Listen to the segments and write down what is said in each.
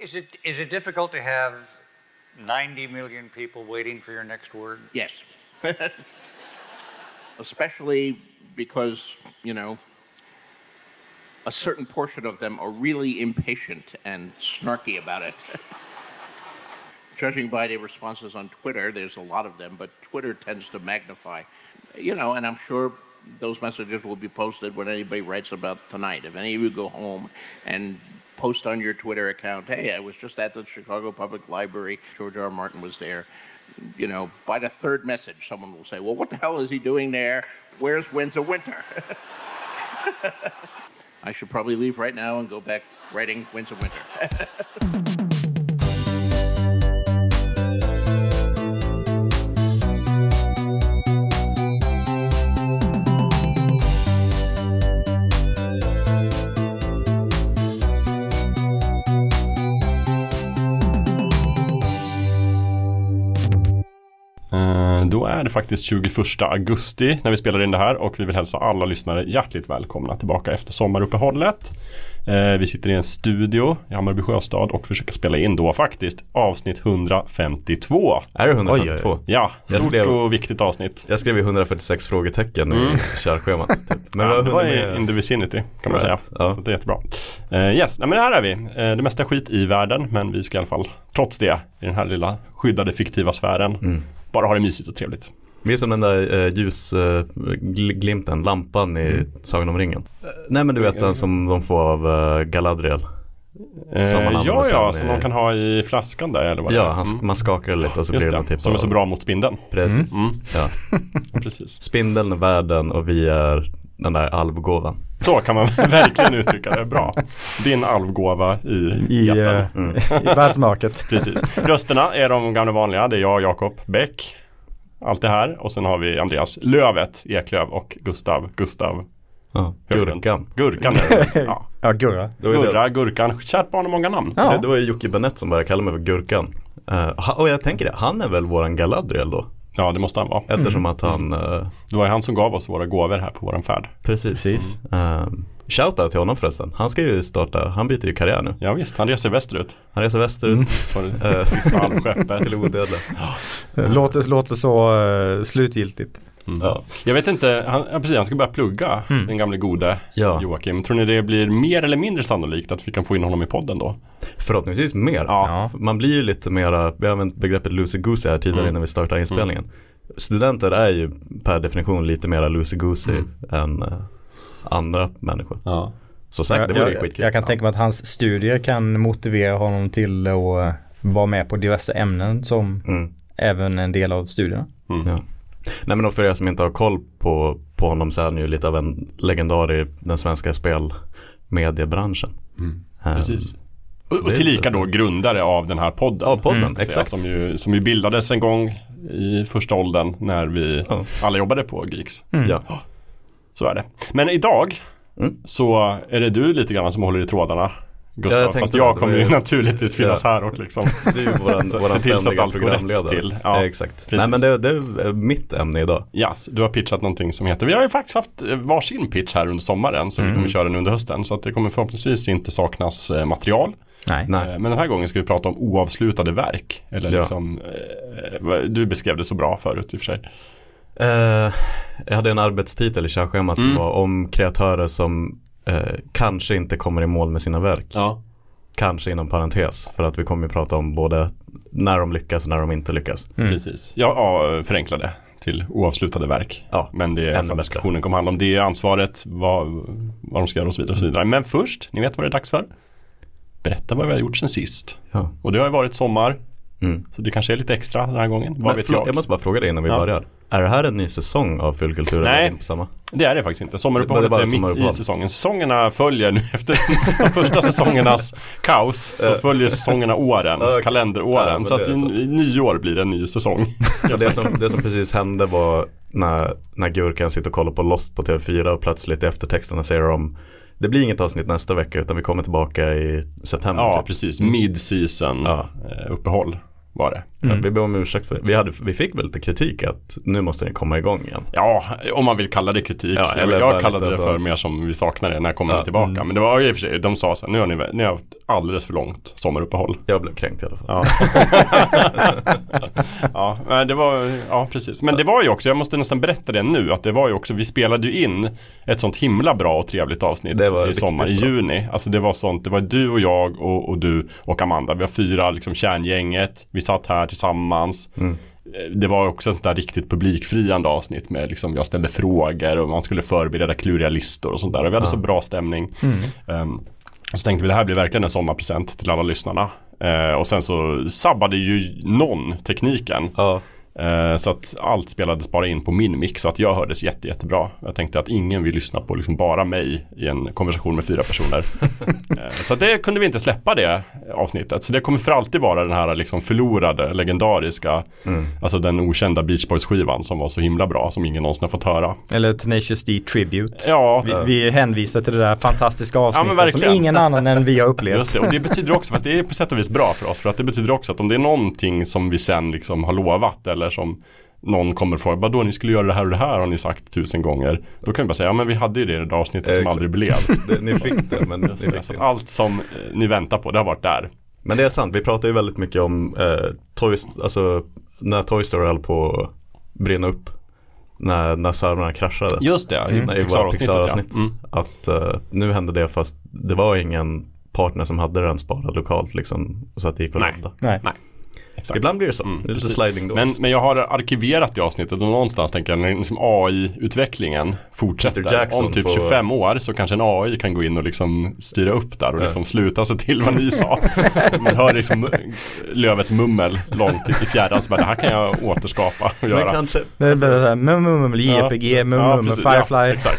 Is it is it difficult to have 90 million people waiting for your next word? Yes. Especially because, you know, a certain portion of them are really impatient and snarky about it. Judging by the responses on Twitter, there's a lot of them, but Twitter tends to magnify, you know, and I'm sure those messages will be posted when anybody writes about tonight. If any of you go home and post on your Twitter account, hey, I was just at the Chicago Public Library, George R. R. Martin was there. You know, by the third message, someone will say, well, what the hell is he doing there? Where's Winds of Winter? I should probably leave right now and go back writing Winds of Winter. är det faktiskt 21 augusti när vi spelar in det här och vi vill hälsa alla lyssnare hjärtligt välkomna tillbaka efter sommaruppehållet. Eh, Vi sitter i en studio i Hammarby Sjöstad och försöker spela in då faktiskt avsnitt 152. Är det 152? Oj, oj, Ja, Jag stort skrev- och viktigt avsnitt. Jag skrev ju 146 frågetecken i körschemat. Typ. Men ja, det var i med- in the vicinity kan man Right, säga. ja. Så det är jättebra. Uh, yes, nej, men här är vi. Eh, det mesta skit i världen men vi ska i alla fall trots det i den här lilla skyddade fiktiva sfären Mm. Bara ha det mysigt och trevligt. Vi är som den där eh, ljusglimten, lampan i Mm. Sagan om ringen. Eh, nej men du vet den som de får av uh, Galadriel. Eh, Som man ja, ja, som i- de kan ha i flaskan där eller vad Ja, är. han, Mm. man skakar lite och så Just blir det, det typ som är av- så bra mot spindeln. Precis. Mm. Ja. Precis. Spindeln är världen och vi är den där alvgåvan. Så kan man verkligen uttrycka det. Bra. Din alvgåva i, I, jätten. eh, Mm. i världsmörkret. Precis. Rösterna är de gamla vanliga. Det är jag, Jakob Bäck. Allt det här. Och sen har vi Andreas Lövet Eklöv och Gustav Gustav Ja. Gurkan. Gurkan. Ja. Ja, Gurra. Gurra, Gurkan. Kärt barn har många namn. Ja. Det, det var ju Jocke Benett som började kalla mig för Gurkan. Ha- och jag tänker det, han är väl våran Galadriel då? Ja, det måste han vara. Eftersom att han, eh, Det var ju han som gav oss våra gåvor här på våran färd. precis. Precis. Um, Shoutout till honom förresten. Han ska ju starta, han byter ju karriär nu. Ja, visst, han reser västerut. Han reser västerut På det eh, sista halvskeppet. till odödliga. Låter, låter så uh, slutgiltigt. Mm. Ja. Jag vet inte, han, ja, precis, han ska börja plugga, Mm. den gamle gode Ja. Joakim. Tror ni det blir mer eller mindre sannolikt att vi kan få in honom i podden då? Förhoppningsvis mer. Ja. Man blir ju lite mera, vi har använt begreppet loosey-goosey här tidigare Mm. innan vi startar inspelningen. Studenter är ju per definition lite mera loosey-goosey Mm. än eh, andra människor. Ja. Så säkert, det jag, vore jag, skitkul. jag kan tänka mig att hans studier kan motivera honom till att vara med på diverse ämnen som Mm. även en del av studierna. Mm. Ja. Nej men för er som inte har koll på, på honom så är han ju lite av en legendar i den svenska spelmediebranschen. Mm. Eh, Precis. Och, och tillika då grundare av den här podden. Ja, podden, säga, exakt. Som ju, som ju bildades en gång i första åldern när vi Ja. alla jobbade på Geeks. Mm. Ja. Så är det. Men idag Mm. så är det du lite grann som håller i trådarna. Gustav, Ja, jag fast jag kommer ju naturligtvis finnas Ja. här och liksom Det är ju våran, Så- våran ständiga programledare. till. Ja, Eh, exakt. precis. Nej men det, det är mitt ämne idag. Yes, du har pitchat någonting som heter, vi har ju faktiskt haft eh, varsin pitch här under sommaren så vi Mm. kommer köra den under hösten. Så att det kommer förhoppningsvis inte saknas eh, material. Nej. Nej. Eh, Men den här gången ska vi prata om oavslutade verk. Eller Ja. liksom, eh, du beskrev det så bra förut i och för sig. Eh, jag hade en arbetstitel i körschemat Mm. som var om kreatörer som eh, kanske inte kommer i mål med sina verk. Ja. Kanske inom parentes. För att vi kommer ju prata om både när de lyckas och när de inte lyckas. Mm. Precis. Ja, ja, förenklade till oavslutade verk. Ja, Men det är vad diskussionen kommer handla om. Det är ansvaret, vad, vad de ska göra och så vidare. Och så vidare. Men först, ni vet vad det är dags för? Berätta vad vi har gjort sen sist. Ja. Och det har ju varit sommar, Mm. så det kanske är lite extra den här gången. Vad Men vet förlåt, jag? jag måste bara fråga dig innan vi Ja. börjar. Är det här en ny säsong av Fullkultur? Nej. samma? Det är det faktiskt inte. Sommaruppehållet Det är är mitt i säsongen. Säsongerna följer nu efter de första säsongernas kaos så följer säsongerna åren. Ja, kalenderåren. men så att i, så. i nyår blir det en ny säsong. Så det som, det som precis hände var när, när Gurkan sitter och kollar på Lost på TV4 och plötsligt i eftertexterna säger de det blir inget avsnitt nästa vecka utan vi kommer tillbaka i september. Ja, precis. Mid-season Ja. eh, uppehåll. Var det. Mm. Vi ber om ursäkt för det. Vi, hade, vi fick väl lite kritik att nu måste ni komma igång igen. Ja, om man vill kalla det kritik. Ja, jag eller jag kallade det för så. mer som vi saknar det när jag kommer Ja. tillbaka. Mm. Men det var i och för sig, de sa så här, nu har ni, ni har haft alldeles för långt sommaruppehåll. Jag blev kränkt i alla fall. Ja. ja, det var, ja precis. Men det var ju också, jag måste nästan berätta det nu, att det var ju också, vi spelade ju in ett sånt himla bra och trevligt avsnitt Det var i sommar, i juni. Alltså det var sånt, det var du och jag och, och du och Amanda. Vi har fyra liksom kärngänget, vi satt här tillsammans. Mm. Eh, Det var också ett där riktigt publikfriande avsnitt med liksom, jag ställde frågor och man skulle förbereda kluriga listor och sånt där. Och vi hade Ja. så bra stämning. Ehm, och så tänkte vi det här blir verkligen en sommarpresent till alla lyssnarna. Eh, och sen så sabbade ju någon tekniken. Ja, så att allt spelades bara in på min mick så att jag hördes jätte, jättebra. Jag tänkte att ingen vill lyssna på liksom bara mig i en konversation med fyra personer. eh, så det kunde vi inte släppa det avsnittet. Så det kommer för alltid vara den här liksom förlorade, legendariska, mm. alltså den okända Beach Boys skivan som var så himla bra som ingen någonsin har fått höra. Eller Tenacious D Tribute. Ja, Vi, vi hänvisar till det där fantastiska avsnittet som verkligen. ingen annan än vi har upplevt. Just det, och det betyder också, fast det är på sätt och vis bra för oss, för att det betyder också att om det är någonting som vi sen liksom har lovat eller som någon kommer och frågar, vadå ni skulle göra det här och det här har ni sagt tusen gånger. Då kan vi bara säga, ja men vi hade ju det i det där avsnittet som Exakt. aldrig blev. det, ni fick det men ni fick det, allt som eh, ni väntar på, det har varit där. Men det är sant, vi pratar ju väldigt mycket om eh, Toy, alltså när Toy Story höll på att brinna upp. När, när servrarna kraschade. Just det, Mm. i våra Pixar-avsnitt. Ja. Mm. Att eh, nu hände det fast det var ingen partner som hade den sparad lokalt liksom. Så att det gick att Nej. ladda. Nej. Exakt. Ibland blir det så. Mm, det är lite precis. sliding doors. Men, men jag har arkiverat det avsnittet och någonstans tänker jag när liksom AI-utvecklingen fortsätter om typ får- 25 år så kanske en AI kan gå in och liksom styra upp där och liksom sluta sig till vad ni sa. Man hör liksom lövets mummel långt i fjärran så bara det här kan jag återskapa och Men göra. kanske Det är bara så här, mum, mum, mum, JPG, mum, Ja, mum, precis. Firefly.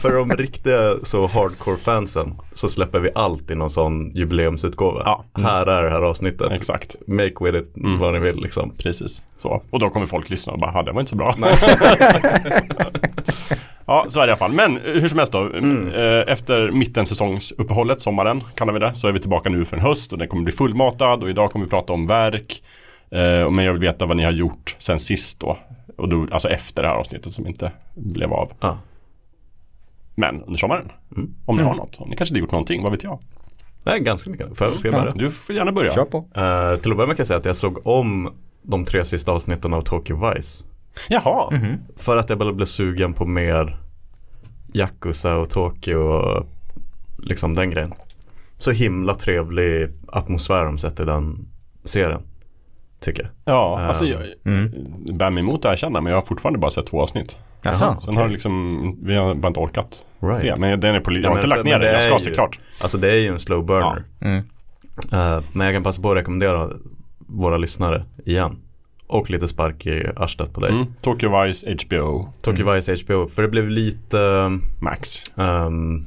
För de riktiga så hardcore fansen så släpper vi alltid någon sån jubileumsutgåva. Ja. Här är det här avsnittet. Exakt, Make with it Mm. vad ni vill liksom. precis. Så. Och då kommer folk lyssna och bara, "Ha, det var inte så bra. ja, så är det i alla fall. Men eh, hur som helst då. Eh, Efter mittensäsongsuppehållet, sommaren kallar vi det, så är vi tillbaka nu för en höst och den kommer bli fullmatad och idag kommer vi prata om verk. Eh, Men jag vill veta vad ni har gjort sen sist då. Och då, alltså efter det här avsnittet som inte blev av. Ja. Men under sommaren. Mm. Om ni Mm. har något. Om ni kanske inte gjort någonting, vad vet jag? Nej, ganska mycket. Får jag, ska jag börja? Du får gärna börja. Kör på. Eh, till att börja med kan jag säga att jag såg om de tre sista avsnitten av Tokyo Vice. Jaha. Mhm. För att jag bara blev sugen på mer Yakuza och Tokyo och liksom den grejen. Så himla trevlig atmosfär de sätter i den serien. Tycker jag. Ja, Eh, alltså jag Mm. bär mig emot att erkänna men jag har fortfarande bara sett två avsnitt. Jaså? Sen har det liksom, vi har bara inte orkat Right. se. Men den är på, jag Ja, har inte lagt ner men den, jag det ska är se klart. Alltså det är ju en slow burner. Mm. Eh, men jag kan passa på att rekommendera våra lyssnare igen. Och lite spark i arslet på dig. Mm. Tokyo Vice, HBO, Tokyo Vice HBO. För det blev lite Max. Um,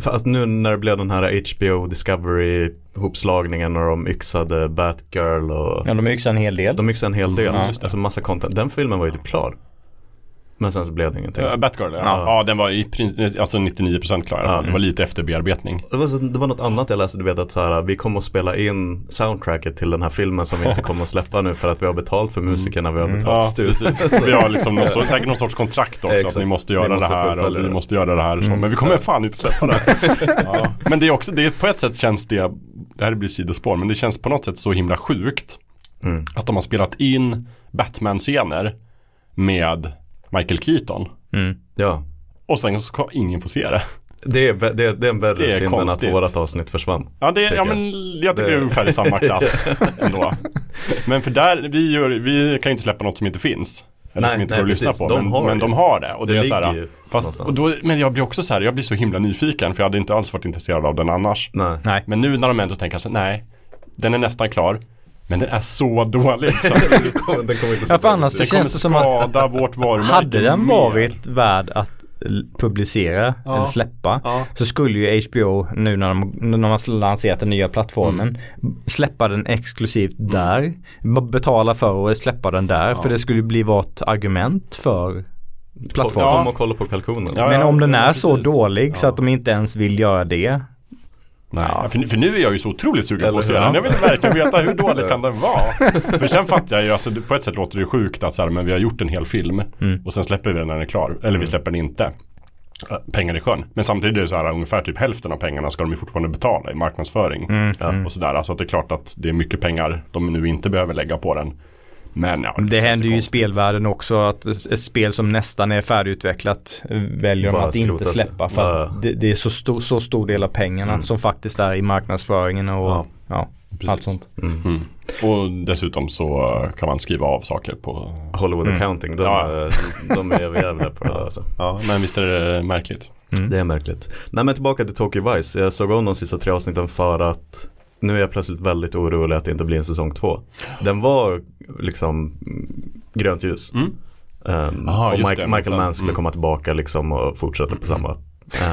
för att nu när det blev den här HBO Discovery hopslagningen och de yxade Batgirl och Ja, de yxar en hel del. de yxade en hel del. Ja. alltså massa content. Den filmen var ju typ klar. Men sen så blev det ingenting. Uh, Batgirl, ja. Ja. ja. den var i princip, alltså 99% klar. Ja. Det var lite efter bearbetning. Det var, så, det var något annat jag läste, du vet att så här, vi kommer att spela in soundtracket till den här filmen som vi inte kommer att släppa nu för att vi har betalt för musikerna, vi har betalt Ja, studion. Vi har liksom någon, sorts- säkert någon sorts kontrakt också. Att ni måste Ni göra måste det här och vi måste göra det här. och Så. Men vi kommer fan inte släppa det. Men det är också, det är, på ett sätt känns det, det här blir sidospår, men det känns på något sätt så himla sjukt. Mm. Att de har spelat in Batman-scener med Michael Keaton. Mm. Ja, Och sen så ska ingen få se det. det är, det är, det är en värre Det är synd än att vårat avsnitt försvann. Ja, det, ja men jag tycker det är Det- ungefär i samma klass ändå. Men för där, vi, gör, vi kan ju inte släppa något som inte finns. Eller Nej, som inte nej, går att lyssna på. De men, har men de har det. Och det, Det är så här, fast, och då, Men jag blir också så här, jag blir så himla nyfiken. För jag hade inte alls varit intresserad av den annars. Nej. Nej. Men nu när de ändå tänker så här, nej. Den är nästan klar. Men den är så dålig. Så den kommer, den kommer inte Ja, för annars det känns det som att vårt varumärke hade den mer. varit värd att publicera Ja. eller släppa Ja. så skulle ju HBO nu när de, när de har lanserat den nya plattformen Mm. släppa den exklusivt där. B- Betala för att släppa den där för det skulle bli vårt argument för plattformen. Kom och kolla på kalkonen. Ja, Men om den ja, är så dålig så Ja. att de inte ens vill göra det. Nej, Ja. för, för nu är jag ju så otroligt sugen på Eller att se den. Jag vill verkligen veta hur dålig kan den vara. För sen fattar jag ju, alltså, på ett sätt låter det sjukt att så här, men vi har gjort en hel film Mm. och sen släpper vi den när den är klar. Eller vi släpper den inte. Pengar i sjön. Men samtidigt är det så här ungefär typ hälften av pengarna ska de ju fortfarande betala i marknadsföring. Mm, Och sådär. Alltså att det är klart att det är mycket pengar de nu inte behöver lägga på den. Men ja, Det känns händer ju i spelvärlden också att ett spel som nästan är färdigutvecklat väljer de att inte släppa för att det, det är så stor, så stor del av pengarna Mm. som faktiskt är i marknadsföringen och Ja. ja, allt sånt. Mm. Mm. Och dessutom så kan man skriva av saker på Hollywood Mm. Accounting, de, Ja. är, de är överjävliga på det alltså. Ja, men visst är det märkligt. Det är märkligt. Nej men tillbaka till Tokyo Vice. Jag såg om de sista tre avsnitten för att nu är jag plötsligt väldigt orolig att det inte blir en säsong två. Den var liksom mm, grönt ljus. Mm. Um, Aha, och just Mike, det, Michael Mann skulle mm. komma tillbaka liksom och fortsätta på samma.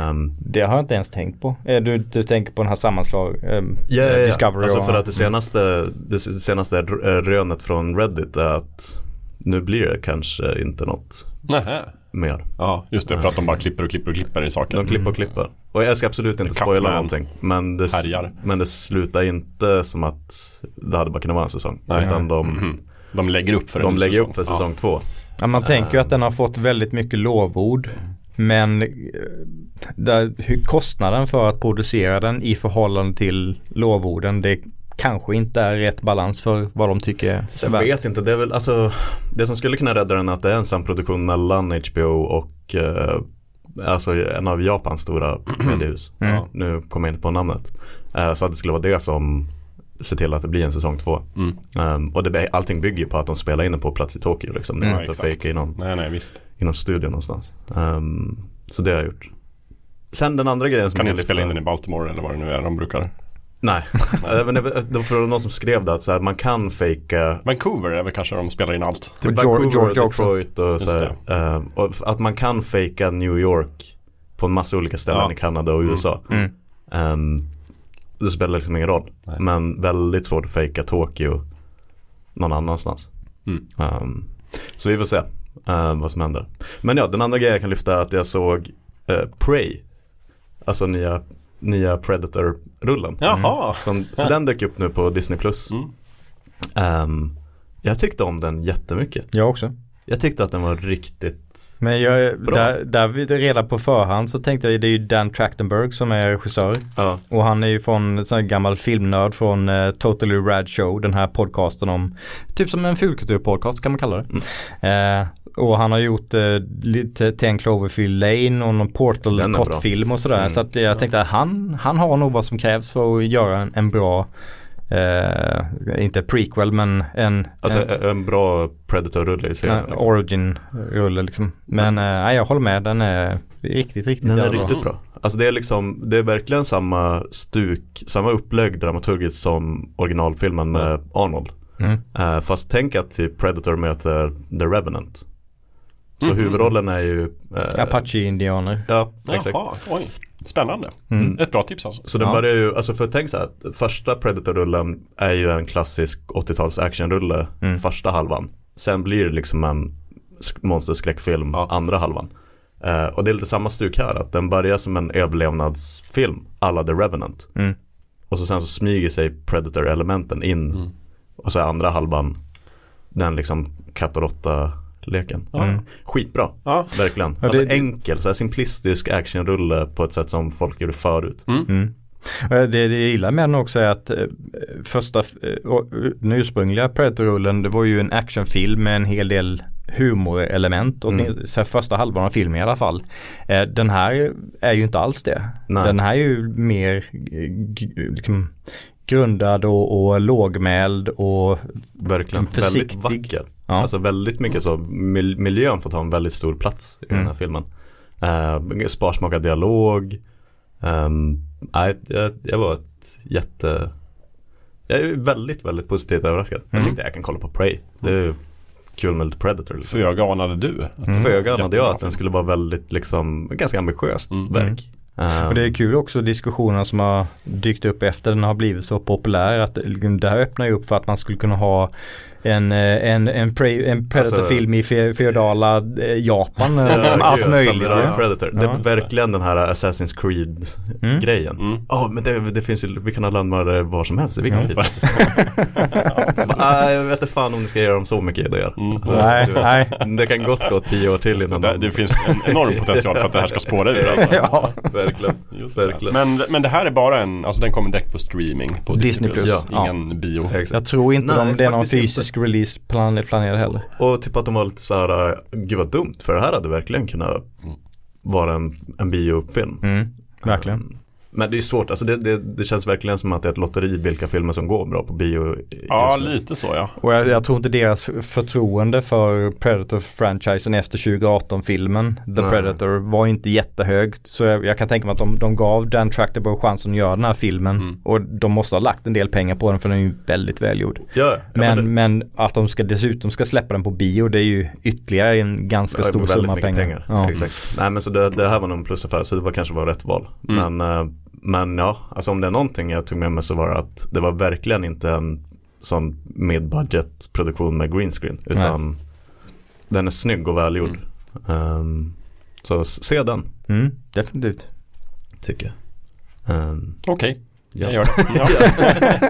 Um, Det har jag inte ens tänkt på. Eh, Du, du tänker på den här sammanslag, eh, Ja, ja, ja. Discovery Alltså och, för att det senaste, det senaste r- rönet från Reddit är att nu blir det kanske inte något Nähä. mer. Ja, just det. För att de bara klipper och klipper och klipper i saker. De klipper och klipper. Och jag ska absolut inte spoila någonting. Men det, Härjar. men det slutar inte som att det hade bara kunnat vara en säsong. Nej. Utan de, Mhm. De lägger upp för de lägger säsong. upp för säsong två. Ja, man tänker ju att den har fått väldigt mycket lovord. Men eh, där, hur kostnaden för att producera den i förhållande till lovorden det kanske inte är rätt balans för vad de tycker är Så jag värt. vet inte, det är väl alltså Det som skulle kunna rädda den är att det är en samproduktion mellan HBO och eh, Alltså en av Japans stora mediehus. Mm. Ja, nu kommer jag inte på namnet. Eh, så att det skulle vara det som ser till att det blir en säsong två. Mm. Um, och det, allting bygger ju på att de spelar in det på plats i Tokyo liksom. Det är inte att fejka i någon, Nej, nej, visst. i någon studio någonstans. Um, så det har jag gjort. Sen den andra grejen som Kan jag inte spela in den i Baltimore eller vad det nu är de brukar. Nej, Eh, men det var- någon som skrev det att så här, man kan fejka Vancouver är väl kanske de spelar in allt. Typ Och Vancouver, George- Georgia också. Detroit och så här, eh, och att man kan fejka New York på en massa olika ställen Ja. i Kanada och Mm. USA. Mm. Ehm, det spelar liksom ingen roll. Nej. Men väldigt svårt att fejka Tokyo någon annanstans. Mm. Ehm, så vi får se eh, vad som händer. Men ja, den andra grejen jag kan lyfta är att jag såg uh, Prey. Alltså nya, nya Predator-rullen. Jaha. Som, för den dök upp nu på Disney+. Plus. Mm. Ehm, jag tyckte om den jättemycket. Jag också. Jag tyckte att den var riktigt Men jag, Bra. där, där redan på förhand så tänkte jag det är ju Dan Trachtenberg som är regissör. Ja, Och han är ju från sån här gammal filmnörd från eh, Totally Rad Show, den här podcasten om, typ som en fulkulturpodcast kan man kalla det. Mm. Eh, och han har gjort eh, lite 10 Cloverfield Lane och någon Portal kortfilm och sådär. Mm. Så att jag tänkte att han, han har nog vad som krävs för att göra en, en bra, eh, inte prequel men en, alltså en, en, bra Predator-rulle i serien. en Liksom. origin-rulle liksom. Men eh, nej, jag håller med, den är riktigt, riktigt Den är bra. riktigt bra. Alltså det är liksom, det är verkligen samma stuk, samma upplägg dramaturgiskt som originalfilmen med Arnold. Mm. Eh, fast tänk att typ Predator möter The Revenant. Så Mhm. huvudrollen är ju eh, Apache-indianer. Ja, exakt. Jaha, oj. Spännande. Mm. Ett bra tips alltså. Så den Ja. börjar ju, alltså för tänk så här, att första Predator-rullen är ju en klassisk 80-tals actionrulle Mm. första halvan. Sen blir det liksom en sk- monsterskräckfilm Ja. andra halvan. Eh, och det är lite samma stuk här, att den börjar som en överlevnadsfilm, alla The Revenant. Mm. Och så sen så smyger sig Predator-elementen in. Mm. Och så är andra halvan den liksom katt råtta-leken. Mm. Skitbra, Ja. verkligen. Ja, alltså det- enkel, så här simplistisk actionrulle på ett sätt som folk gjorde förut. Mm. Och Det, det jag gillar med den också är att eh, första, eh, eh, den ursprungliga Predator-rullen det var ju en actionfilm med en hel del humorelement. Mm. Mm. Så första halvan av filmen i alla fall. Eh, den här är ju inte alls det. Nej. Den här är ju mer eh, liksom, grundad och, och lågmäld och Verkligen, Försiktig. väldigt vacker. Ja. Alltså väldigt mycket så, mil- miljön får ta en väldigt stor plats i den här Mm. filmen. Uh, sparsmakad dialog. Um, nej, jag, jag var ett jätte, jag är väldigt, väldigt positivt överraskad. Jag Mm. tyckte jag kan kolla på Prey. Det är ju kul med lite Predator. Liksom. Föga anade du. Mm. Föga anade jag att den skulle vara väldigt, liksom, ganska ambitiöst Mm. verk. Um, Och det är kul också diskussionerna som har dykt upp efter den har blivit så populär att det här öppnar ju upp för att man skulle kunna ha en, eh, en, en, pre, en Predator-film i fe- feodala eh, Japan. eh, allt möjligt. Ja. Predator. Det Ja. är verkligen den här Assassin's Creed-grejen. Mm. Ja, men det, det finns ju, vi kan ha landmördare var som helst i vilken tid jag vet inte fan om ni ska göra dem så mycket idéer. Mm. Alltså, Nej, vet, nej. Det kan gott gå tio år till innan Det, de- det finns en enorm potential för att det här ska spåra ur. Alltså. Ja. Verkligen. Just det. Verkligen. Men, men det här är bara en, alltså den kommer direkt på streaming på Disney+. Disney+. Ja. Ingen bio. Jag tror inte Nej, de, det är någon inte. Fysisk release plan, planerad heller. Och typ att de var lite så här, äh, gud vad dumt, för det här hade verkligen kunnat vara en, en biofilm. Mm, verkligen. Men det är svårt, alltså det, det, det känns verkligen som att det är ett lotteri vilka filmer som går bra på bio Ja, lite så ja. Och jag, jag tror inte deras förtroende för Predator-franchisen efter 2018-filmen The Nej. Predator var inte jättehög. Så jag, jag kan tänka mig att de, de gav Dan Tractable chansen att göra den här filmen. Mm. Och de måste ha lagt en del pengar på den för den är ju väldigt välgjord. Ja, ja, Men, det- men att de ska dessutom ska släppa den på bio det är ju ytterligare en ganska stor summa mycket pengar. Ja. Exakt. Nej men så det, det här var nog en plusaffär så det var kanske var rätt val. Mm. Men, eh, men ja, alltså om det är någonting jag tog med mig så var det att det var verkligen inte en sån mid-budget produktion med green screen. Utan den är snygg och välgjord. Ehm, så s- se den, Mm, definitivt. tycker jag. Ehm, Okej, jag Ja. gör det.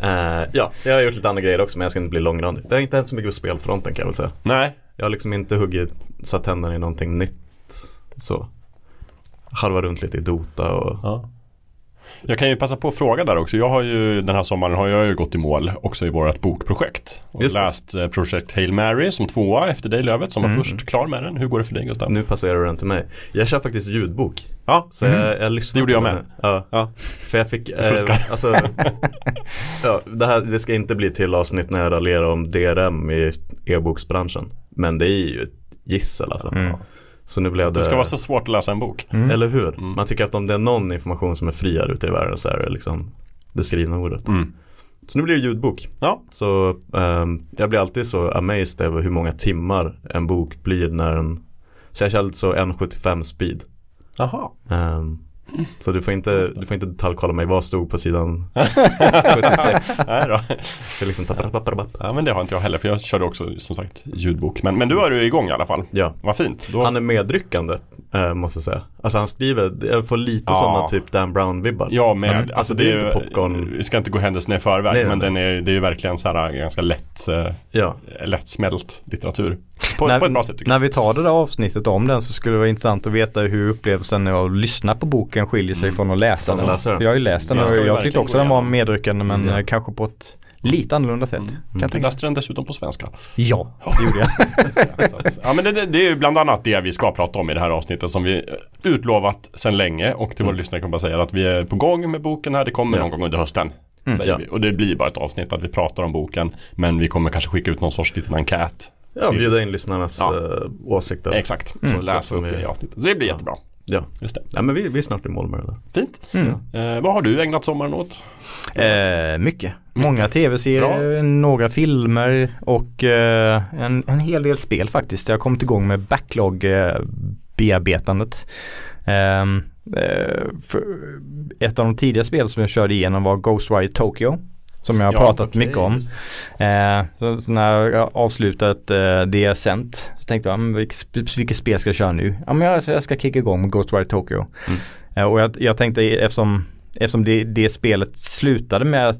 Ja. eh, ja, jag har gjort lite andra grejer också men jag ska inte bli långrandig. Det har inte hänt så mycket på spelfronten kan jag väl säga. Nej, Jag har liksom inte huggit, satt tänderna i någonting nytt så. Harvar runt lite i Dota och Ja. Jag kan ju passa på att fråga där också. Jag har ju den här sommaren har jag ju gått i mål också i vårt bokprojekt. Och Just läst eh, projekt Hail Mary som tvåa efter dig Lövet som var Mm. först klar med den. Hur går det för dig Gustav? nu passerar du den till mig. Jag kör faktiskt ljudbok. Ja, Så jag, jag lyssnar Det gjorde jag med. Ja. Ja. För jag fick, eh, alltså, ja, det, här, det ska inte bli till avsnitt när jag raljerar om DRM i e-boksbranschen. Men det är ju ett gissel alltså. Mm. Så nu blev det, det ska vara så svårt att läsa en bok. Mm. eller hur? Mm. Man tycker att om det är någon information som är fri här ute i världen så är det liksom det skrivna ordet. Mm. Så nu blir det ljudbok. Ja, Så ehm, jag blir alltid så amazed över hur många timmar en bok blir när den Så jag kör alltså 1.75 speed jaha. Ehm, Så du får inte, du får inte detaljkolla mig vad stod på sidan 76 Nej då. Det är liksom. Ja men det har inte jag heller för jag körde också som sagt ljudbok. Men, men du är ju igång i alla fall. Ja, Vad fint. Då... han är medryckande eh, måste jag säga Alltså han skriver, jag får lite Ja. sådana typ Dan Brown-vibbar Ja med, Mm. alltså, Alltså, det är ju, popcorn. vi ska inte gå händelserna i förväg Nej, men nej. den är, det är ju verkligen så här ganska lätt, eh, Ja, lättsmält litteratur. På, när, på ett bra sätt tycker när jag. vi tar det där avsnittet om den så skulle det vara intressant att veta hur upplevelsen av att lyssna på boken skiljer sig Mm. från att läsa den. jag har ju läst den Det och jag verkligen tyckte också den var medryckande men eh, kanske på ett lite annorlunda sätt. Mm. Kan jag Du tänka. läste den dessutom på svenska. Ja, det gjorde jag. Ja men det, det, är ju bland annat det vi ska prata om i det här avsnittet som vi eh, utlovat sedan länge och till våra lyssnare kan jag bara säga att vi är på gång med boken här. Det kommer Ja. någon gång under hösten. Mm. Säger Ja. vi. Och det blir bara ett avsnitt att vi pratar om boken men vi kommer kanske skicka ut någon sorts liten enkät. ja bjuda in lyssnarnas Ja. eh, åsikter Exakt, Mm. så läs Så som upp det vi- i avsnittet. Så det blir Ja. jättebra. Ja, Just det. ja men vi, vi är snart i mål med det där Fint. Mm. Eh, vad har du ägnat sommaren åt? Eh, mycket. Många tv-serier, några filmer och eh, en, en hel del spel faktiskt. Jag har kommit igång med backlog-bearbetandet. Ehm, eh, ett av de tidiga spel som jag körde igenom var Ghostwire Tokyo. Som jag har Ja, pratat Okej, mycket om. Eh, så, så när jag avslutat eh, det Ascent så tänkte jag, men vilket, vilket spel ska jag köra nu? Ja men jag, jag ska kicka igång med Ghostwire Tokyo. Mm. Eh, och jag, jag tänkte eftersom Eftersom det, det spelet slutade med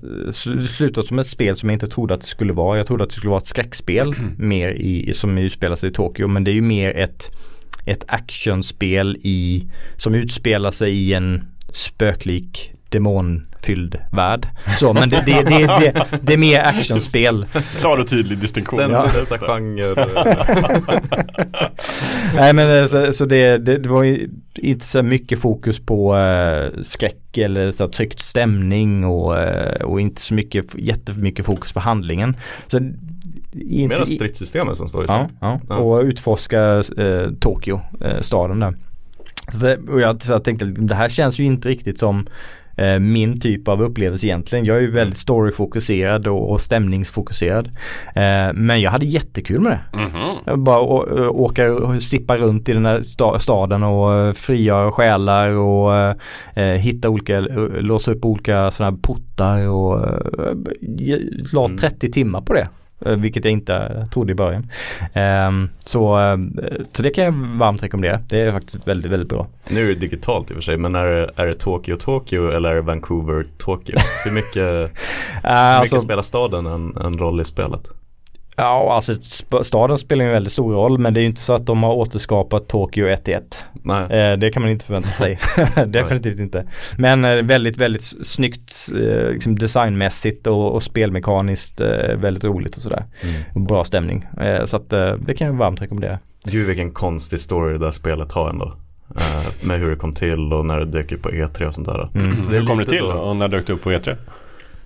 slutade som ett spel som jag inte trodde att det skulle vara. Jag trodde att det skulle vara ett skräckspel mer i, som utspelar sig i Tokyo. Men det är ju mer ett, ett actionspel i, som utspelar sig i en spöklik demonfylld värld. Så men det, det, det, det, det är mer actionspel. Klar och tydlig distinktion. Ständigt Ja. dessa genrer Nej men eh, så, så det, det, det var ju inte så mycket fokus på eh, skräck eller så tryckt stämning och, eh, och inte så mycket, jättemycket fokus på handlingen. Så, inte, Mera stridssystemet som står i Ja, sen. ja. Ja. och utforska eh, Tokyo, eh, staden där. Så, och jag, så jag tänkte det här känns ju inte riktigt som min typ av upplevelse egentligen. Jag är ju väldigt storyfokuserad och, och stämningsfokuserad. Eh, men jag hade jättekul med det. Mhm. Jag bara åka och sippa runt i den här sta, staden och eh, frigöra själar och eh, hitta olika, eh, låsa upp olika sådana här portar och eh, la Mm. 30 timmar på det. Eh, vilket jag inte trodde i början. Ehm, så, eh, så det kan jag varmt rekommendera. Det är faktiskt väldigt, väldigt bra. Nu är det digitalt i och för sig, men är det, är det Tokyo Tokyo eller är det Vancouver Tokyo? Hur mycket, hur Uh, mycket spelar staden en, en roll i spelet? Ja, alltså staden spelar ju en väldigt stor roll men det är ju inte så att de har återskapat Tokyo 1 i 1. Nej. Eh, det kan man inte förvänta sig. Definitivt inte. Men eh, väldigt, väldigt snyggt eh, liksom designmässigt och, och spelmekaniskt eh, väldigt roligt och sådär. Mm. Bra stämning. Eh, så att eh, det kan jag varmt rekommendera. Gud vilken konstig story det där spelet har ändå. Eh, med hur det kom till och när det dök upp på E3 och sånt där. Mm. Så det Hur kom det till så- och när dök det upp på E E3?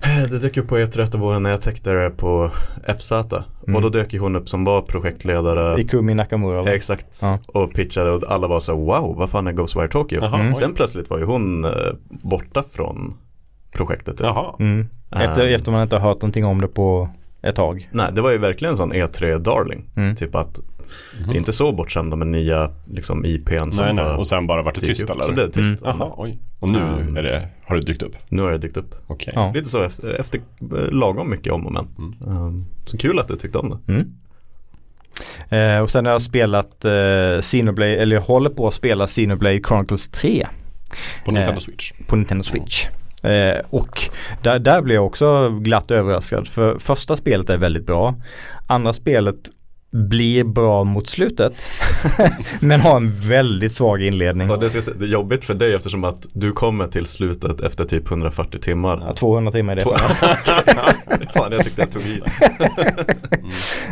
Eh, Det dök upp på E3 ett av när jag täckte det på FZ. Mm. Och då dök ju hon upp som var projektledare. Ikumi Nakamura. va? Exakt. Ja. Och pitchade och alla var så wow, vad fan är Ghostwire Tokyo? Jaha, Mm. Sen plötsligt var ju hon eh, borta från projektet. Jaha. Mm. Efter, Ehm. efter man inte har hört någonting om det på ett tag. Nej, det var ju verkligen en sån E3-darling. Mm. Typ att inte så bortskämda med nya liksom IPn som Nej, nej. Och sen bara vart det tyst eller? Så blev det tyst. Jaha, oj. Och nu Mm. är det, har det dykt upp? Nu har det dykt upp. Okej. Ja. Lite så efter, efter lagom mycket om och men. Ehm, så kul att du tyckte om det. Mm. Eh, och sen har jag spelat eh, Xenoblade, eller jag håller på att spela Xenoblade Chronicles 3 På Nintendo Eh, Switch. på Nintendo Switch. Eh, och där, där blev jag också glatt överraskad för första spelet är väldigt bra. Andra spelet blir bra mot slutet men har en väldigt svag inledning. Och det, ska, det är jobbigt för dig eftersom att du kommer till slutet efter typ 140 timmar. Ja, 200 timmar är det. Fan, jag tyckte jag tog i.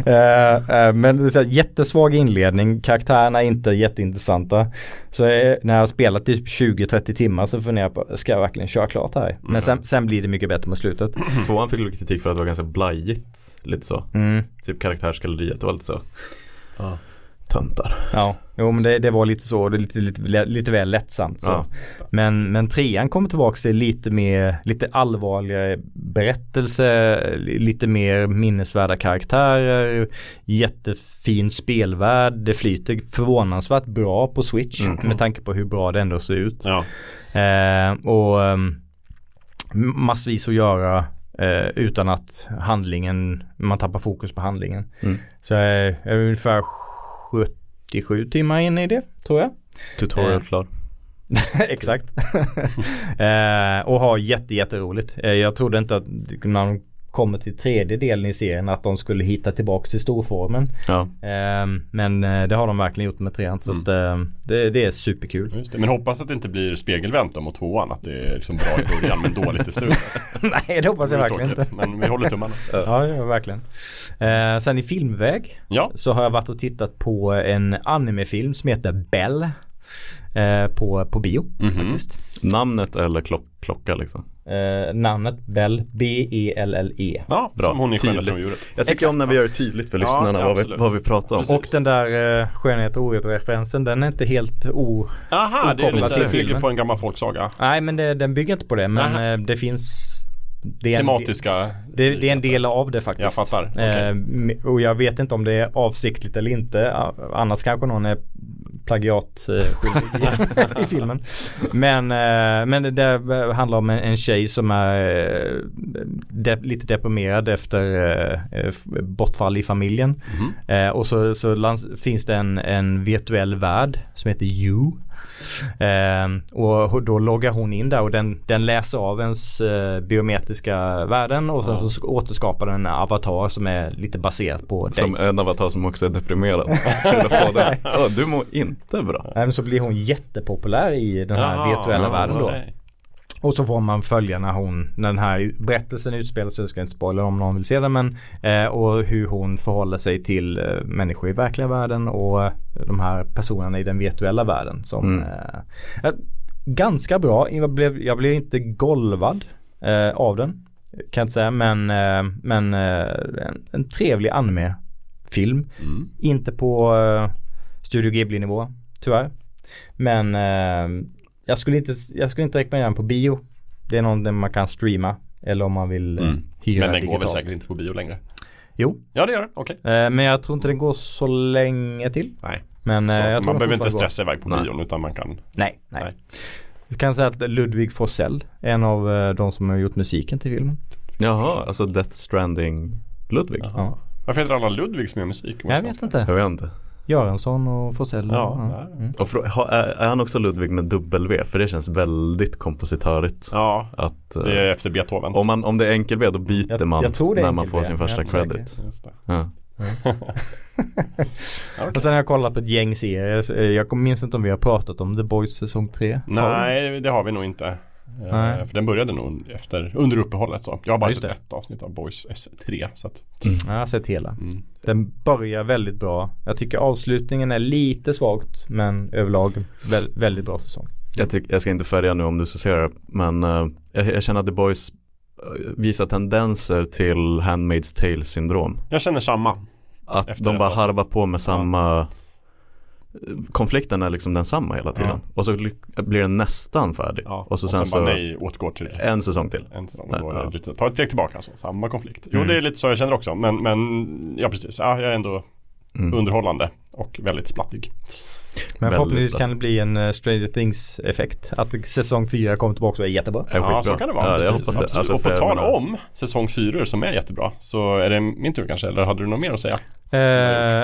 Eh, eh, men det är så här, jättesvag inledning, karaktärerna är inte jätteintressanta. Så eh, när jag har spelat typ 20-30 timmar så funderar jag på, ska jag verkligen köra klart här? Men sen, sen blir det mycket bättre mot slutet. Tvåan fick lite kritik för att det var ganska blajigt. Lite så. Mm. Typ karaktärsgalleriet var lite så. Ja. Töntar. Ja, jo men det, det var lite så, det lite, lite, lite väl lättsamt så. Ja. Men, men trean kommer tillbaka till lite mer, lite allvarligare berättelse, li- lite mer minnesvärda karaktärer, jättefin spelvärld, det flyter förvånansvärt bra på Switch Mm. med tanke på hur bra det ändå ser ut. Ja. Eh, och um, massvis att göra eh, utan att handlingen, man tappar fokus på handlingen. Mm. Så eh, jag är ungefär 77 timmar in i det tror jag. Tutorial Eh. klar. Exakt. eh, och har jätte, jätteroligt. Eh, jag trodde inte att de kommer till tredje delen i serien att de skulle hitta tillbaks till storformen. Ja. Eh, men eh, det har de verkligen gjort med trean så Mm. att, eh, det, det är superkul. Just det. Men hoppas att det inte blir spegelvänt då mot tvåan. Att det är liksom bra i början men dåligt i slutet. Nej det hoppas jag verkligen tråkigt, inte. Men vi håller tummarna. Ja det verkligen. Eh, sen i filmväg Ja. så har jag varit och tittat på en animefilm som heter Bell. Eh, på, på bio Mhm. faktiskt. Namnet eller klock, klocka liksom. Eh, namnet Bell, E B-E-L-L-E. Ja, Bra. som hon i. Skönheten. Jag tycker om när vi gör det tydligt för lyssnarna ja, vad, vi, vad vi pratar om. Precis. Och den där eh, skönhet och orätt-referensen den är inte helt o... Aha, det är till lite, bygger filmen. på en gammal folksaga. Nej men det, den bygger inte på det men Nähä. eh, det finns... Det är, en, Tematiska. det, det är en del av det faktiskt. Jag fattar. Okej. Eh, och jag vet inte om det är avsiktligt eller inte. Annars kanske någon är plagiatskyldig i, i filmen. Men, eh, men det handlar om en, en tjej som är eh, de, lite deprimerad efter eh, eh, bortfall i familjen. Eh, och så, så finns det en, en virtuell värld som heter You. Eh, och då loggar hon in där och den, den läser av ens eh, biometriska värden och sen Ja. så återskapar den en avatar som är lite baserat på dig. Som en avatar som också är deprimerad. Ja, du mår inte bra. Nej, men så blir hon jättepopulär i den här Jaha, virtuella ja, världen då. okej. Och så får man följa när hon, när den här berättelsen utspelar sig, jag ska inte spoila om någon vill se den men eh, och hur hon förhåller sig till eh, människor i verkliga världen och eh, de här personerna i den virtuella världen som Mm. eh, eh, Ganska bra, jag blev, jag blev inte golvad eh, av den kan jag inte säga men, men en, en trevlig anime-film. Mm. Inte på Studio Ghibli nivå tyvärr. Men jag, skulle inte, jag skulle inte rekommendera den på bio. Det är någon man kan streama. Eller om man vill eh, Mm. hyra Men den går väl digitalt. säkert inte på bio längre? Jo, Ja det gör den, okej. eh, men jag tror inte den går så länge till. Nej. Men eh, Så jag tror man behöver inte stressa iväg på Nej. bion utan man kan Nej, nej. Nej. Jag kan säga att Ludvig Forsell är en av eh, de som har gjort musiken till filmen. Jaha, alltså Death Stranding Ludvig. Ja. Varför heter alla Ludvig som gör musik? Jag vet inte. Jag vet inte. Göransson och Forsell. Ja, ja. Mm. Och ha- är, han också Ludvig med W? För det känns väldigt kompositörigt. Ja, Att, eh, det är efter Beethoven. om, man, om det är enkel V då byter Jag- man jag tror det är när man får sin första credit. Just det. Ja. Och sen har jag kollat på ett gäng serier. Eh, Jag minns inte om vi har pratat om The Boys säsong 3. Nej, det har vi nog inte. Eh, Nej. För den började nog efter, under uppehållet så. Jag har bara Ja, sett det. ett avsnitt av Boys S3. Så att, Jag har sett hela. mm. Den börjar väldigt bra. Jag tycker avslutningen är lite svagt men överlag vä- väldigt bra säsong. Jag, tyck, jag ska inte färga nu om du ska se det men eh, jag, jag känner att The Boys eh, visar tendenser till Handmaid's Tale syndrom. Jag känner samma. Att Efter de bara harvar på med samma Konflikten är liksom densamma hela tiden. Och så blir den nästan färdig. Ja. Och så sen, så bara nej, åtgår till en säsong till. en säsong. Och då det Ja. lite, ta ett steg tillbaka. Så, samma konflikt. Jo, Mm. det är lite så jag känner också. Men, men ja, precis. Ja, jag är ändå Mm. underhållande och väldigt splattig. Men förhoppningsvis bra. kan det bli en uh, Stranger Things effekt. Att säsong 4 kommer tillbaka och är jättebra. Är Ja, så kan det vara. Ja, precis. hoppas det. Alltså, och för på tal om säsong 4 som är jättebra så är det min tur kanske. Eller hade du något mer att säga? Eh,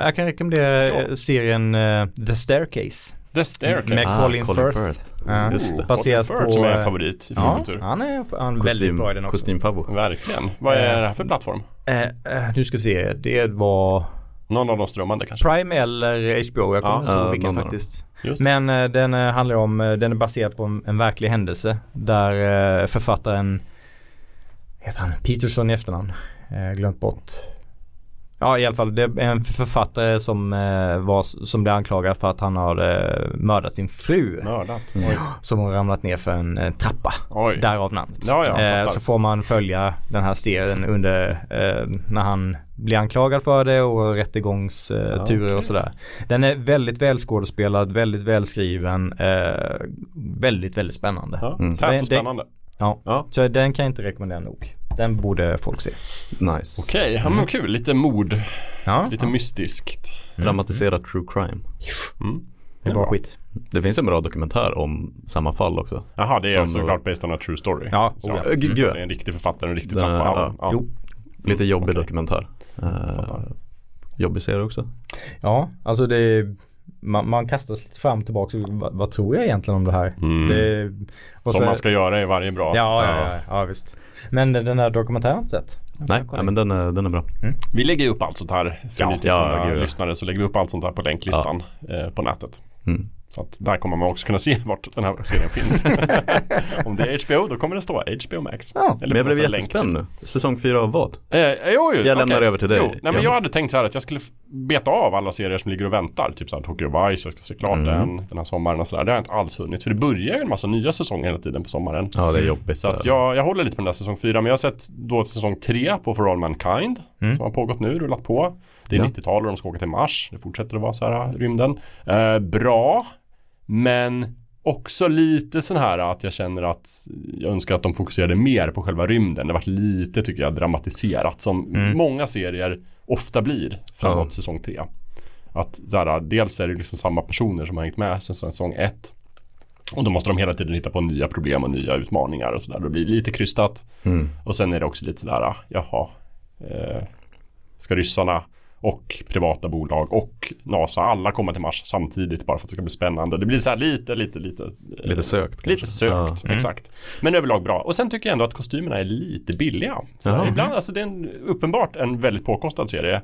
jag kan rekommendera Ja. eh, serien eh, The Staircase. The Staircase. Med Ah, Colin Firth. Ja, Just det. Baseras Colin Firth på... som är en eh, favorit i Ja, han är, han är väldigt bra i den också. Kostymfabbo. Verkligen. Vad är det här för plattform? Eh, eh, nu ska vi se, det var Någon av de strömmande kanske? Prime eller HBO, jag kommer Ja, inte ihåg vilken faktiskt. Men eh, den eh, handlar om, eh, den är baserad på en, en verklig händelse där författaren, heter han Peterson i efternamn, glömt bort. Ja i alla fall det är en författare som, eh, var, som blev anklagad för att han har eh, mördat sin fru. Mördat. Oj. Som har ramlat ner för en eh, trappa. Oj. Därav namnet. Ja, ja, eh, så får man följa den här serien under eh, när han blir anklagad för det och rättegångsturer eh, turer okej. och sådär. Den är väldigt välskådespelad, väldigt välskriven, väldigt, väldigt spännande. Ja, Mm. Tätt Det- spännande. Ja. Ja. Så den kan jag inte rekommendera nog. Den borde folk se. Nice. Okej, ja, men kul. Lite mord. Ja, Lite ja. mystiskt. Dramatiserat true crime. Mm. det är bra skit. Det finns en bra dokumentär om samma fall också. Jaha, det är såklart based on a true story. Ja, oh ja. Gud, Det är en riktig författare, en riktig Den- trappa. ja. Ja. Jo. Lite jobbig okej. dokumentär. Uh, jobbig serie också. Ja, alltså det är, man, man kastas lite fram och tillbaka. Vad, vad tror jag egentligen om det här? Mm. Det, och Som så- man ska göra i varje bra. Ja, ja, ja, ja, visst. Men den där dokumentären har jag inte sett. Nej, nej men den är, den är bra. Vi lägger ju upp allt sånt här för Ja, nytillkomna ja, ja. lyssnare så lägger vi upp allt sånt här på länklistan eh, på nätet. Mm. Så att där kommer man också kunna se vart den här serien finns. Om det är HBO då kommer det stå HBO Max. Ja, Eller Men jag blev jättespänd nu. Säsong fyra av vad? Eh, jo, jo, Jag lämnar okej. över till dig. Jo, nej, men Ja. jag hade tänkt så här att jag skulle beta av alla serier som ligger och väntar. Typ så här Tokyo Vice, jag ska se klart Mm. den den här sommaren och sådär. Det har jag inte alls hunnit. För det börjar ju en massa nya säsonger hela tiden på sommaren. Ja, det är jobbigt. Så att jag, jag håller lite på den där säsong 4 men jag har sett då säsong 3 på For All Mankind Mm. Som har pågått nu, rullat på Det är Ja. 90-tal och de ska åka till Mars Det fortsätter att vara så här rymden eh, Bra Men också lite sån här att jag känner att Jag önskar att de fokuserade mer på själva rymden Det har varit lite tycker jag dramatiserat som Mm. många serier ofta blir framåt Ja. säsong 3 Att här, dels är det liksom samma personer som har hängt med sen säsong 1 och då måste de hela tiden hitta på nya problem och nya utmaningar och sådär. Det blir lite krystat. Mm. Och sen är det också lite sådär, jaha. Eh, ska ryssarna och privata bolag och NASA alla komma till Mars samtidigt bara för att det ska bli spännande. Det blir så här lite, lite, lite. eh, Lite sökt Lite kanske. sökt, Mm. exakt. Men överlag bra. Och sen tycker jag ändå att kostymerna är lite billiga. Så Jaha. ibland, alltså det är en, uppenbart en väldigt påkostad serie.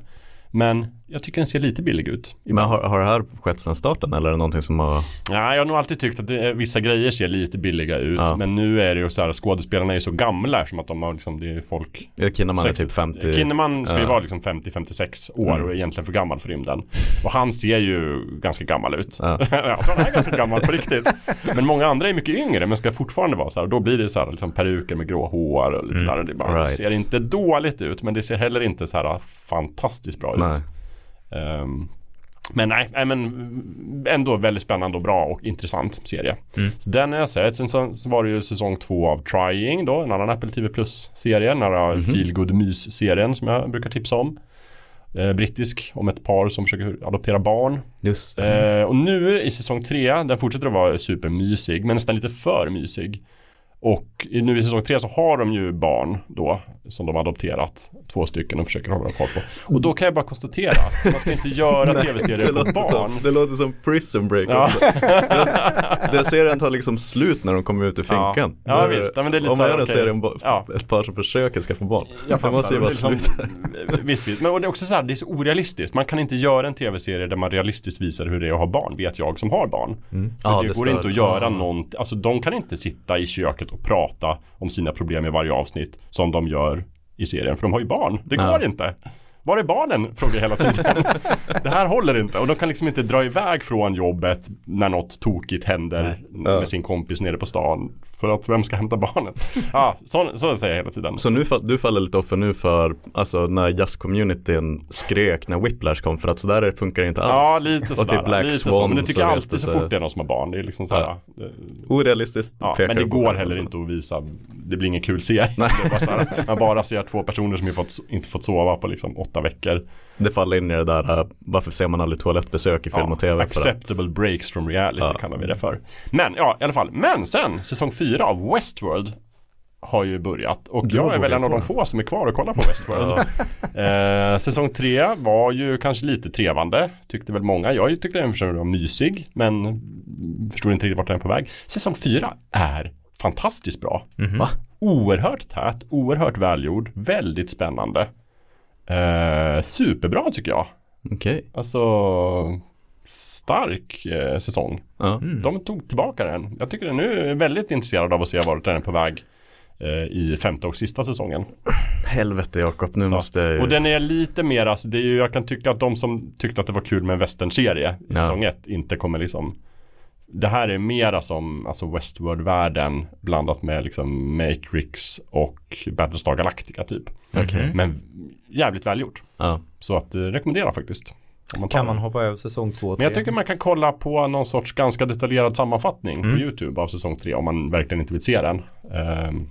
Men jag tycker den ser lite billig ut. Men har, har det här skett sedan starten eller är det någonting som har... Ja, jag har nog alltid tyckt att det, vissa grejer ser lite billiga ut. Ja. Men nu är det ju så här, skådespelarna är ju så gamla som att de har liksom, det är folk Kinnaman är typ 50. Kinnaman ska ju Ja. vara liksom 50-56 år Mm. och är egentligen för gammal för rymden. Och han ser ju ganska gammal ut. Ja. jag tror han är ganska gammal på riktigt. Men många andra är mycket yngre men ska fortfarande vara så här. Och då blir det så här liksom peruker med grå hår och lite Mm. sådär. Det, bara, Right. det ser inte dåligt ut men det ser heller inte så här fantastiskt bra ut. Nej. Ehm, men nej, nej, men ändå väldigt spännande och bra och intressant serie. Mm. Så den har jag sett. Sen så, så var det ju säsong två av Trying då, en annan Apple TV Plus-serie. Den här Mhm. Feel Good Mys-serien som jag brukar tipsa om. Eh, brittisk, om ett par som försöker adoptera barn. Just det. Eh, och nu i säsong tre, den fortsätter att vara supermysig, men nästan lite för mysig. Och i- nu i säsong tre så har de ju barn då som de har adopterat. Två stycken och försöker hålla koll på. Och då kan jag bara konstatera att man ska inte göra tv-serier på barn. som, det låter som Prison Break Ja. också. Den, den serien tar liksom slut när de kommer ut ur Ja. finkan. Ja, Det- visst. Ja, men det är lite Om man gör en serie om Ja. ett par som försöker skaffa barn. Jag det måste ju vara är slut. liksom- Visst, visst. Men och det är också så här, det är så orealistiskt. Man kan inte göra en tv-serie där man realistiskt visar hur det är att ha barn, vet jag som har barn. För Ja, det, det går inte att göra Ja. något, alltså de kan inte sitta i köket och prata om sina problem i varje avsnitt som de gör i serien, för de har ju barn. Det Ja. går inte. Var är barnen? Frågar jag hela tiden. det här håller inte och de kan liksom inte dra iväg från jobbet när något tokigt händer Ja. med sin kompis nere på stan. För att vem ska hämta barnet? Ja, så, så säger jag hela tiden. Så nu du faller lite offer nu för alltså när jazzcommunityn skrek när Whiplash kom för att sådär funkar det inte Ja, alls. lite Och sådär. typ Black lite Swan så. Men det tycker jag alltid så fort det är någon som har barn. Det är liksom såhär. Ja. det- Orealistiskt. Ja, men det går heller alltså. inte att visa. Det blir ingen kul serie. Man bara ser två personer som inte fått, inte fått sova på liksom åtta veckor. Det faller in i det där, uh, varför ser man aldrig toalettbesök i film och tv? acceptable breaks from reality Ja. kallar vi det för. Men ja, i alla fall. Men sen, säsong fyra av Westworld har ju börjat och Du jag är väl en av de få som är kvar och kollar på Westworld. eh, säsong tre var ju kanske lite trevande, tyckte väl många. Jag tyckte den var mysig, men förstod inte riktigt vart den är på väg. Säsong fyra är fantastiskt bra. Va? Oerhört tät, oerhört välgjord, väldigt spännande. Eh, superbra tycker jag. Okej. Alltså stark eh, säsong. Ja. De tog tillbaka den. Jag tycker nu är väldigt intresserad av att se vart den är på väg eh, i femte och sista säsongen. Helvete Jakob, nu Så måste jag ju... och den är lite mer, alltså, det är ju, jag kan tycka att de som tyckte att det var kul med en westernserie i Ja. säsong ett inte kommer liksom det här är mera som alltså Westworld-världen blandat med liksom Matrix och Battlestar Galactica typ. Okej. Men jävligt välgjort. Ja. Så att eh, rekommendera faktiskt. Om man Kan man den. hoppa över säsong två och Men jag tycker man kan kolla på någon sorts ganska detaljerad sammanfattning Mm. på YouTube av säsong 3 om man verkligen inte vill se den. Ehm,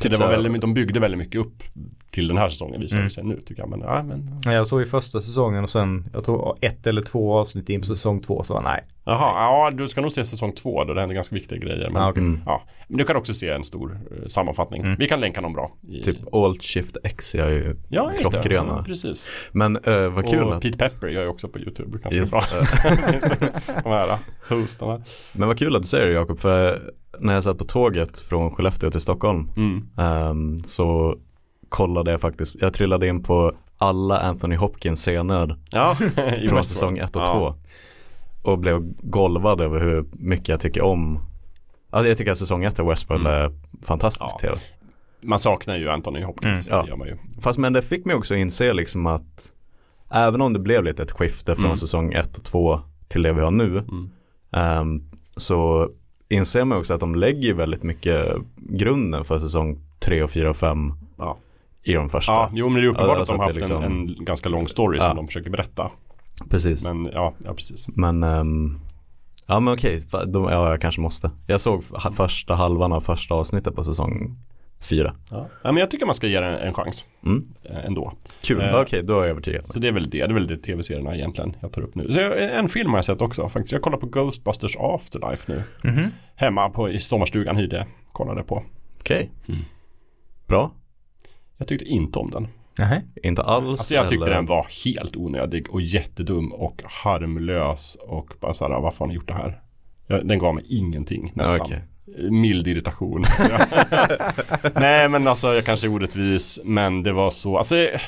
så det var väldigt, de byggde väldigt mycket upp till den här säsongen visar Mm. det sig nu tycker jag. Men, ja, men, Ja, Jag såg i första säsongen och sen, jag tror ett eller två avsnitt in på säsong två så nej. Jaha, ja du ska nog se säsong 2 då det händer ganska viktiga grejer. Men, Ah, okej. Mm. ja, men du kan också se en stor eh, sammanfattning. Mm. Vi kan länka någon bra. I, Typ Alt Shift X är ju ja, klockrena. Ja, precis. Men uh, vad kul och att... Pete Pepper gör ju också på YouTube. Ganska Just bra. De här hostarna. Men vad kul att du säger det Jakob, för när jag satt på tåget från Skellefteå till Stockholm Mm. ehm, så kollade jag faktiskt, jag trillade in på alla Anthony Hopkins scener Ja, från säsong 1 och Ja. 2 och blev golvad över hur mycket jag tycker om Alltså jag tycker att säsong 1 av Westworld Mm. är fantastisk Ja. tv. Man saknar ju Anthony Hopkins. Mm, ja. Ju. Fast men det fick mig också inse liksom att även om det blev lite ett skifte från Mm. säsong 1 och 2 till det vi har nu ehm, så inser man också att de lägger väldigt mycket grunden för säsong 3 och 4 och 5 Ja. i de första. Ja, jo men det är uppenbart Alltså att de har haft det en, liksom- en ganska lång story Ja. som de försöker berätta. Precis. Men, Men ja, ja precis. ehm, ja men okej, de, ja jag kanske måste. Jag såg första halvan av första avsnittet på säsong 4. Ja. ja, men jag tycker man ska ge den en chans Mm. eh, ändå. Kul, Eh, okej då är jag övertygad. Så det är väl det, det är väl det tv-serierna egentligen jag tar upp nu. Så jag, en film har jag sett också faktiskt. Jag kollar på Ghostbusters Afterlife nu. Mhm. Hemma på, i sommarstugan hyrde, kollade på. Okej. Mm. Bra. Jag tyckte inte om den. Nähä. Inte alls. Alltså jag tyckte eller- den var helt onödig och jättedum och harmlös och bara såhär, varför har ni gjort det här? Den gav mig ingenting nästan. Okej. Mild irritation. Nej men alltså jag kanske är orättvis men det var så, alltså jag,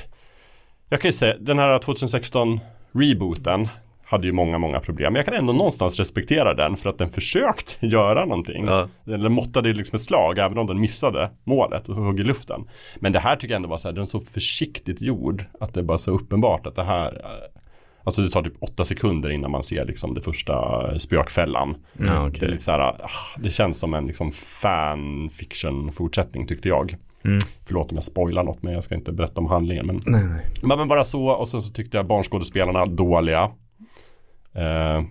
jag kan ju säga, den här 2016 rebooten hade ju många, många problem. Men jag kan ändå någonstans respektera den för att den försökt göra någonting. Ja. Eller måttade liksom ett slag även om den missade målet och högg i luften. Men det här tycker jag ändå var så här, den är så försiktigt gjord att det är bara så uppenbart att det här eh, Alltså det tar typ åtta sekunder innan man ser liksom det första spökfällan. Ja, Det, är lite så här, ah, det känns som en liksom fanfiction fortsättning tyckte jag. Mm. Förlåt om jag spoilar något men jag ska inte berätta om handlingen. Men, Nej, nej. men bara så och sen så tyckte jag barnskådespelarna dåliga. Eh,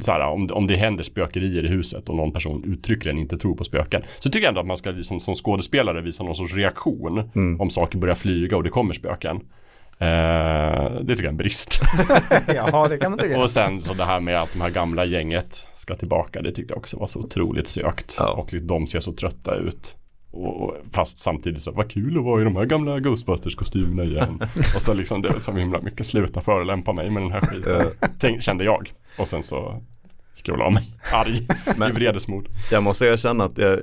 så här, om, om det händer spökerier i huset och någon person uttryckligen inte tror på spöken. Så tycker jag ändå att man ska liksom, som skådespelare visa någon sorts reaktion Mm. om saker börjar flyga och det kommer spöken. Eh, det tycker jag är en brist. Jaha, det kan man tycka. och sen så det här med att de här gamla gänget ska tillbaka. Det tyckte jag också var så otroligt sökt. Ja. Och de ser så trötta ut. Och, och, fast samtidigt så, vad kul att vara i de här gamla Ghostbusters-kostymerna igen. och så liksom det är så himla mycket, sluta förolämpa mig med den här skiten. Tänk, kände jag. Och sen så gick jag väl av mig, arg, i vredesmod. Jag måste erkänna att jag,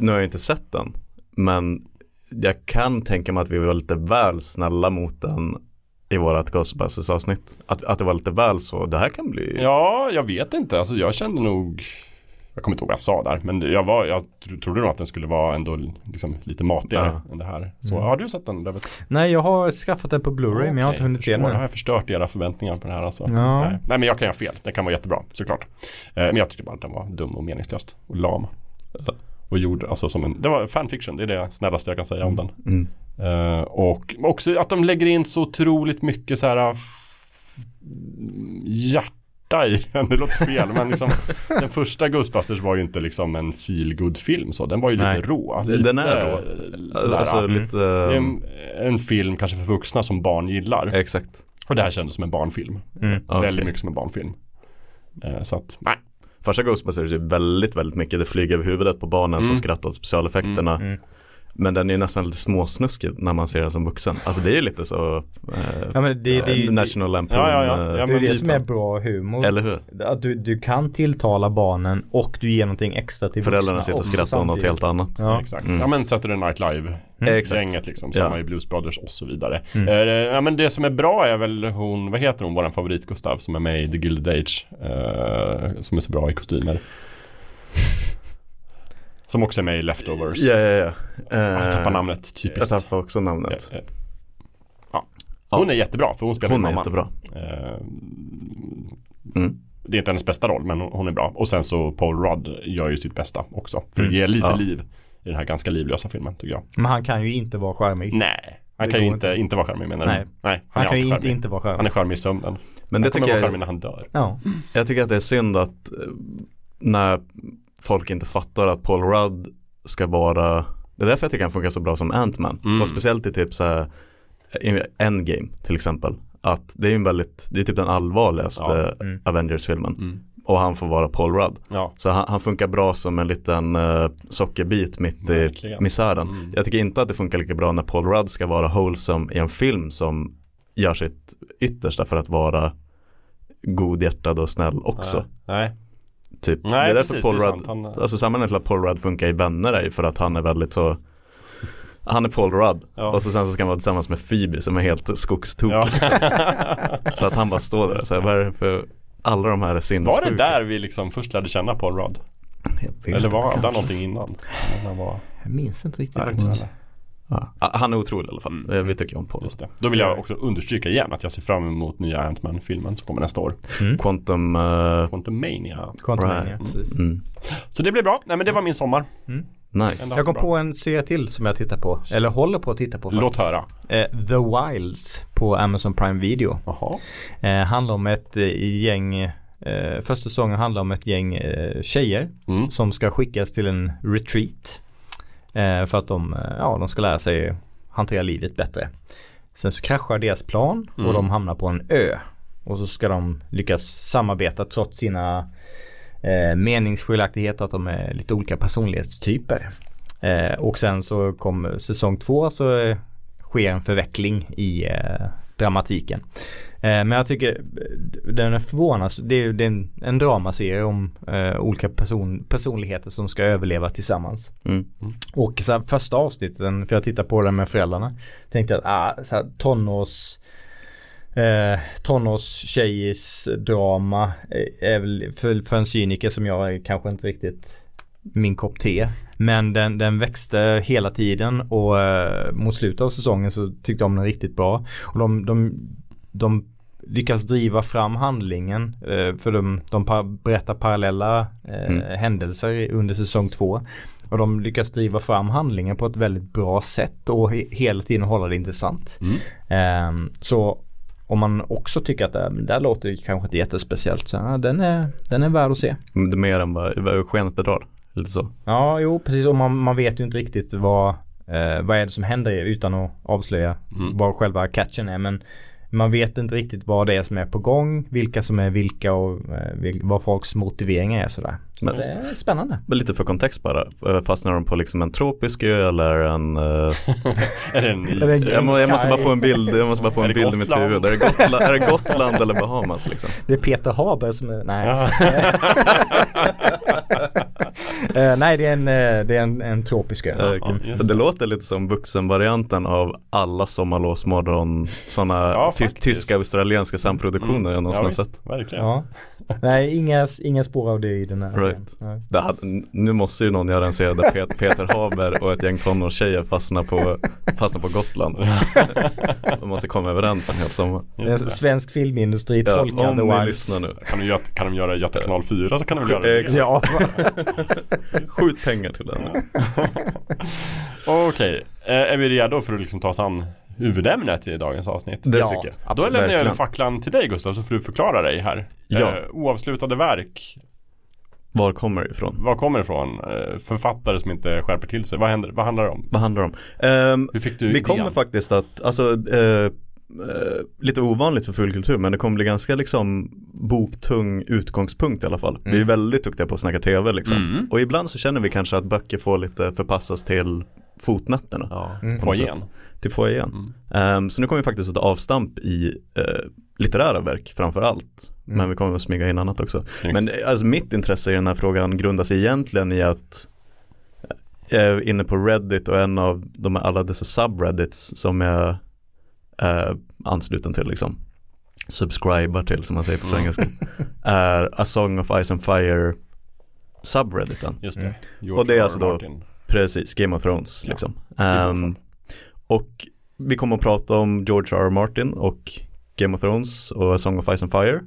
nu har jag inte sett den. Men jag kan tänka mig att vi var lite väl snälla mot den i vårat Ghostbusters avsnitt. Att, att det var lite väl så, det här kan bli Ja, jag vet inte. Alltså jag kände nog jag kommer inte ihåg vad jag sa där, men jag, var, jag tro- trodde nog att den skulle vara ändå liksom lite matigare än det här. Så Mm. har du sett den David? Nej, jag har skaffat den på Blu-ray men jag har inte hunnit se den Då har jag förstört era förväntningar på den här alltså. Ja. Nej. Nej, men jag kan göra fel. Den kan vara jättebra, såklart. Eh, men jag tyckte bara att den var dum och meningslöst och lam. Och gjorde, alltså som en, det var fanfiction, det är det snällaste jag kan säga om den. Mm. Eh, och också att de lägger in så otroligt mycket så här f- hjärta i den. Det låter fel men liksom den första Ghostbusters var ju inte liksom en feel film så. Den var ju lite Nej. rå. Den Lite, är rå. sådär. alltså Mm. lite, Det är en, en film kanske för vuxna som barn gillar. exakt. Och det här kändes som en barnfilm. Mm. Okej. Väldigt mycket som en barnfilm. Eh, så att, nej. Första Ghostbusters är väldigt, väldigt mycket, det flyger över huvudet på barnen som Mm. skrattar åt specialeffekterna. Mm, mm. Men den är ju nästan lite småsnuskig när man ser den som vuxen. Alltså det är ju lite så eh, Ja men det, det, det, National Lampoon. Ja, ja, ja. eh, Ja, det är men det typ. som är bra humor. Eller hur? Att du, du kan tilltala barnen och du ger någonting extra till Föräldrarna vuxna sitter och skrattar åt något helt annat. Ja. Exakt. Mm. Ja men Saturday Night Live Exakt. gänget liksom. Samma Ja. i Blues Brothers och så vidare. Mm. Eh, ja men det som är bra är väl hon, vad heter hon, våran favorit Gustav som är med i The Gilded Age. eh, som är så bra i kostymer. Som också är med i Leftovers. Ja, ja, ja. Eh, Jag tappar namnet, Jag typiskt. tappar också namnet. Eh, eh, Ja. Hon är jättebra för hon spelar Hon är mamman. jättebra. Eh, Mm. det är inte hennes bästa roll men hon hon är bra. Och sen så Paul Rudd gör ju sitt bästa också. För Mm. att ge lite Ja. liv i den här ganska livlösa filmen tycker jag. Men han kan ju inte vara charmig. Nej, han Det kan ju inte, inte. inte vara charmig menar Nej. du? Nej, Han är kan ju inte charmig. inte vara Han är charmig. charmig i sömnen. Men det han kommer tycker vara jag, charmig när han dör. Ja. jag tycker att det är synd att eh, när folk inte fattar att Paul Rudd ska vara Det är därför jag tycker han funkar så bra som Ant-Man. Mm. Och speciellt i typ så här Endgame till exempel. Att det är ju en väldigt, det är typ den allvarligaste Ja. Mm. Avengers-filmen. Mm. Och han får vara Paul Rudd. Ja. Så han, han funkar bra som en liten uh, sockerbit mitt i Verkligen. misären. Mm. Jag tycker inte att det funkar lika bra när Paul Rudd ska vara wholesome i en film som gör sitt yttersta för att vara godhjärtad och snäll också. Nej. Typ. Nej, det är därför precis, Paul Rudd. Han- alltså sammanhanget till att Paul Rudd funkar i Vänner är ju för att han är väldigt så han är Paul Rudd Ja. och så sen så ska han vara tillsammans med Phoebe som är helt skogstokig. Ja. Så att han bara står där och säger vad är det för alla de här är sinnessjuka. Var det där vi liksom först lärde känna Paul Rudd? Eller var det någonting innan? Han var... Jag minns inte riktigt Nej. Ja. Han är otrolig i alla fall. Mm. Eh, Vi tycker om Paul. Just det. Då vill jag också understryka igen att jag ser fram emot nya Ant-Man-filmen som kommer nästa år. Quantum, uh, Quantum Mania. Quantumania, Right. precis. mm, Så det blir bra. Nej men det var min sommar. nice. Jag kom på en serie till som jag tittar på. Eller håller på att titta på faktiskt. Låt höra. Eh, The Wilds på Amazon Prime Video. Jaha. Eh, handlar om ett gäng, eh, första säsongen handlar om ett gäng eh, tjejer Mm. som ska skickas till en retreat. Eh, för att de, eh, ja, de ska lära sig hantera livet bättre. Sen så kraschar deras plan och Mm. de hamnar på en ö. Och så ska de lyckas samarbeta trots sina eh, meningsskiljaktigheter att de är lite olika personlighetstyper. Eh, och sen så kommer säsong två så eh, sker en förveckling i eh, dramatiken. Eh, men jag tycker eh, den är förvånas. Det är, det är en, en dramaserie om eh, olika person, personligheter som ska överleva tillsammans. Mm. Och så här, första avsnitten, för jag tittar på den med föräldrarna, tänkte att ah, så här, tonårs eh, tonårstjejs drama eh, är väl för, för en cyniker som jag är kanske inte riktigt min kopp te. Men den, den växte hela tiden och eh, mot slutet av säsongen så tyckte om den riktigt bra. Och de, de, de lyckas driva fram handlingen eh, för de, de par, berättar parallella eh, Mm. händelser under säsong två. Och de lyckas driva fram handlingen på ett väldigt bra sätt och he hela tiden hålla det intressant. Mm. Ehm, så om man också tycker att det, här- det här låter kanske inte jättespeciellt så ja, den, är, den är värd att se. Det är mer än vad, vad skenet bedrar. Lite så. Ja, jo precis och man, man vet ju inte riktigt vad, eh, vad är det som händer utan att avslöja Mm. vad själva catchen är. Men man vet inte riktigt vad det är som är på gång, vilka som är vilka och eh, vad folks motiveringar är sådär. Så Men- det är spännande. Men lite för kontext bara. Eh, Fastnar de på liksom en tropisk ö eller en... eh, Är det en Är det is? en- jag, må, jag måste bara få en bild, jag måste bara få Är en det bild i mitt huvud. Är det, Gotland, är det Gotland eller Bahamas liksom? Det är Peter Haber som är, nej. Eh, nej det är en, eh, det är en, en tropisk ö. Eh, Ja, det. låter lite som vuxenvarianten av alla sommarlovsmorgon sådana Ja, ty- tyska australienska samproduktioner jag någonsin ja, sett. Verkligen. Ja. Nej, inga, inga spår av det i den här Right. Det hade, nu måste ju någon göra en serie där Pet, Peter Haber och ett gäng tonårstjejer fastnar på, fastnar på Gotland. De måste komma överens en hel sommar. Svensk filmindustri Ja, tolkar om ni lyssnar nu, Kan, de göra, kan de göra Göta kanal 4 så kan de väl göra det. Ja, skjut pengar till den. Okej, eh, är vi redo för att liksom ta oss an huvudämnet i dagens avsnitt? Det Ja, tycker jag. Då lämnar jag Verkligen. facklan till dig Gustav så får du förklara dig här. Ja. Eh, oavslutade verk, Var kommer det ifrån? var kommer det ifrån? Eh, författare som inte skärper till sig, vad, händer, vad handlar det om? Vad handlar det om? Ehm, Hur fick du vi idén? kommer faktiskt att, alltså eh, eh, lite ovanligt för fullkultur men det kommer bli ganska liksom boktung utgångspunkt i alla fall. Vi är väldigt duktiga på att snacka tv liksom. Mm. Och ibland så känner vi kanske att böcker får lite förpassas till fotnätterna. Ja, Mm. få igen. Till foajén. Ehm, så nu kommer vi faktiskt att ta avstamp i eh, litterära verk framför allt. Men vi kommer att smyga in annat också. Snyggt. Men eh, alltså mitt intresse i den här frågan grundar sig egentligen i att jag är inne på Reddit och en av de alla dessa subreddits som jag är ansluten till liksom subscriber till som man säger på svengelska är A Song of Ice and Fire subredditen. Just det. Mm. Och det är alltså då- Martin. Precis, Game of Thrones Ja, liksom. Ehm, och vi kommer att prata om George R. R. Martin och Game of Thrones och A Song of Ice and Fire.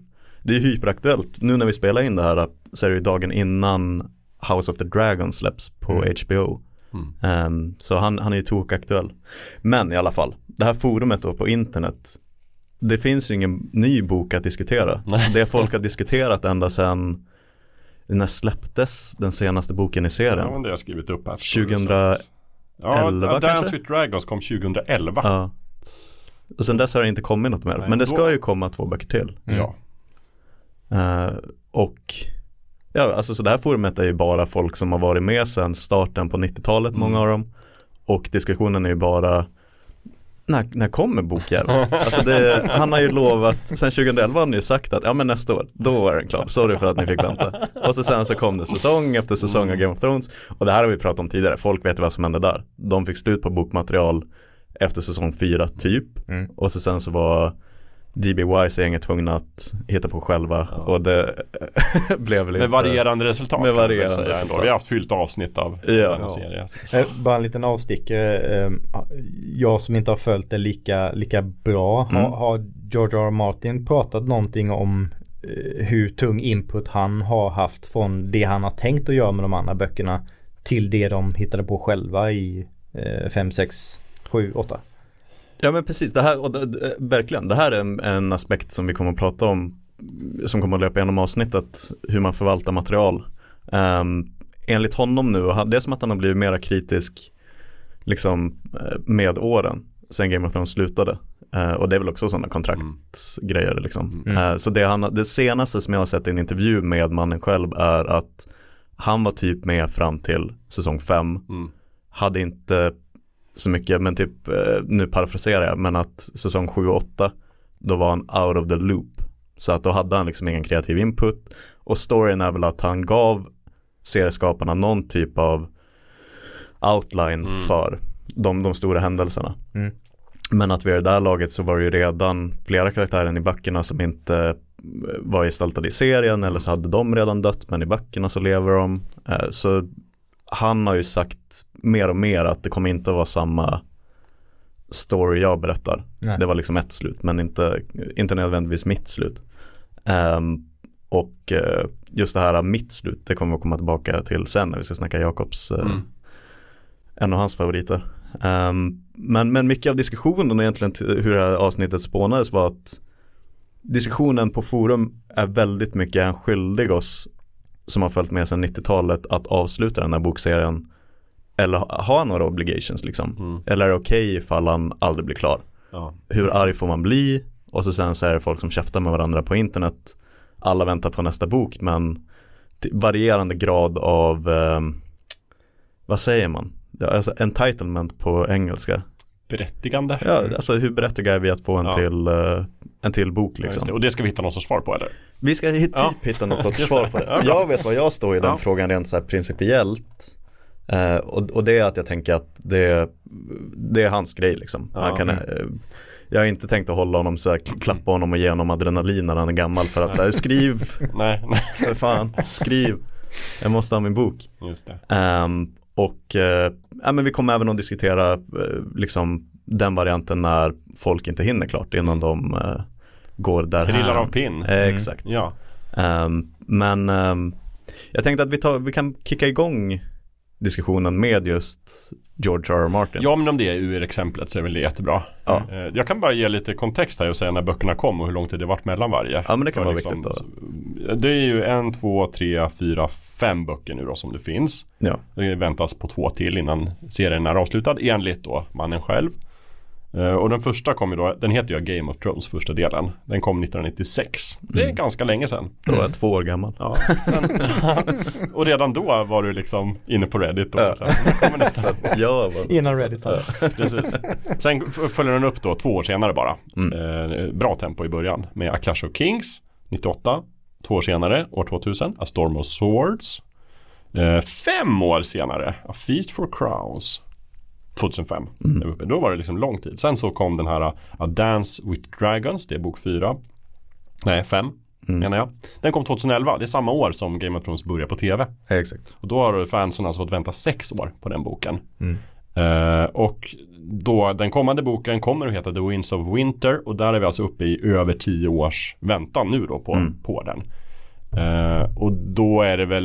Det är hyperaktuellt. Nu när vi spelar in det här så är det ju dagen innan House of the Dragon släpps på Mm. HBO. Mm. Så han, han är ju tokaktuell. Men i alla fall, det här forumet då på internet det finns ju ingen ny bok att diskutera. Nej. Det folk har diskuterat ända sedan när släpptes den senaste boken i serien? Ja, det har jag skrivit upp här. 2011 Ja, Dance kanske? with Dragons kom 2011. Ja. Och sen dess har det inte kommit något mer. Nej, Men det då- ska ju komma två böcker till. Ja. Eh, och ja, alltså så det här forumet är ju bara folk som har varit med sedan starten på 90-talet, många Mm. av dem. Och diskussionen är ju bara när, när kommer bokjäveln? alltså det, han har ju lovat, sen 2011 har han ju sagt att ja men nästa år, då är den klar. Sorry för att ni fick vänta. Och så sen så kom det säsong efter säsong Mm. av Game of Thrones. Och det här har vi pratat om tidigare, folk vet ju vad som hände där. De fick slut på bokmaterial efter säsong 4 typ. Mm. Och så sen så var DB Wise gänget tvungna att hitta på själva Ja. och det blev väl Med varierande resultat. Med varierande säga ändå. resultat. Vi har haft fyllt avsnitt av Ja. denna Ja. serie. Eh, Bara en liten avstickare. eh, Jag som inte har följt det lika, lika bra. Mm. Har, har George R. R. Martin pratat någonting om eh, hur tung input han har haft från det han har tänkt att göra med de andra böckerna till det de hittade på själva i 5, 6, 7, 8? Ja men precis, det här, och det, det, verkligen, det här är en, en aspekt som vi kommer att prata om som kommer att löpa genom avsnittet, hur man förvaltar material. Um, enligt honom nu, det är som att han har blivit mera kritisk liksom eh, med åren sen Game of Thrones slutade. Eh, och det är väl också sådana kontraktsgrejer liksom. Mm. Eh, så det, han, det senaste som jag har sett i en intervju med mannen själv är att han var typ med fram till säsong 5 Mm. hade inte så mycket, men typ, eh, nu parafraserar jag, men att säsong 7 och 8 då var han out of the loop. Så att då hade han liksom ingen kreativ input. Och storyn är väl att han gav serieskaparna någon typ av outline Mm. för de, de stora händelserna. Mm. Men att vid det där laget så var det ju redan flera karaktärer i böckerna som inte eh, var gestaltade i serien eller så hade de redan dött men i böckerna så lever de. Eh, Så han har ju sagt mer och mer att det kommer inte att vara samma story jag berättar. Nej. Det var liksom ett slut men inte, inte nödvändigtvis mitt slut. Ehm, och eh, just det här mitt slut, det kommer vi att komma tillbaka till sen när vi ska snacka Jakobs, eh, Mm. en av hans favoriter. Ehm, men, men mycket av diskussionen och egentligen hur det här avsnittet spånades var att diskussionen på forum är väldigt mycket en skyldig oss som har följt med sedan 90-talet att avsluta den här bokserien eller ha- ha några obligations liksom. Mm. Eller är det okej ifall han aldrig blir klar? Ja. Hur arg får man bli? Och så sen så är det folk som käftar med varandra på internet. Alla väntar på nästa bok men varierande grad av, eh, vad säger man? Alltså entitlement på engelska. Berättigande. Ja, alltså hur berättigade är vi att få en, Ja. till, eh, en till bok Ja, liksom? det. Och det ska vi hitta någon sorts svar på eller? Vi ska hit, Ja. typ hitta något sorts svar på det. Ja, jag vet vad jag står i den Ja. frågan rent så här principiellt. Eh, och, och det är att jag tänker att det, det är hans grej liksom. Ja. Han kan, eh, jag har inte tänkt att hålla honom så här, kl- klappa honom och ge honom adrenalin när han är gammal för att så här, skriv, Nej, nej. för fan, skriv. Jag måste ha min bok. Ehm, och eh, ja, men vi kommer även att diskutera eh, liksom den varianten när folk inte hinner klart innan de eh, går där Trillar av pinn. Eh, exakt. Ja. Ehm, men ehm, jag tänkte att vi, tar, vi kan kicka igång diskussionen med just George R. R. Martin. ja, men om det är ur exemplet så är väl det jättebra. Ja. Eh, Jag kan bara ge lite kontext här och säga när böckerna kom och hur lång tid det varit mellan varje. Ja, men det kan För vara liksom, viktigt då. Det är ju en, två, tre, fyra, fem böcker nu då som det finns. Ja. Det väntas på två till innan serien är avslutad enligt då mannen själv. Eh, Och den första kom ju då, den heter ju Game of Thrones första delen. Den kom 1996. Det är Mm. ganska länge sedan. Då var jag två år gammal. Ja, sen, och redan då var du liksom inne på Reddit. Och, Ja. nästa. Innan Reddit fanns. Precis. Sen följer den upp då två år senare bara. Mm. Eh, bra tempo i början med A Clash of Kings 98. Två år senare, år 2000, A Storm of Swords. Eh, fem år senare, A Feast for Crowns. 2005. Mm. Då var det liksom lång tid. Sen så kom den här A Dance with Dragons, det är bok fyra. Nej, fem Mm. menar jag. Den kom 2011, det är samma år som Game of Thrones börjar på tv. Exakt. Och då har fansen alltså fått vänta sex år på den boken. Mm. Eh, och då den kommande boken kommer att heta The Winds of Winter och där är vi alltså uppe i över tio års väntan nu då på, Mm. på den. Eh, och då är det väl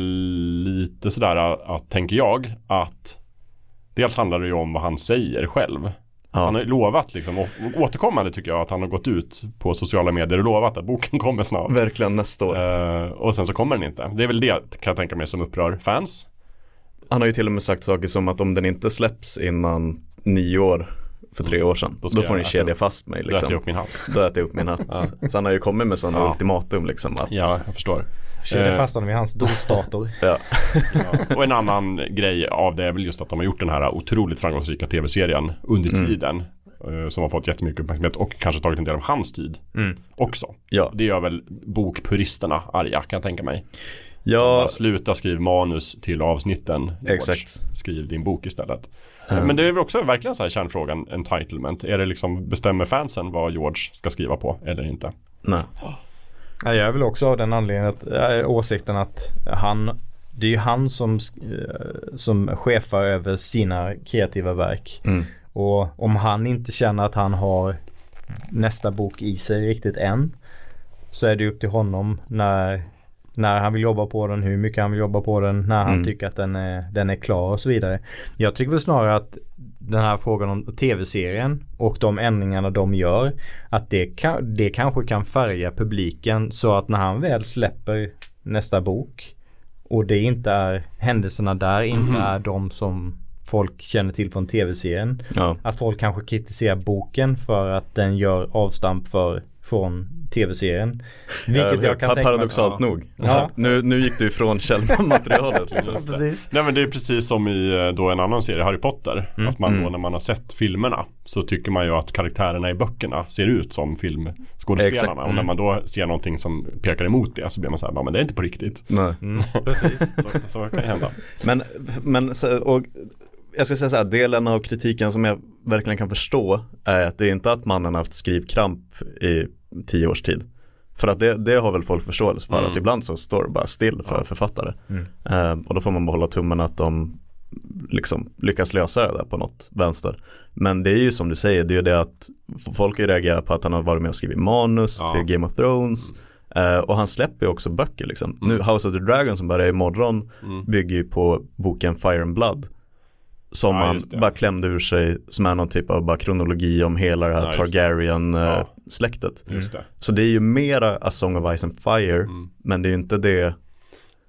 lite sådär att, att, tänker jag, att dels handlar det ju om vad han säger själv. Han Ja. har ju lovat liksom, och återkommande tycker jag att han har gått ut på sociala medier och lovat att boken kommer snart. Verkligen nästa år. Eh, och sen så kommer den inte. Det är väl det kan jag tänka mig som upprör fans. Han har ju till och med sagt saker som att om den inte släpps innan nio år för tre år sedan, Då då, får ni kedja äta fast mig Då äter jag liksom. upp min hatt. Då äter jag upp min hatt. Så han har ju kommit med sådana Ja. ultimatum liksom att Ja, jag förstår. Kedja Eh. fast honom vid hans DOS-dator. ja. Ja. Och en annan grej av det är väl just att de har gjort den här otroligt framgångsrika tv-serien under Mm. tiden. eh, Som har fått jättemycket uppmärksamhet och kanske tagit en del av hans tid Mm. också. ja. Det gör väl bokpuristerna arga kan jag tänka mig. Ja, sluta skriv manus till avsnitten. George. Exakt. Skriv din bok istället. Ja. Men det är väl också verkligen så här kärnfrågan, entitlement. Är det liksom, bestämmer fansen vad George ska skriva på eller inte? nej. Ja, jag är väl också av den anledningen att, äh, åsikten att han det är ju han som, eh, som chefar över sina kreativa verk. Mm. Och om han inte känner att han har nästa bok i sig riktigt än så är det upp till honom när, när han vill jobba på den, hur mycket han vill jobba på den, när han Mm. tycker att den är, den är klar och så vidare. Jag tycker väl snarare att den här frågan om tv-serien och de ändringarna de gör att det, kan, det kanske kan färga publiken så att när han väl släpper nästa bok och det inte är händelserna där inte Mhm. är de som folk känner till från tv-serien Ja. att folk kanske kritiserar boken för att den gör avstamp för från tv-serien. Vilket jag kan Pa- tänka mig. Paradoxalt Ja. nog. Ja. Nu, nu gick du ifrån källmaterialet liksom. Precis. Nej men det är precis som i eh, då en annan serie, Harry Potter. Mm. Att man då Mm. när man har sett filmerna så tycker man ju att karaktärerna i böckerna ser ut som filmskådespelarna. Exakt. Och när man då ser någonting som pekar emot det så blir man så här, "Ja, men det är inte på riktigt. Nej. Mm, precis. Så, så kan det hända. Men, men så, och jag ska säga så här, delen av kritiken som jag verkligen kan förstå är att det är inte att mannen har haft skrivkramp i tio års tid. För att det, det har väl folk förståelse för, Mm. att ibland så står det bara still för Ja. författare. Mm. Eh, och då får man behålla tummen att de liksom lyckas lösa det där på något vänster. Men det är ju som du säger, det är ju det att folk har reagerat på att han har varit med och skrivit manus Ja. till Game of Thrones. Eh, och han släpper ju också böcker liksom. Mm. Nu House of the Dragon som börjar imorgon Mm. bygger ju på boken Fire and Blood. Som Ja, man bara klämde ur sig som är någon typ av bara kronologi om hela det här Ja. Targaryen-släktet. Det. Så det är ju mera A Song of Ice and Fire, Mm. men det är ju inte det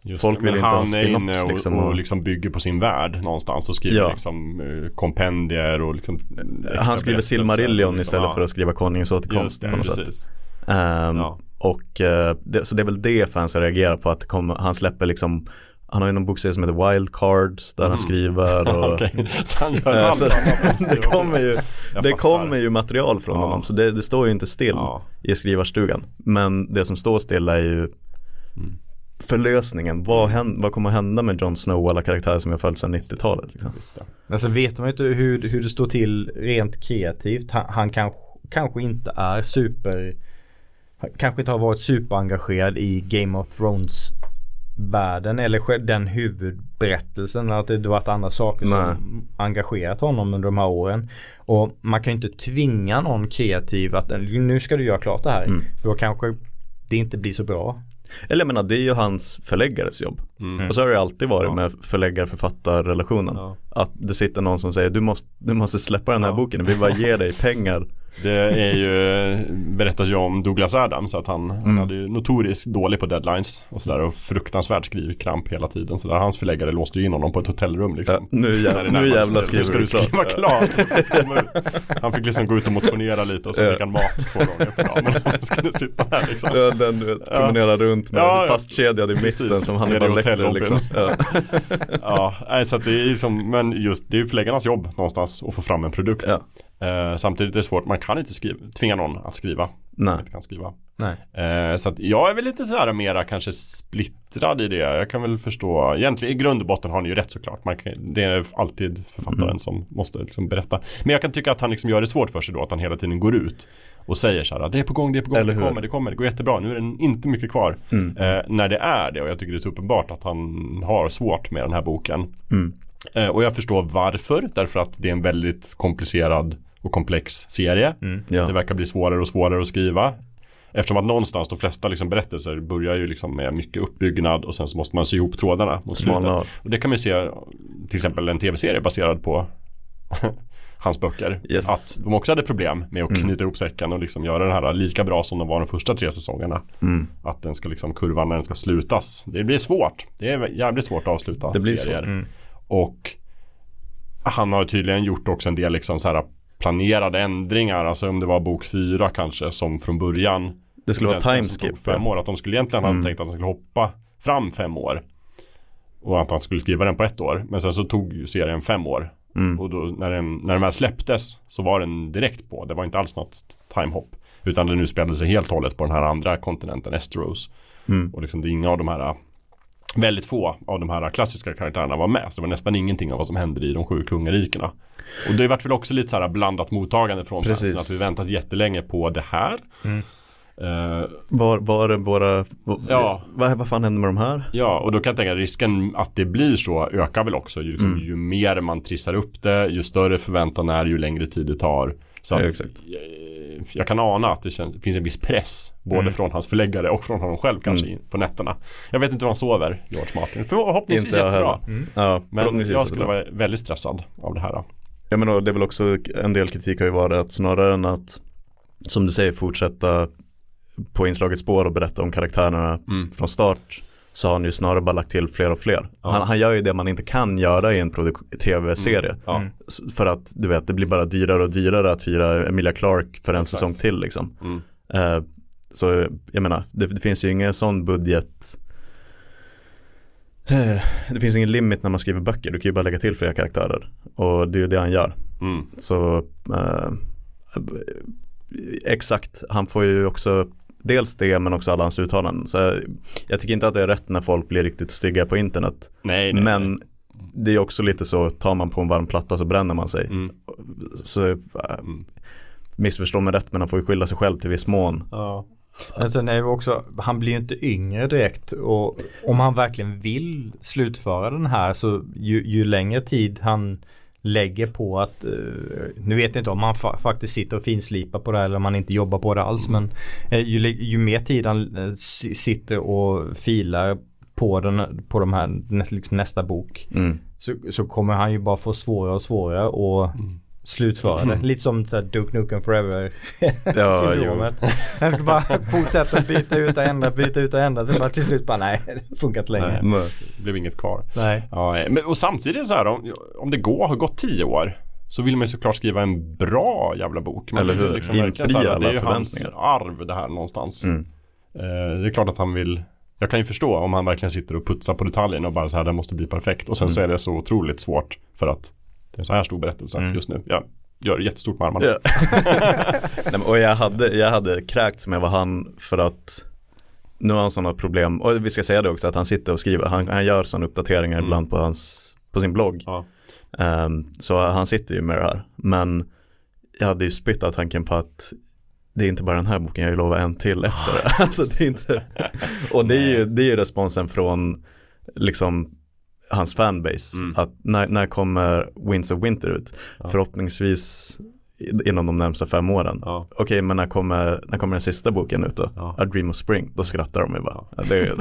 Just Folk det, vill inte ha spin-offs, och, liksom, och, liksom bygger på sin värld någonstans och skriver Ja. liksom eh, kompendier och liksom extra Han skriver Silmarillion liksom, istället ja. för att skriva Konungens återkomst det, på något sätt. precis. Ehm, Ja. Och eh, det, så det är väl det fansen reagerar på att kommer, han släpper liksom han har ju någon bokserie som heter Wild Cards där han skriver och Okej, så han gör allt så det kommer ju, det kommer ju material från Ja. honom så det, det står ju inte still Ja. i skrivarstugan. Men det som står still är ju förlösningen. Vad, hän, vad kommer hända med Jon Snow och alla karaktärer som jag följt sedan 90-talet? Liksom? Men så vet man ju inte hur, hur det står till rent kreativt. Han, han kanske, kanske inte är super kanske inte har varit superengagerad i Game of Thrones världen eller själv den huvudberättelsen. Att det har varit andra saker Nej. som engagerat honom under de här åren. Och man kan ju inte tvinga någon kreativ att nu ska du göra klart det här. Mm. För då kanske det inte blir så bra. Eller jag menar det är ju hans förläggares jobb. Mm. Och så har det alltid varit Ja. med förläggar-författar-relationen. Ja. Att det sitter någon som säger du måste, du måste släppa den här Ja. boken, vi vill bara ge dig pengar. Det är ju, berättas ju om Douglas Adams att han, han Mm. hade ju notoriskt dålig på deadlines och sådär och fruktansvärt skrivkramp hela tiden. Så där hans förläggare låste ju in honom på ett hotellrum liksom. Ja, nu, När det jä- nu jävlar skriver Nu ska du du skriva klart. Han fick liksom gå ut och motionera lite och sen Ja. fick han mat två gånger per dag. Men han skulle sitta här liksom. Ja, den du vet, promenerar runt med Ja, ja. fastkedjad i Precis. mitten som han bara läcker liksom. Ja. Ja, så att det är liksom, men just det är ju förläggarnas jobb någonstans att få fram en produkt. Ja. Eh, samtidigt är det svårt, man kan inte skriva, tvinga någon att skriva. Nej. Inte kan skriva. Nej. Eh, så att jag är väl lite så här mera kanske splittrad i det. Jag kan väl förstå, egentligen i grund och botten har ni ju rätt såklart. Man kan, det är alltid författaren Mm. som måste liksom berätta. Men jag kan tycka att han liksom gör det svårt för sig då, att han hela tiden går ut och säger så här, det är på gång, det är på gång, Eller det hur? kommer, det kommer, det går jättebra, nu är det inte mycket kvar. Mm. Eh, när det är det och jag tycker det är så uppenbart att han har svårt med den här boken. Mm. Eh, och jag förstår varför, därför att det är en väldigt komplicerad och komplex serie. Ja. Det verkar bli svårare och svårare att skriva. Eftersom att någonstans de flesta liksom berättelser börjar ju liksom med mycket uppbyggnad och sen så måste man sy ihop trådarna mot slutet. Smalna av. Och det kan man ju se till exempel en tv-serie baserad på hans böcker. Yes. Att de också hade problem med att Mm. knyta ihop säcken och liksom göra den här lika bra som de var de första tre säsongerna. Mm. Att den ska liksom kurvan när den ska slutas. Det blir svårt. Det är jävligt svårt att avsluta Det blir serier. svårt. Mm. Och han har tydligen gjort också en del liksom så här planerade ändringar. Alltså om det var bok fyra kanske som från början Det skulle vara timeskip. Fem år. Att de skulle egentligen ha Mm. tänkt att han skulle hoppa fram fem år. Och att han skulle skriva den på ett år. Men sen så tog ju serien fem år. Mm. Och då när den, när den väl släpptes så var den direkt på. Det var inte alls något timehopp. Utan den utspelade sig helt och hållet på den här andra kontinenten, Esteros. Mm. Och liksom det är inga av de här Väldigt få av de här klassiska karaktärerna var med. Så det var nästan ingenting av vad som hände i de sju kungarikena. Och det vart väl också lite så här blandat mottagande från Precis. fansen. Att vi väntat jättelänge på det här. Mm. Eh, Var, var våra, vad, Ja. vad, vad fan händer med de här? Ja, och då kan jag tänka att risken att det blir så ökar väl också. Ju, liksom, Mm. ju mer man trissar upp det, ju större förväntan är, ju längre tid det tar. Så Ja, att, exakt. Jag, jag kan ana att det, känns, finns en viss press, både Mm. från hans förläggare och från honom själv kanske Mm. in, på nätterna. Jag vet inte hur han sover, George Martin. Förhoppningsvis Inte jättebra. heller. Ja, Men förhoppningsvis jag skulle vara väldigt stressad av det här. Jag menar, det är väl också en del kritik har ju varit att snarare än att som du säger fortsätta på inslaget spår och berätta om karaktärerna Mm. från start så har han ju snarare bara lagt till fler och fler. Ja. Han, han gör ju det man inte kan göra i en tv-serie. Ja. Mm. För att du vet, det blir bara dyrare och dyrare att hyra Emilia Clark för en Exakt. säsong till liksom. Mm. Eh, så jag menar, det, det finns ju ingen sån budget Eh, Det finns ingen limit när man skriver böcker, du kan ju bara lägga till fler karaktärer. Och det är ju det han gör. Mm. Så eh, exakt, han får ju också dels det men också alla hans uttalanden. Så jag, jag tycker inte att det är rätt när folk blir riktigt stygga på internet. Nej, nej, men nej. det är också lite så, tar man på en varm platta så bränner man sig. Mm. Så eh, Mm. missförstå mig rätt men han får ju skylla sig själv till viss mån. Ja. Men sen är det också, han blir ju inte yngre direkt och om han verkligen vill slutföra den här så ju, ju längre tid han lägger på att, eh, nu vet jag inte om han fa- faktiskt sitter och finslipar på det här eller om han inte jobbar på det alls men eh, ju, ju mer tid han eh, si- sitter och filar på, den, på de här, liksom nästa bok Mm. så, så kommer han ju bara få svårare och svårare och Mm. Slutföra det. Mm. Lite som så här Duke Nukem Forever Ja, syndromet. Ska bara fortsätta byta ut och ändra, byta ut och ändra. Sen bara till slut bara nej, det funkar inte längre. Nej. Det blev inget kvar. Nej. Ja, men, och samtidigt så här om, om det går, har gått tio år så vill man ju såklart skriva en bra jävla bok. Man Eller hur? verkligen Infria alla Det är ju hans arv det här någonstans. mm. Eh, det är klart att han vill jag kan ju förstå om han verkligen sitter och putsar på detaljerna och bara så här, den måste bli perfekt. Och sen så är det så otroligt svårt för att det en så här stor berättelse Mm. just nu. Jag gör jättestort med armarna. Ja. Nej, och jag hade, jag hade kräkts med vad han för att nu har han sådana problem och vi ska säga det också att han sitter och skriver, han, han gör sådana uppdateringar Mm. ibland på, hans, på sin blogg. Ja. Ehm, så han sitter ju med det här. Men jag hade ju spytt av tanken på att det är inte bara den här boken, jag lovar en till efter det. alltså, det är inte... Och det är, ju, det är ju responsen från liksom hans fanbase. Mm. Att när, när kommer Winds of Winter ut? Ja. Förhoppningsvis inom de närmsta fem åren. Ja. Okej, men när kommer, när kommer den sista boken ut då? Ja. A Dream of Spring. Då skrattar de ju bara. Ja, det,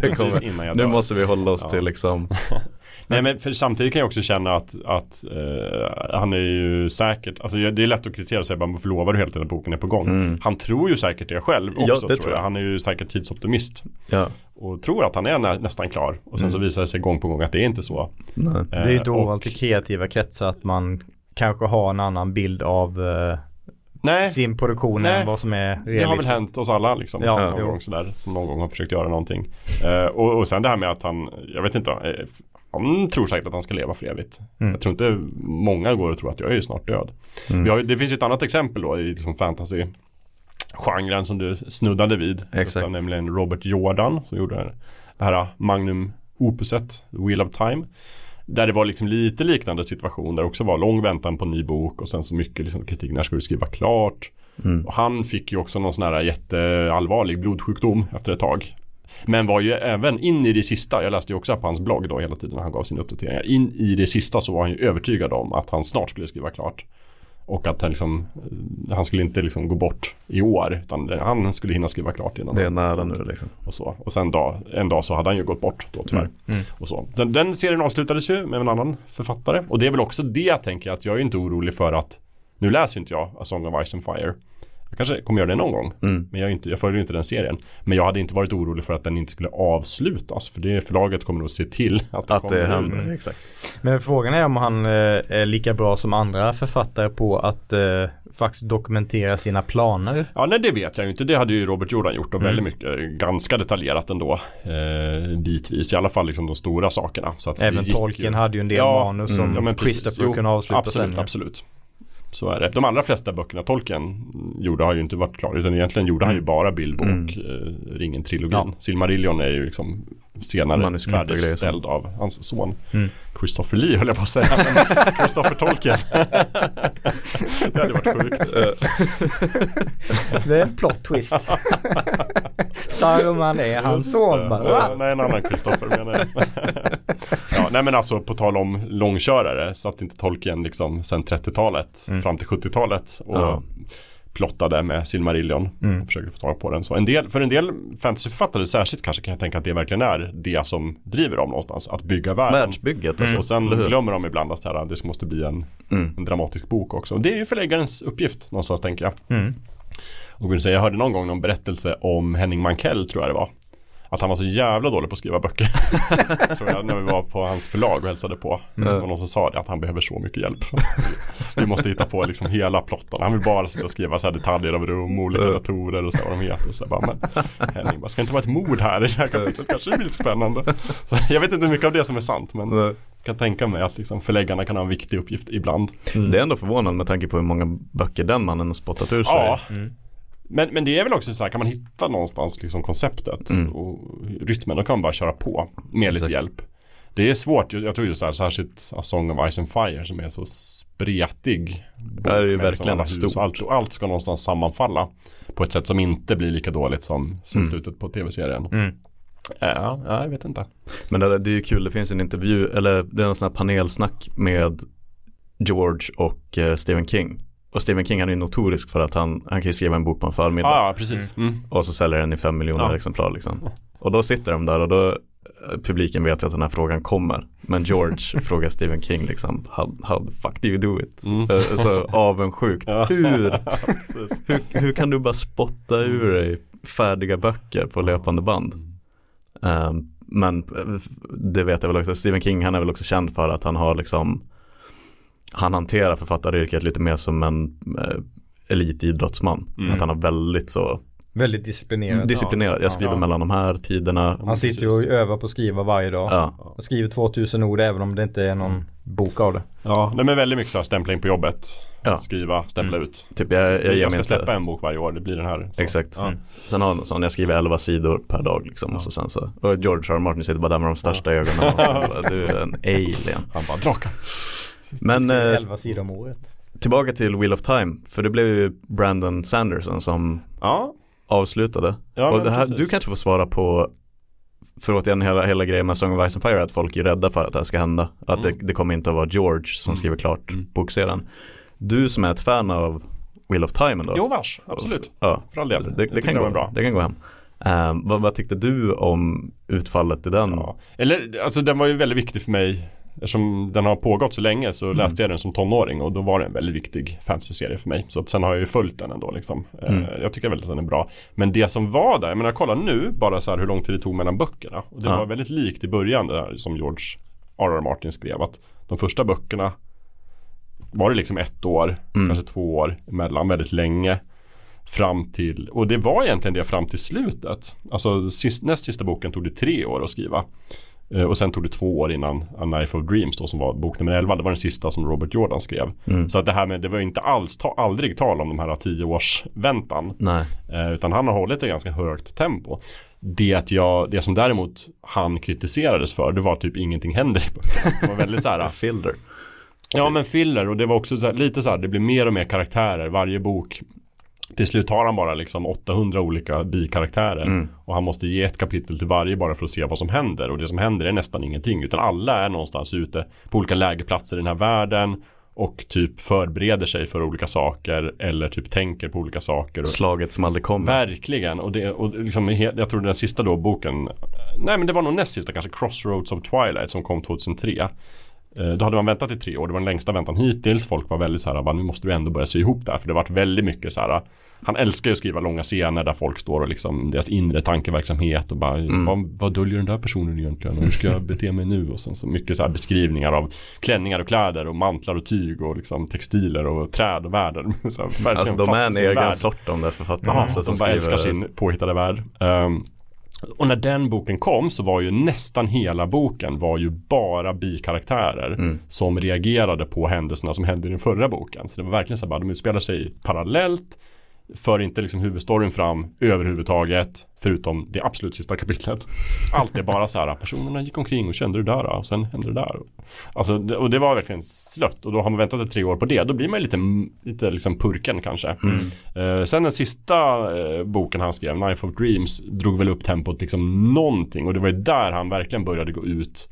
det kommer. innan jag Nu måste vi hålla oss Ja. till liksom. Nej men för samtidigt kan jag också känna att, att eh, han är ju säkert, alltså det är lätt att kritisera sig, bara varför lovar du hela tiden att boken är på gång? Mm. Han tror ju säkert det själv också Ja, det tror jag. jag. Han är ju säkert tidsoptimist Ja, och tror att han är nä, nästan klar. Och sen så Mm. visar det sig gång på gång att det är inte så. nej. Det är ju Eh, då och- alltid kreativa kretsar att man kanske har en annan bild av eh, Nej, sin produktion Nej. än vad som är det har väl realistiskt. hänt oss alla liksom. Ja, någon jo. gång sådär, som någon gång har försökt göra någonting. Eh, och, och sen det här med att han, jag vet inte, eh, han tror säkert att han ska leva för evigt. Mm. Jag tror inte många går och tror att jag är ju snart död. Mm. Vi har, det finns ju ett annat exempel då i liksom fantasy genren som du snuddade vid. Exakt. Utan Nämligen Robert Jordan som gjorde det här Magnum opuset, The Wheel of Time. Där det var liksom lite liknande situation där det också var lång väntan på en ny bok och sen så mycket liksom kritik, när ska du skriva klart? Mm. Och han fick ju också någon sån här jätteallvarlig blodsjukdom efter ett tag. Men var ju även in i det sista, jag läste ju också på hans blogg då hela tiden när han gav sina uppdateringar. In i det sista så var han ju övertygad om att han snart skulle skriva klart. Och att han, liksom, han skulle inte liksom gå bort i år utan han skulle hinna skriva klart innan. Det är nära nu liksom. Och, så. och sen dag, en dag så hade han ju gått bort då tyvärr. Mm. Mm. Och så. Sen, den serien avslutades ju med en annan författare. Och det är väl också det tänker jag att jag är inte orolig för att Nu läser ju inte jag A Song of Ice and Fire. Jag kanske kommer göra det någon gång. Mm. Men jag, inte, jag följer inte den serien. Men jag hade inte varit orolig för att den inte skulle avslutas. För det förlaget kommer nog se till att det Att kommer det ut. händer, exakt. Men frågan är om han eh, är lika bra som andra författare på att eh, faktiskt dokumentera sina planer. Ja, nej det vet jag ju inte. Det hade ju Robert Jordan gjort och Mm. väldigt mycket, ganska detaljerat ändå. Eh, bitvis, i alla fall liksom de stora sakerna. Så att Även Tolkien ju. hade ju en del Ja, manus mm, som Ja, men precis. Christopher Jo, kunde avsluta Absolut, sen. absolut. Så är det. De allra flesta böckerna Tolkien gjorde har ju inte varit klara. Utan egentligen gjorde han ju bara Bilbo Mm. och eh, Ringen-trilogin. Ja. Silmarillion är ju liksom senare färdigställd av hans son. Mm. Christopher Lee höll jag på att säga. men Christopher Tolkien. det hade varit sjukt. Det är en plot twist. Saruman är hans son bara. Nej, en annan Kristoffer menar jag. ja, nej men alltså på tal om långkörare så att inte Tolkien liksom sen 30-talet Mm. fram till 70-talet och Ja. Plottade med Silmarillion Mm. och försökte få tag på den. Så en del, för en del fantasyförfattare särskilt kanske kan jag tänka att det verkligen är det som driver dem någonstans. Att bygga världen. Världsbygget alltså. Och sen glömmer de ibland att det, här, det måste bli en, Mm. en dramatisk bok också. Och det är ju förläggarens uppgift någonstans tänker jag. Mm. Och vill säga, jag hörde någon gång någon berättelse om Henning Mankell tror jag det var. Att han var så jävla dålig på att skriva böcker. tror jag när vi var på hans förlag och hälsade på. Mm. Det var någon som sa det, att han behöver så mycket hjälp. vi måste hitta på liksom hela plotten. Han vill bara sitta och skriva så här detaljer av rum olika Mm. datorer och så vad de heter. Och så bara, men Henning, bara, ska det inte vara ett mord här i det här kapitlet? Kanske det blir lite spännande. Så jag vet inte hur mycket av det som är sant. Men jag kan tänka mig att liksom förläggarna kan ha en viktig uppgift ibland. Det är ändå förvånande med tanke på hur många böcker den mannen har spottat ur sig. Ja, Mm. Men, men det är väl också så här, kan man hitta någonstans liksom konceptet Mm. och rytmen, då kan man bara köra på med lite Exakt. hjälp. Det är svårt, jag tror ju så här, särskilt A Song of Ice and Fire som är så spretig. Det är ju liksom verkligen stort. Allt, och allt ska någonstans sammanfalla på ett sätt som inte blir lika dåligt som, som Mm. slutet på tv-serien. Mm. Ja, ja, jag vet inte. Men det, det är ju kul, det finns en intervju, eller det är en sån här panelsnack med George och eh, Stephen King. Och Stephen King han är notorisk för att han, han kan ju skriva en bok på en förmiddag. Ja precis. Mm. Och så säljer den i fem miljoner Ja. exemplar liksom. Och då sitter de där och då eh, publiken vet att den här frågan kommer. Men George frågar Stephen King liksom how, how the fuck do you do it? Mm. Eh, Så avundsjukt. Ja. Hur, hur, hur kan du bara spotta ur dig färdiga böcker på löpande band? Ehm, men det vet jag väl också, Stephen King han är väl också känd för att han har liksom Han hanterar författaryrket lite mer som en eh, elitidrottsman. Mm. Att han har väldigt så Väldigt disciplinerad. disciplinerad. Jag skriver Ja. mellan de här tiderna. Han sitter ju och övar på att skriva varje dag. Ja, Han skriver 2000 ord även om det inte är någon bok av det. Ja, nej, men väldigt mycket så här stämpla in på jobbet. Ja. Skriva, stämpla ut. typ jag, jag Jag ska inte. släppa en bok varje år, det blir den här. Så. Exakt. Ja. Sen har han sån, jag skriver 11 sidor per dag liksom. Och, så sen så, och George R. R. Martin sitter bara där med de största ögonen. Och så du är en alien. Han bara, drakar. Men eh, 11 sidor om året. tillbaka till Wheel of Time. För det blev ju Brandon Sanderson som Ja, avslutade. Ja, och det här, du kanske får svara på för återigen hela, hela grejen med Song of Ice and Fire att folk är rädda för att det här ska hända. Att Mm. det, det kommer inte att vara George som skriver klart Mm. bokserien. Du som är ett fan av Wheel of Time ändå. jo vars, absolut. Ja, För all del. det, det, tycker kan gå, bra. det kan gå hem. Ehm, vad, vad tyckte du om utfallet i den? Ja. Eller, alltså den var ju väldigt viktig för mig. Eftersom den har pågått så länge så läste jag den som tonåring och då var det en väldigt viktig fantasy-serie för mig. Så att sen har jag ju följt den ändå liksom. Mm. Eh, Jag tycker väldigt att den är bra. Men det som var där, jag menar kolla nu bara så här hur lång tid det tog mellan böckerna. Och det Ja. var väldigt likt i början det där som George R.R. Martin skrev. Att de första böckerna var det liksom ett år, Mm. kanske två år emellan väldigt länge. Fram till, och det var egentligen det fram till slutet. Alltså sist, näst sista boken tog det tre år att skriva. Eh, Och sen tog det två år innan A Knife of Dreams då som var bok nummer 11. Det var den sista som Robert Jordan skrev. Mm. Så att det här med, det var inte alls, ta, aldrig tal om de här tio års väntan. Nej. Eh, utan han har hållit ett ganska högt tempo. Det, jag, det som däremot han kritiserades för, det var typ ingenting händer i böckerna. Det var väldigt så här, Fielder. Ja men filler och det var också så här, lite så här, det blir mer och mer karaktärer varje bok. Till slut har han bara liksom 800 olika bikaraktärer Mm. och han måste ge ett kapitel till varje bara för att se vad som händer och det som händer är nästan ingenting utan alla är någonstans ute på olika lägerplatser i den här världen och typ förbereder sig för olika saker eller typ tänker på olika saker. Och, Slaget som aldrig kommer. Verkligen och, det, och liksom, jag tror den sista då boken Nej men det var nog näst sista kanske Crossroads of Twilight som kom 2003 Eh, Då hade man väntat i tre år, det var den längsta väntan hittills Folk var väldigt så här, "Va, nu måste du ändå börja sy ihop det här För det har varit väldigt mycket så här Han älskar ju att skriva långa scener där folk står och liksom Deras inre tankeverksamhet och bara vad, vad döljer den där personen egentligen? Och hur ska jag bete mig nu? Och sen så mycket så här beskrivningar av klänningar och kläder och mantlar och tyg och liksom textiler och träd och världar Alltså de är en egen värld. sort de där författarna. Ja, så som att bara de älskar skriver, sin påhittade värld. Ehm, och när den boken kom så var ju nästan hela boken var ju bara bikaraktärer Mm. som reagerade på händelserna som hände i den förra boken. Så det var verkligen så bara, de utspelar sig parallellt för inte liksom huvudstoryn fram överhuvudtaget förutom det absolut sista kapitlet. Allt är bara så här, personerna gick omkring och kände det där och sen hände det där. Alltså, och det var verkligen slött och då har man väntat i tre år på det. Då blir man lite, lite liksom purken kanske. Eh, sen den sista eh, boken han skrev, Knife of Dreams, drog väl upp tempot liksom någonting och det var ju där han verkligen började gå ut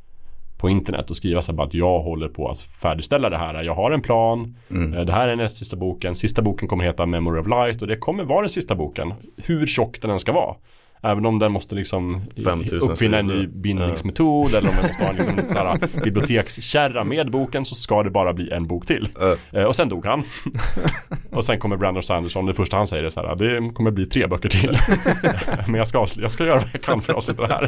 på internet och skriva så här bara att jag håller på att färdigställa det här. Jag har en plan. Mm. Eh, Det här är näst sista boken. Sista boken kommer heta Memory of Light och det kommer vara den sista boken. Hur tjock den än ska vara. Även om den måste liksom 5000 uppfinna en ny bindningsmetod eller om den måste ha en liksom, här, bibliotekskärra med boken så ska det bara bli en bok till. Eh, och sen dog han. och sen kommer Brandon Sanderson, det första han säger är så här, det kommer bli tre böcker till. Men jag ska, avsluta, jag ska göra vad jag kan för att avsluta det här.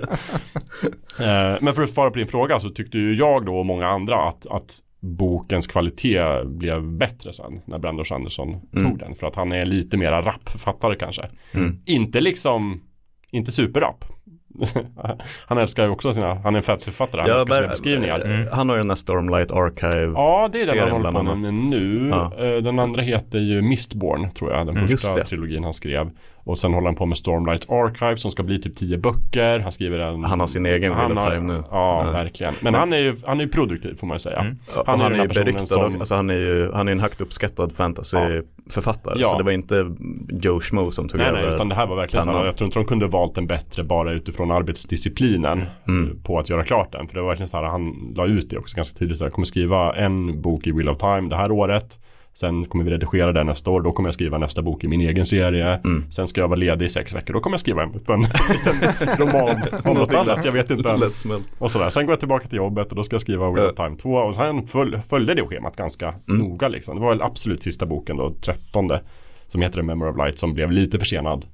Eh, men för att svara på din fråga så tyckte ju jag då och många andra att, att bokens kvalitet blev bättre sen när Brandon Sanderson Mm. tog den. För att han är lite mera rappförfattare kanske. Mm. Inte liksom, inte superrapp. han älskar ju också sina, han är en fantasyförfattare, han älskar sina beskrivningar. eh, Han har ju den där Stormlight Archive. Ja, det är den han håller på med nu. Ja. Eh, Den andra heter ju Mistborn, tror jag. Den Mm. Första trilogin han skrev. Och sen håller han på med Stormlight Archive som ska bli typ tio böcker. Han skriver en... Han har sin egen han of har- Time nu. Ja, Ja. verkligen. Men han är ju, han är produktiv får man ju säga. Mm. Han han, är är den ju beryktad, som- alltså han är ju han är en högt uppskattad fantasyförfattare. Ja. Så det var inte Joe Schmo som tog Nej, över. nej, utan det här var verkligen så här, Jag tror inte de kunde valt en bättre bara utifrån arbetsdisciplinen Mm. eh, på att göra klart den. För det var verkligen så här, han la ut det också ganska tydligt. Så här, jag kommer skriva en bok i Wheel of Time det här året. Sen kommer vi redigera den nästa år. Då kommer jag skriva nästa bok i min egen serie. Mm. Sen ska jag vara ledig i sex veckor. Då kommer jag skriva en, en liten roman om något annat. Jag vet inte. Och sådär. Sen går jag tillbaka till jobbet och då ska jag skriva Wheel of Time 2. Och sen föl, följde det schemat ganska noga liksom. Det var väl absolut sista boken då, trettonde. Som heter The Memory of Light som blev lite försenad.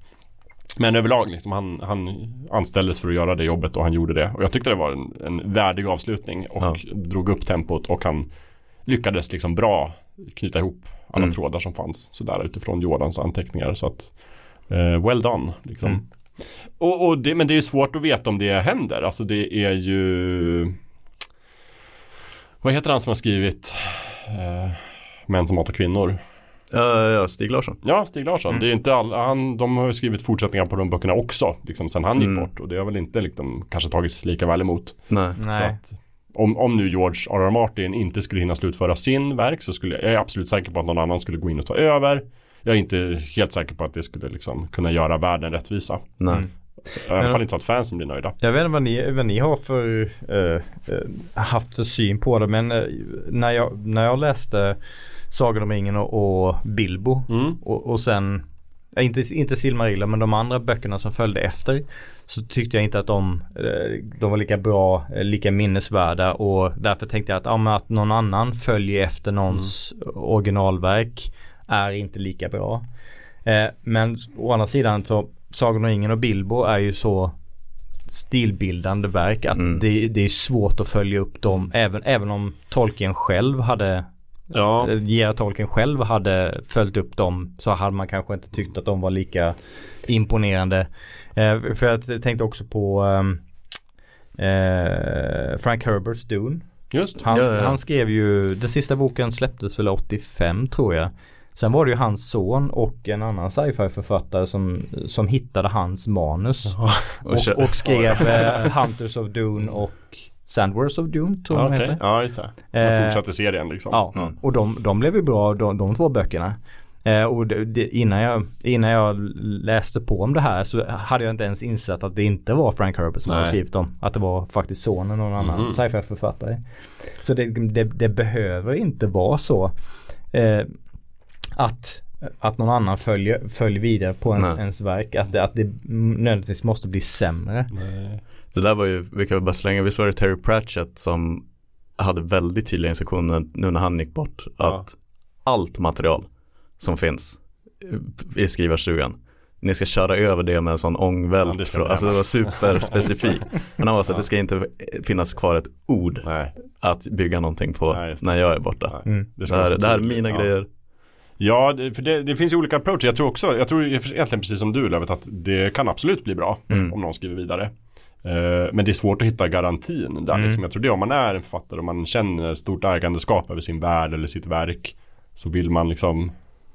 Men överlag liksom, han, han anställdes för att göra det jobbet och han gjorde det. Och jag tyckte det var en, en värdig avslutning och Ja. drog upp tempot och han lyckades liksom bra knyta ihop alla Mm. trådar som fanns sådär utifrån Jordans anteckningar. Så att, eh, well done liksom. Mm. Och, och det, men det är ju svårt att veta om det händer. Alltså det är ju Vad heter han som har skrivit eh, Män som hatar kvinnor? Ja, Stig Larsson. Ja, Stig Larsson. Mm. Det är inte all, han, de har ju skrivit fortsättningar på de böckerna också. Liksom sen han gick Mm. bort. Och det har väl inte liksom, kanske tagits lika väl emot. Nej. Så Nej. att, om, om nu George R.R. Martin inte skulle hinna slutföra sin verk så skulle jag, jag är absolut säker på att någon annan skulle gå in och ta över. Jag är inte helt säker på att det skulle liksom kunna göra världen rättvisa. Nej. Mm. I alla fall inte så att fansen blir nöjda. Jag vet inte vad ni, vad ni har för eh, haft för syn på det men eh, när, jag, när jag läste Sagan om ringen och, och Bilbo Mm. och, och sen inte, inte Silmarillion men de andra böckerna som följde efter så tyckte jag inte att de, eh, de var lika bra, eh, lika minnesvärda och därför tänkte jag att, ja, att någon annan följer efter någons originalverk är inte lika bra. Eh, men å andra sidan så Sagan om ringen och Bilbo är ju så stilbildande verk att Mm. det, det är svårt att följa upp dem även, även om Tolkien själv hade Ja. J.R. Tolkien själv hade följt upp dem så hade man kanske inte tyckt att de var lika imponerande. Eh, för jag tänkte också på ehm, eh, Frank Herberts Dune. Just. Han, Ja, ja, han skrev ju, den sista boken släpptes väl 85 tror jag. Sen var det ju hans son och en annan sci-fi författare som, som hittade hans manus. Och, och skrev eh, Hunters of Dune och Sandwars of Dune tror Ja, jag de okej. heter. ja just det. Man Eh, fortsatte serien liksom. Ja, Mm. och de, de blev ju bra de, de två böckerna. Eh, och det, det, innan, jag, innan jag läste på om det här så hade jag inte ens insett att det inte var Frank Herbert som Nej. hade skrivit dem. Att det var faktiskt sonen någon annan Mhm. sci-fi författare. Så det, det, behöver inte vara så eh, att, att någon annan följer, följer vidare på en, ens verk. Att det, att det nödvändigtvis måste bli sämre. Nej. Det där var ju, vi kan väl bara slänga, visst var det Terry Pratchett som hade väldigt tydliga instruktioner nu när han gick bort. Ja. Att allt material som finns i skrivarstugan, ni ska köra över det med en sån Ja, ångvält. det från- vi alltså det var superspecifikt. Men han var så att det ska inte finnas kvar ett ord Nej. att bygga någonting på Nej, det. när jag är borta. Mm. Det, Det här, så det här är mina ja. grejer. Ja, det, för det, det finns ju olika approacher. Jag tror också, jag tror egentligen precis som du Lövet att det kan absolut bli bra Mm. om någon skriver vidare. Eh, men det är svårt att hitta garantin där Mm. liksom. Jag tror det om man är en författare och man känner stort ägandeskap över sin värld eller sitt verk så vill man liksom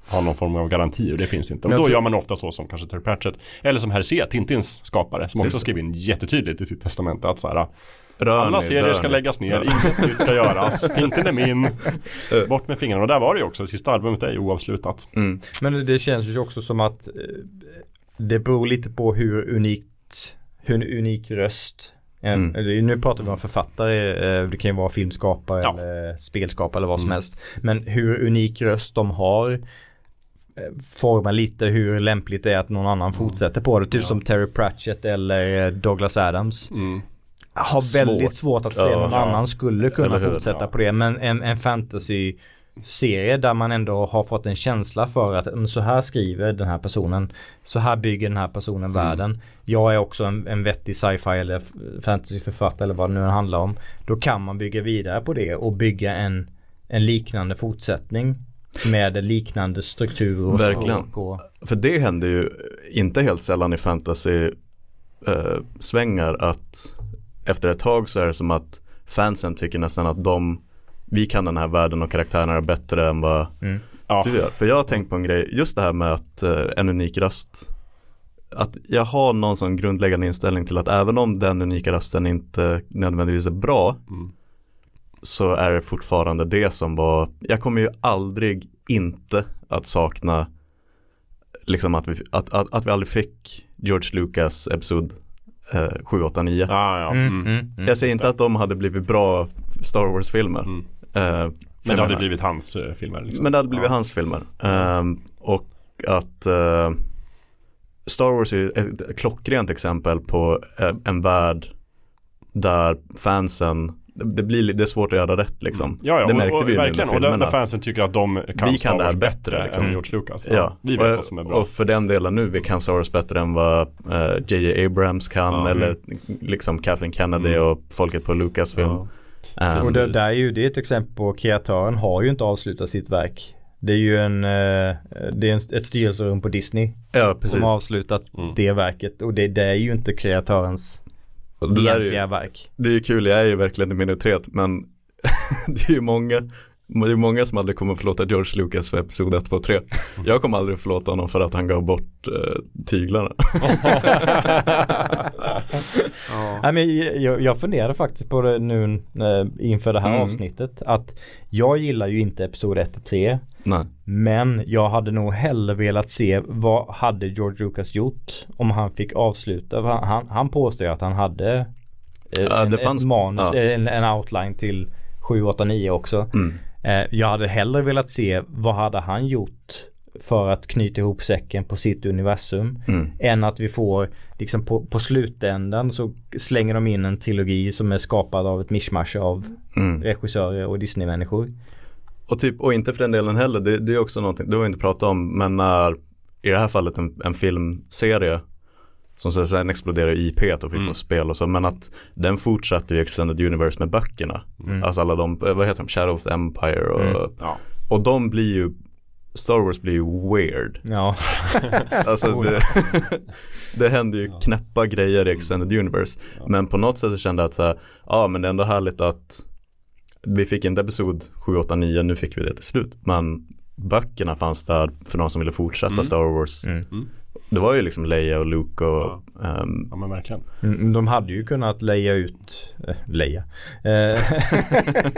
ha någon form av garanti och det finns inte. Och då tror- gör man ofta så som kanske Terry Pratchett eller som Hergé, Tintins skapare som också skrev in jättetydligt i sitt testamente att så här Rör alla serier ska läggas ner, inget nytt ska göras, Tintin är min, bort med fingrarna. Och där var det ju också, sista albumet är ju oavslutat. Mm. Men det känns ju också som att eh, det beror lite på hur unikt, hur unik röst en, Mm. Nu pratar vi om författare, eh, det kan ju vara filmskapare Ja. eller spelskapare eller vad som Mm. helst. Men hur unik röst de har eh, formar lite hur lämpligt det är att någon annan fortsätter på det. Typ Mm. Ja. som Terry Pratchett eller eh, Douglas Adams. Mm. Har Svårt. väldigt svårt att se Ja, någon ja. annan skulle kunna fortsätta Ja. på det. Men en, en fantasy serie där man ändå har fått en känsla för att mm, så här skriver den här personen. Så här bygger den här personen världen. Jag är också en, en vettig sci-fi eller fantasyförfattare eller vad det nu handlar om. Då kan man bygga vidare på det och bygga en, en liknande fortsättning. Med liknande struktur och Verkligen. och För det händer ju inte helt sällan i fantasy eh, svängar att efter ett tag så är det som att fansen tycker nästan att de vi kan den här världen och karaktärerna bättre än vad mm. Ja. du gör. För jag har tänkt på en grej, just det här med att eh, en unik röst att jag har någon sån grundläggande inställning till att även om den unika rösten inte nödvändigtvis är bra Mm. så är det fortfarande det som var, jag kommer ju aldrig inte att sakna liksom att vi, att, att, att vi aldrig fick George Lucas episod eh, 7, 8, 9. Ja, ja. Mm, Mm. mm, mm. jag säger inte att de hade blivit bra Star Wars-filmer. Mm. Eh, Men det hade menar- blivit hans eh, filmer. Liksom. Men det hade blivit Ja. hans filmer. Ehm, och att eh, Star Wars är ett klockrent exempel på en värld där fansen, det, blir, li- det är svårt att göra rätt liksom. Ja, ja det och, märkte och, vi nu med verkligen. Och där, filmerna. fansen tycker att de kan Vi kan det här bättre, liksom. än George Lucas. Ja, Vi vet och, vad som är bra. och för den delen nu, vi kan Star Wars bättre än vad JJ Abrams kan Ja. eller liksom Kathleen Kennedy Mm. och folket på Lucasfilm. Ja. Ehm, Och det, där är ju det är ett exempel på kreatören har ju inte avslutat sitt verk. Det är ju en, eh, det är ett styrelserum på Disney ja, som har avslutat Mm. det verket och det, det är ju inte kreatörens det är ju- egentliga verk. Det är ju kul, jag är ju verkligen i minoritet men det är ju många det är många som aldrig kommer förlåta George Lucas för episod 1, 2, 3. Jag kommer aldrig förlåta honom för att han gav bort eh, tyglarna. Nej, men jag, jag funderade faktiskt på det nu eh, inför det här Mm. avsnittet att jag gillar ju inte episod 1 3 Nej. men jag hade nog hellre velat se vad hade George Lucas gjort om han fick avsluta. Han, han, han påstår ju att han hade eh, Ja, en, det fanns- manus, ja. en, en outline till 7, 8, 9 också. Mm. Eh, jag hade hellre velat se vad hade han gjort för att knyta ihop säcken på sitt universum. Mm. Än att vi får liksom på, på slutändan så slänger de in en trilogi som är skapad av ett mischmasch av Mm. regissörer och Disney-människor. Och, typ, och inte för den delen heller, det, det är också någonting, det har vi inte pratat om, men när i det här fallet en, en filmserie som så- sen exploderar i IP och vi Mm. får spel och så, men att den fortsatte ju Extended Universe med böckerna. Mm. Alltså alla de, eh, vad heter de, Shadow of the Empire och, Mm. Ja. och de blir ju, Star Wars blir ju weird. Ja, Alltså det, det händer ju knäppa grejer i Extended Universe. Men på något sätt så kände jag att så här, ja men det är ändå härligt att vi fick inte episod 7, 8, 9, nu fick vi det till slut. Men böckerna fanns där för de som ville fortsätta Mm. Star Wars. Mm. Mm. Det var ju liksom Leia och Luke och ehm, ja, men verkligen. Mm, De hade ju kunnat leja ut, äh, leja. Eh,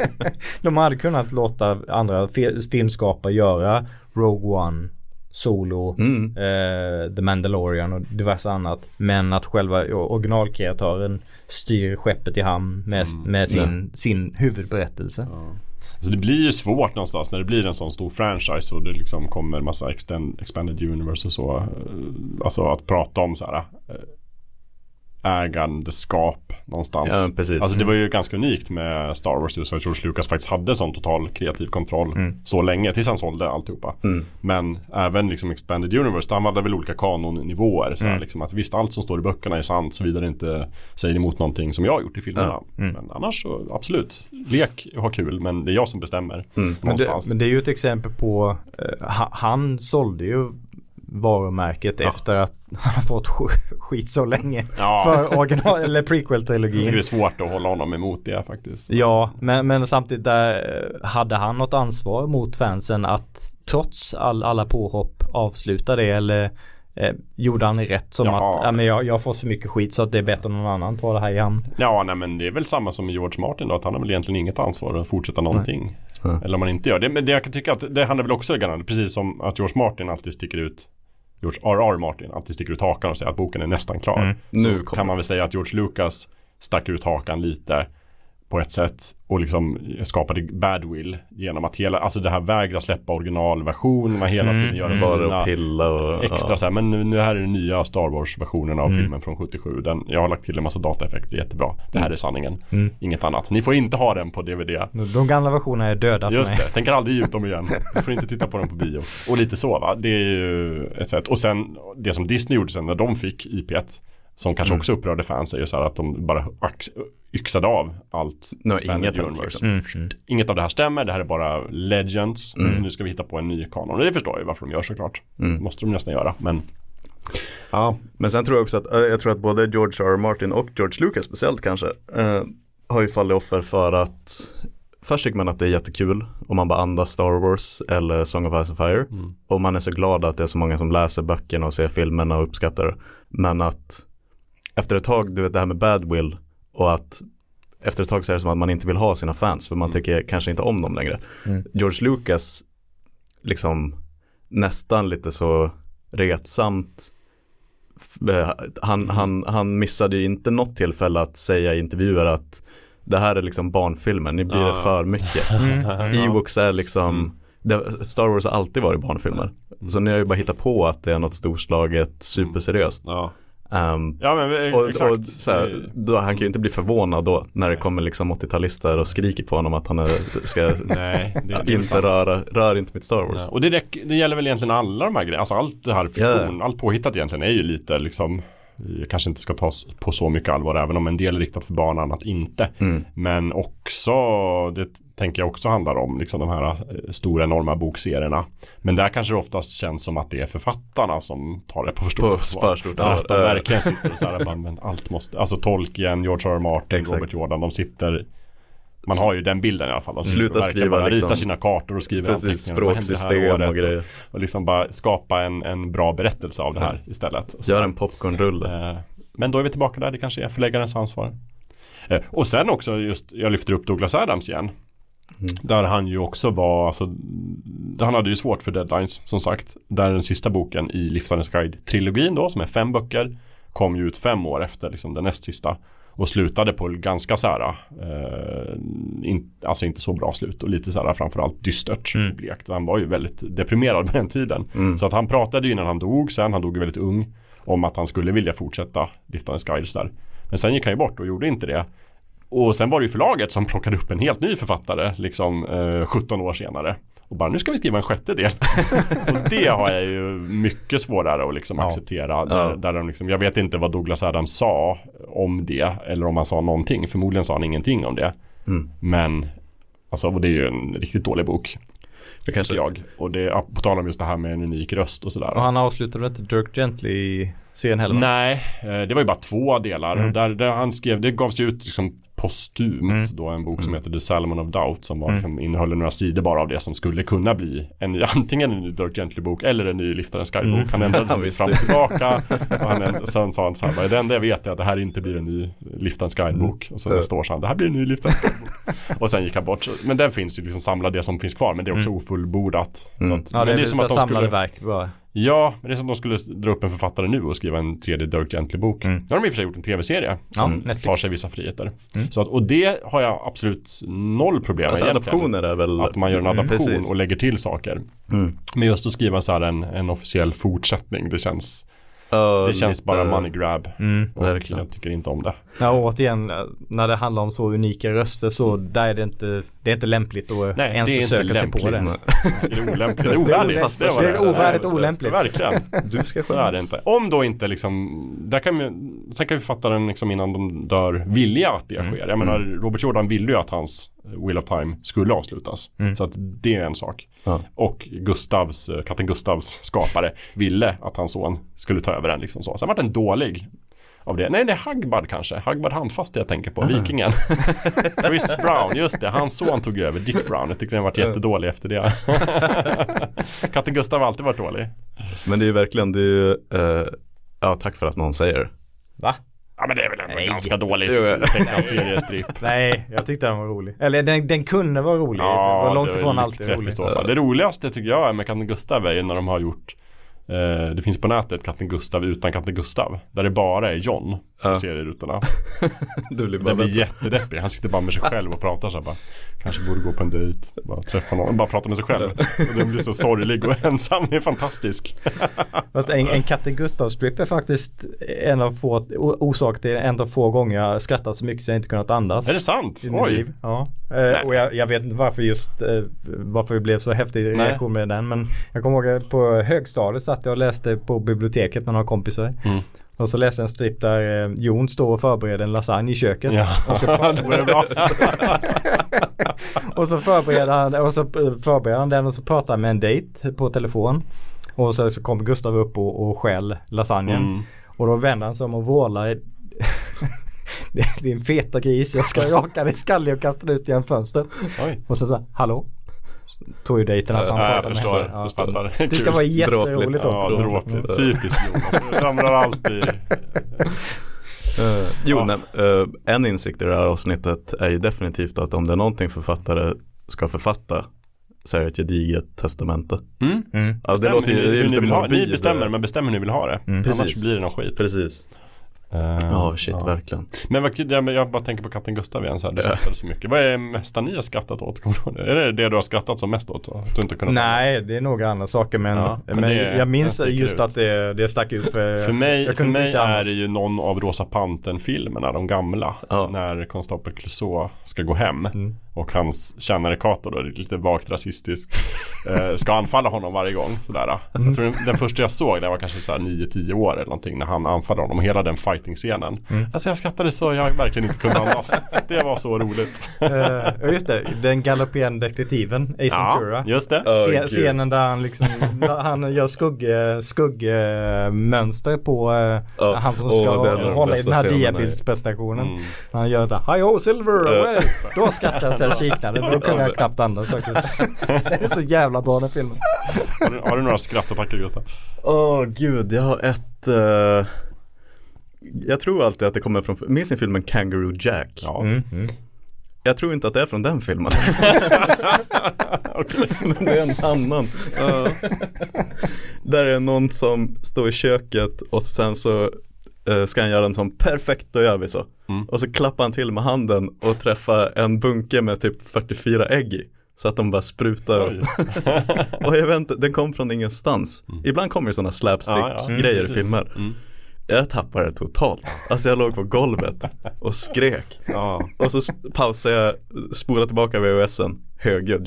de hade kunnat låta andra fi- filmskapare göra Rogue One, Solo, mm, eh, The Mandalorian och diverse annat. Men att själva originalkreatören styr skeppet i hamn med, Mm. med sin, sin huvudberättelse. Alltså det blir ju svårt någonstans när det blir en sån stor franchise och det liksom kommer massa extend, expanded universe och så. Eh, alltså att prata om så här eh, ägandeskap någonstans. ja precis. Alltså det var ju ganska unikt med Star Wars just att George Lucas faktiskt hade sån total kreativ kontroll Mm. så länge tills han sålde alltihopa. Mm. Men även liksom Expanded Universe, han hade väl olika kanonnivåer. Så här, Mm. liksom, att visst allt som står i böckerna är sant såvida det inte säger emot någonting som jag har gjort i filmerna. Mm. Men annars så absolut, lek och ha kul men det är jag som bestämmer Mm. Men det, men det är ju ett exempel på, eh, ha, han sålde ju varumärket efter att han har fått sk- skit så länge ja, för original eller prequel-trilogin. det är svårt att hålla honom emot det faktiskt. Ja, men, men samtidigt där eh, hade han något ansvar mot fansen att trots all, alla påhopp avsluta det eller eh, gjorde han rätt som Ja. att ja, men jag, jag har fått för mycket skit så att det är bättre än någon annan tar det här i hamn. Ja, nej men det är väl samma som George Martin då, att han har väl egentligen inget ansvar att fortsätta någonting. Nej. Eller om man inte gör det. Men det jag kan tycka att det handlar väl också precis som att George Martin alltid sticker ut George R.R. Martin alltid sticker ut hakan och säger att boken är nästan klar. Mm. Nu kan man väl säga att George Lucas stack ut hakan lite på ett sätt och liksom skapade badwill genom att hela, alltså det här vägra släppa originalversionerna hela Mm, tiden göra mm. Bara att pilla och extra ja. så här, men nu, nu här är den nya Star Wars-versionen av Mm. filmen från 77. Den, jag har lagt till en massa dataeffekter, jättebra. Det här är sanningen. Mm. Inget annat. Ni får inte ha den på DVD. De gamla versionerna är döda för Just mig. det, tänker aldrig ge ut dem igen. Ni får inte titta på dem på bio. Och lite så va, det är ju ett sätt. Och sen det som Disney gjorde sen när de fick IP1 som kanske Mm. också upprörde fans är ju så här att de bara yxade av allt. Expanded inget liksom. Mm, mm. Inget av det här stämmer, det här är bara legends. Mm. Nu ska vi hitta på en ny kanon. Och det förstår jag ju varför de gör såklart. Mm. Det måste de nästan göra, men Ja, Men sen tror jag också att, eh, jag tror att både George R. R. Martin och George Lucas speciellt kanske, eh, har ju fallit offer för att Först tycker man att det är jättekul om man bara andas Star Wars eller Song of Ice and Fire. Mm. Och man är så glad att det är så många som läser böckerna och ser filmerna och uppskattar. Men att efter ett tag, du vet det här med badwill och att efter ett tag så är det som att man inte vill ha sina fans för man Mm. tycker kanske inte om dem längre. Mm. George Lucas liksom nästan lite så retsamt eh, han, han, han missade ju inte något tillfälle att säga i intervjuer att det här är liksom barnfilmen, ni blir det för mycket. Mm. Ewoks är liksom, Mm. Star Wars har alltid varit barnfilmer. Så ni har ju bara hittat på att det är något storslaget, superseriöst. Ja, Ehm, ja men och, exakt. och så här, då, han kan ju inte bli förvånad då när det kommer liksom 80-talister och skriker på honom att han är, ska Nej, det, det inte röra, rör inte mitt Star Wars. Ja, och det, det gäller väl egentligen alla de här grejerna. Alltså allt det här fiktion, allt påhittat egentligen är ju lite liksom kanske inte ska tas på så mycket allvar även om en del är riktat för barn annat inte. Mm. Men också, det tänker jag också handlar om, liksom de här eh, stora enorma bokserierna. Men där kanske det oftast känns som att det är författarna som tar det på för stort för stort För att de allvar. verkligen sitter så här, bara, men allt måste, alltså Tolkien, George R. R. Martin, Exakt. Robert Jordan, de sitter man har ju den bilden i alla fall. De Sluta skriva bara liksom- ritar sina kartor och skriver Precis, språksystem och grejer. Och liksom bara skapa en, en bra berättelse av det här istället. Så, Gör en popcornrulle. eh, Men då är vi tillbaka där, det kanske är förläggarens ansvar. Eh, Och sen också just, jag lyfter upp Douglas Adams igen. Mm. Där han ju också var, alltså, han hade ju svårt för deadlines som sagt. Där den sista boken i Liftarens guide-trilogin då, som är fem böcker, kom ju ut fem år efter liksom, den näst sista. Och slutade på ganska så här, eh, in, alltså inte så bra slut och lite så här framförallt dystert Mm. blekt. Han var ju väldigt deprimerad på den tiden. Mm. Så att han pratade ju innan han dog sen, han dog väldigt ung, om att han skulle vilja fortsätta Liftarens guide sådär. Men sen gick han ju bort och gjorde inte det. Och sen var det ju förlaget som plockade upp en helt ny författare liksom eh, 17 år senare. Och bara nu ska vi skriva en sjätte del. och det har jag ju mycket svårare att liksom Ja. acceptera. Där, Ja. där de liksom, jag vet inte vad Douglas Adams sa om det. Eller om han sa någonting. Förmodligen sa han ingenting om det. Mm. Men Alltså och det är ju en riktigt dålig bok. Det kanske, jag. Och det på tal om just det här med en unik röst och sådär. Och han avslutade inte Dirk Gently i serien heller va? Nej, eh, det var ju bara två delar. Mm. Där, där han skrev, det gavs ju ut liksom postumt Mm. då en bok som Mm. heter The Salmon of Doubt som var, Mm. liksom, innehöll några sidor bara av det som skulle kunna bli en, antingen en ny Dirk Gently-bok eller en ny Liftarens guide-bok. Mm. Han ändrade sig fram och tillbaka. och han, änd- sen sa han så här, det enda jag vet är att det här inte blir en ny Liftarens guide-bok. Och sen Mm. står så han, det här blir en ny Liftarens guide-bok. och sen gick han bort. Men den finns ju liksom samlad, det som finns kvar. Men det är också Mm. ofullbordat. Mm. Så att, Ja det är, det är som att de skulle verk bara. Ja, men det är som att de skulle dra upp en författare nu och skriva en tredje Dirk Gently-bok. Mm. Nu har de i och för sig gjort en tv-serie Ja, som Netflix. tar sig vissa friheter. Mm. Så att, och det har jag absolut noll problem med alltså egentligen. adoptioner är väl Att man gör en Mm, adaption precis. och lägger till saker. Mm. Men just att skriva så här en, en officiell fortsättning, det känns, Ja, det känns lite- bara money grab. Mm. Och Verkligen. jag tycker inte om det. Ja återigen när det handlar om så unika röster så där är det inte Det är inte lämpligt att Nej, ens försöka sig på det. Det är olämpligt, det är ovärdigt. Det är var det är ovärdigt och olämpligt. Verkligen. Du ska Så är det inte. Om då inte liksom, där kan vi, sen kan vi fatta den liksom innan de dör vilja att det Mm. sker. Jag menar, Robert Jordan ville ju att hans Wheel of Time skulle avslutas. Mm. Så att det är en sak. Ja. Och Gustavs, eh, katten Gustavs skapare ville att hans son skulle ta över den liksom så. Sen var den dålig av det. Nej, det är Hagbard kanske. Hagbard Handfast jag tänker på. Vikingen. Chris Brown, just det. Hans son tog över. Dick Brown. Jag tycker den varit jättedålig efter det. katten Gustav har alltid varit dålig. Men det är ju verkligen, det är ju, eh, ja tack för att någon säger. Va? Ja men det är väl ändå Nej. ganska dålig ja. seriestripp. Nej jag tyckte den var rolig. Eller den, den kunde vara rolig. det var långt det är ifrån alltid rolig. Det roligaste tycker jag med katten Gustav är ju när de har gjort eh, Det finns på nätet katten Gustav utan katten Gustav. Där det bara är John på Ja. serierutorna. Du blir bara Det blir jättedeppig. Han sitter bara med sig själv och pratar så här bara. Kanske borde gå på en dejt. Bara träffa någon. Bara prata med sig själv. Och den blir så sorglig och ensam. Det är fantastisk. Fast en, en Katte Gustav-strip är faktiskt en av få orsak till en av få gånger jag skrattat så mycket så jag inte kunnat andas. Är det sant? i mitt Oj. liv. Ja. Eh, och jag, jag vet inte varför just eh, varför det blev så häftig Nej. reaktion med den. Men jag kommer ihåg på högstadiet satt jag och läste på biblioteket med några kompisar. Mm. Och så läste jag en strip där eh, Jon står och förbereder en lasagne i köket. Ja, vore bra. Och så förbereder han, och så eh, förbereder han den och så pratar han med en dejt på telefon. Och så, så kommer Gustav upp och, och stjäl lasagnen. Mm. Och då vänder han sig om och vrålar. "Det- Din feta gris, jag ska raka dig skallig och kasta ut genom fönstret. Oj. Och så sa hallå? Tror ju dejten att han Ja, jag förstår. med. Jag fattar. Tyckte det var jätteroligt också. Ja, dråpligt. Typiskt Jonas. Ramlar alltid. Eh, jo, Ja. nej, eh, en insikt i det här avsnittet är ju definitivt att om det är någonting författare ska författa så är det ett gediget testamente. Mm. Mm. Alltså det låter ju det är ni lite vill ha. morbid. Ni bestämmer, men bestämmer hur ni vill ha det. Mm. Annars Precis. blir det någon skit. Precis. Eh, Ja, shit, ja. verkligen. Men vad, jag bara tänker på katten Gustav igen så här, du skrattade så mycket. Vad är det mesta ni har skrattat åt? Är det det du har skrattat som mest åt? Att du inte kunnat Nej, det är några andra saker men, Ja, men men, det- jag minns just ut. att det, det stack ut för, För mig, jag för mig är annars. det ju någon av Rosa Pantern-filmerna, de gamla. Ja. När konstapel Clouseau ska gå hem. Mm. Och hans tjänare Kato då, lite vagt rasistisk, eh, ska anfalla honom varje gång. Sådär. Mm. Jag tror den, den första jag såg, det var kanske så här 9-10 år eller någonting, när han anfaller honom. Och hela den fighting-scenen. Mm. Alltså jag skrattade så jag verkligen inte kunde andas. Det var så roligt. Ja just det, den galopperande detektiven Ace Ventura. just det. Ja, gud. scenen där han liksom, där han gör skugg, skuggmönster på eh, Ja, han som ska den hålla i den här diabildsprestationen. Mm. Han gör det, Hi ho silver Ja. away. Då skrattar jag jag kiknade, då kunde jag knappt andas faktiskt. Det är så jävla bra den filmen. Har, du, har du några skrattattacker Gustav? Åh gud, jag har ett eh, Jag tror alltid att det kommer från, minns ni filmen Kangaroo Jack? Ja. Mm, mm. Jag tror inte att det är från den filmen Men det är en annan Ja. Där är någon som står i köket och sen så ska han göra en sån perfekt, då gör vi så Mm. Och så klappar han till med handen och träffar en bunke med typ 44 ägg i Så att de bara sprutar. Och jag vet inte, den kom från ingenstans Ibland kommer det sådana slapstick Ja, ja. Mm, grejer i precis. filmer Mm. Jag tappade det totalt Alltså jag låg på golvet och skrek Ja. Och så pausade jag, spolade tillbaka VHSen högljudd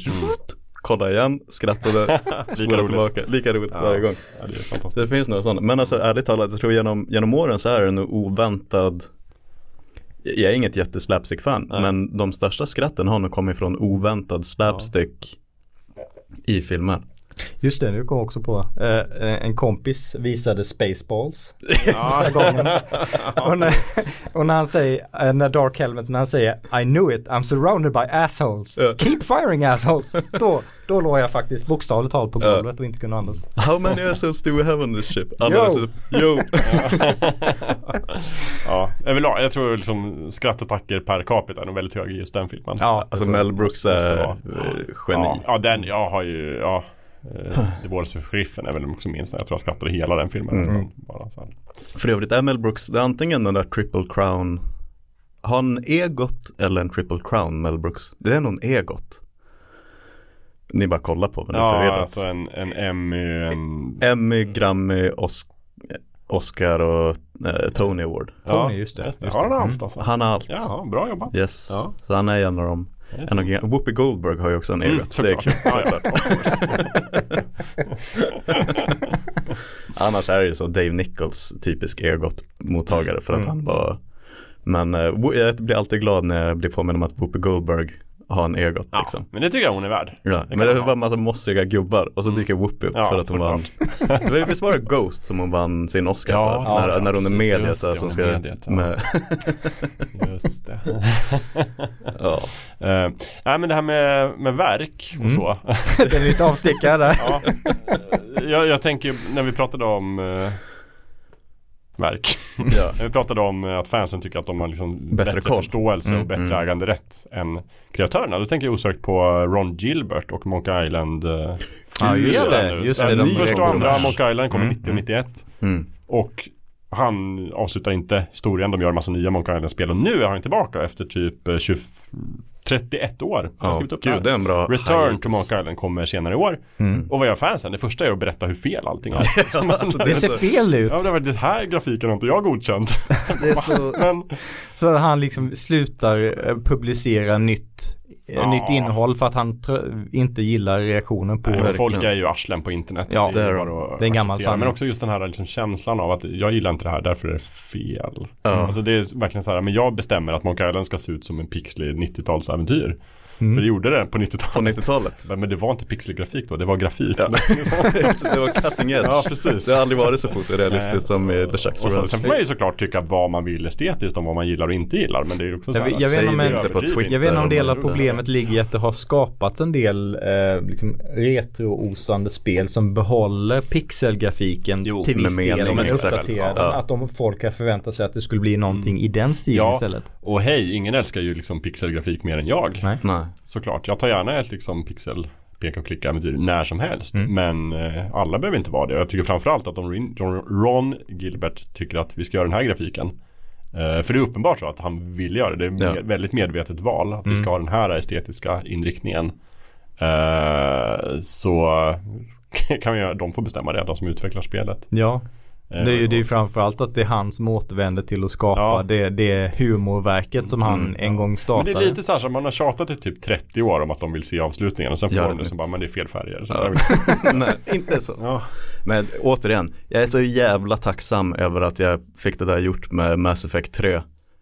Kollade igen, skrattade, roligt. tillbaka. Lika roligt varje gång. Ja, det. Det finns några sådana, men alltså ärligt talat jag tror genom, genom åren så är det nog oväntad Jag är inget jätteslapstick-fan men de största skratten har nog kommit från oväntad slapstick i filmer Just det, nu kom jag också på. Eh, en kompis visade Spaceballs Ja. och, när, och när han säger, eh, när Dark Helmet, när han säger I knew it, I'm surrounded by assholes. Ja. Keep firing assholes. Då, då låg jag faktiskt bokstavligt talat på golvet och inte kunde andas. How many assholes do we have on this ship? Yo! yo! ja, överlag. Jag tror liksom skrattattacker per capita är nog väldigt hög i just den filmen. Ja, Alltså Så Mel Brooks är eh, geni Ja, ja, den, jag har ju, ja. Uh, The Balls of Sheriffen är väl också minst. Jag tror jag skrattade hela den filmen Mm. nästan. Bara så här. För övrigt är Mel Brooks, det är antingen den där Triple Crown Har han egot eller en Triple Crown Mel Brooks? Det är någon egot Ni bara kollar på mig, Ja, förvirrat alltså en, en Emmy, en... Emmy, Grammy, Os- Oscar och eh, Tony Award Tony, just det, Just det. just Har han allt alltså? Han har allt Jaha, bra jobbat. Yes, Ja. så han är en av dem en av. Whoopi Goldberg har ju också en Mm, egot det. Annars är det ju så Dave Nichols typisk egot-mottagare för att Mm. han var Men eh, jag blir alltid glad när jag blir påminn om att Whoopi Goldberg har en egot Ja, liksom men det tycker jag hon är värd. Ja, Det men det var en massa mossiga gubbar och så dyker Whoopi upp Ja, för att hon vann Det var- Visst var det Ghost som hon vann sin Oscar Ja, för? ja, när, ja, när hon precis, är mediet just som ska mediet, med, Just det. ja. Eh, nej men det här med, med verk och Mm. så. det är lite avstickare där. ja. jag, jag tänker när vi pratade om eh, verk. Ja. Vi pratade om eh, att fansen tycker att de har liksom Bättre bättre, förståelse Mm, och bättre mm. äganderätt än kreatörerna. Då tänker jag osökt på Ron Gilbert och Monkey Island eh, Ja, just spelen det, nu. just det, Den de första och andra. Monkey Island kom Mm, 90 och 91. Mm. Och han avslutar inte historien, de gör en massa nya Monkey Island-spel och nu är han tillbaka efter typ eh, 20, 31 år. Jag har Ja, upp gud det är en bra Return to Monkey Island kommer senare i år. Mm. Och vad gör fansen? Det första är att berätta hur fel allting är. alltså, Det ser fel ut. Ja, det var det här grafiken har inte jag godkänt. så Men Så han liksom slutar eh, publicera nytt, Ja. nytt innehåll för att han tr- inte gillar reaktionen på nej, folk är ju arslen på internet. Ja, det är, det är bara Det är en gammal sanning. Men också just den här liksom känslan av att jag gillar inte det här, därför är det fel. Ja. Alltså det är verkligen så här, men jag bestämmer att Monkey Island ska se ut som en pixlig 90-talsäventyr. Mm. För det gjorde det på på 90-talet. 90-talet Men det var inte pixlig grafik då, det var grafik. Ja. Det var cutting edge Ja, precis. Det har aldrig varit så fotorealistiskt Nej. som i The Shacks Och sen, sen får man ju såklart tycka vad man vill estetiskt om vad man gillar och inte gillar. Men det är ju också så Jag vet- jag vet om det en- Jag vet inte om del av man gjorde problemet ligger i att det har skapat en del eh, liksom retro-osande spel som behåller pixelgrafiken Jo, till viss med del. Men uppdaterar den. Ja. Att om folk har förväntat sig att det skulle bli någonting Mm. i den stilen Ja. istället. Och hej, ingen älskar ju liksom pixelgrafik mer än jag. Nej. Nej Såklart, jag tar gärna ett liksom pixel peka och klicka äventyr när som helst. Mm. Men eh, alla behöver inte vara det. Jag tycker framförallt att om Ron, Gilbert tycker att vi ska göra den här grafiken. Eh, för det är uppenbart så att han vill göra det. Det är Ja. väldigt medvetet val att vi ska ha den här estetiska inriktningen. Eh, så kan vi göra, de får bestämma det, de som utvecklar spelet. Ja, det är ju det är framförallt att det är han som återvänder till att skapa Ja. det, det humorverket som han Mm, en gång Men startade. det är lite så här som man har tjatat i typ 30 år om att de vill se avslutningen och sen får Ja, de det som bara, men det är fel färger. Ja. Nej, inte så. ja. Men återigen, jag är så jävla tacksam över att jag fick det där gjort med Mass Effect 3.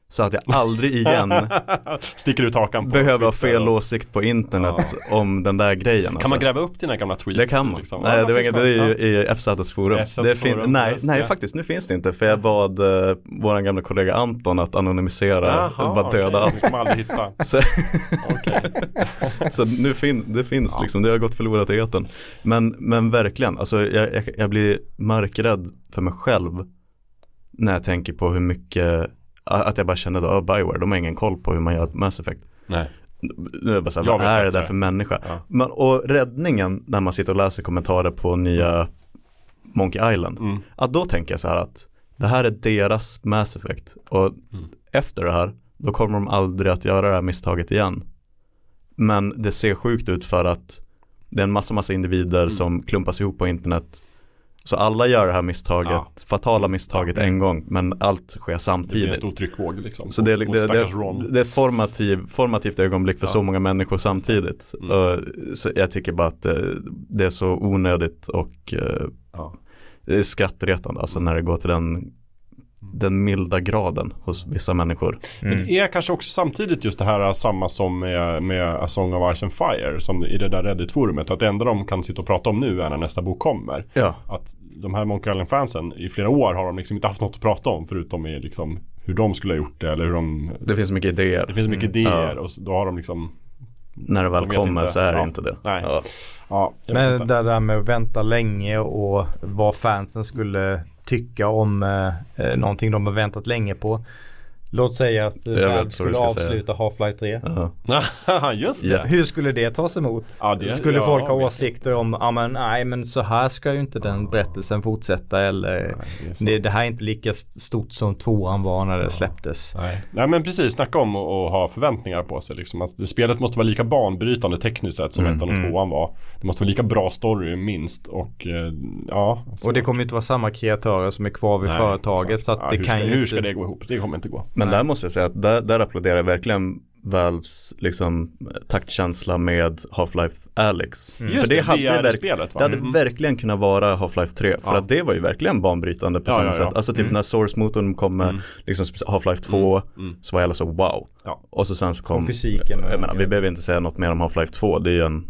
Så att jag aldrig igen Sticker ut hakan på behöver ha fel åsikt på internet om den där grejen. Kan alltså. man gräva upp dina gamla tweets? Det kan man. liksom? Nej, Ja, det, inget, det är ju i FZs forum. FZs det forum, nej, just nej det. faktiskt nu finns det inte för jag bad uh, vår gamla kollega Anton att anonymisera Jaha, bara döda allt. Det man aldrig hitta. Så, så nu fin, det finns Ja. liksom, det har gått förlorat i etern. Men, men verkligen, alltså jag, jag, jag blir mörkrädd för mig själv när jag tänker på hur mycket, att jag bara känner då, oh, Bioware, de har ingen koll på hur man gör Mass Effect. Nej. Nu är jag bara så här, vad är det där för människa? Ja. Men, och räddningen när man sitter och läser kommentarer på nya Monkey Island, Mm. att då tänker jag så här att det här är deras Mass Effect och Mm. efter det här, då kommer de aldrig att göra det här misstaget igen. Men det ser sjukt ut för att det är en massa, massa individer Mm. som klumpas ihop på internet. Så alla gör det här misstaget, Ja. fatala misstaget en gång, men allt sker Det blir en samtidigt. stor tryckvåg liksom. Så det, är- det, det, det är ett formativ, formativt ögonblick för Ja. så många människor samtidigt. Mm. Och, så jag tycker bara att det, det är så onödigt och eh, Ja. det är skrattretande alltså när det går till den, den milda graden hos vissa människor. Men Mm. det är kanske också samtidigt just det här samma som med, med A Song of Ice and Fire som i det där Reddit-forumet att det enda de kan sitta och prata om nu är när nästa bok kommer. Ja, Att de här Monkey Island-fansen i flera år har de liksom inte haft något att prata om förutom i liksom hur de skulle ha gjort det eller hur de det finns mycket idéer. Det finns mycket Mm. idéer Ja. och då har de liksom När det väl De kommer inte. så är det Ja. inte det. Nej. Ja. Ja, Men det där med att vänta länge och vad fansen skulle tycka om eh, eh, någonting de har väntat länge på. Låt säga att du skulle avsluta Half-Life 3. Ja. Just det. Ja. Hur skulle det tas emot? Ja, det- skulle ja, folk ha åsikter om, ja men nej men så här ska ju inte den berättelsen fortsätta eller det sant. det, det här är inte lika stort som tvåan var när det släpptes. Nej. Nej men precis, snacka om att ha förväntningar på sig. Liksom. Att det, spelet måste vara lika banbrytande tekniskt sett som Mm, ettan och mm. tvåan var. Det måste vara lika bra story minst och eh, ja. Och det kommer ju inte vara samma kreatörer som är kvar vid Nej, företaget exakt. så att ja, det hur kan ska, ju Hur inte... ska det gå ihop? Det kommer inte gå. Men där måste jag säga att där, där applåderar jag verkligen Valves liksom taktkänsla med Half-Life Alyx. Mm. Just För det, det, hade, verk- spelet, va? det hade Mm. verkligen kunnat vara Half-Life 3. För Ja. att det var ju verkligen banbrytande på Ja, samma ja, ja. sätt. Alltså typ Mm. när Source-motorn kom med Mm. liksom Half-Life 2 Mm. så var jag så wow. Ja. Och så sen så kom Och fysiken och- Jag menar, vi behöver inte säga något mer om Half-Life 2. Det är ju en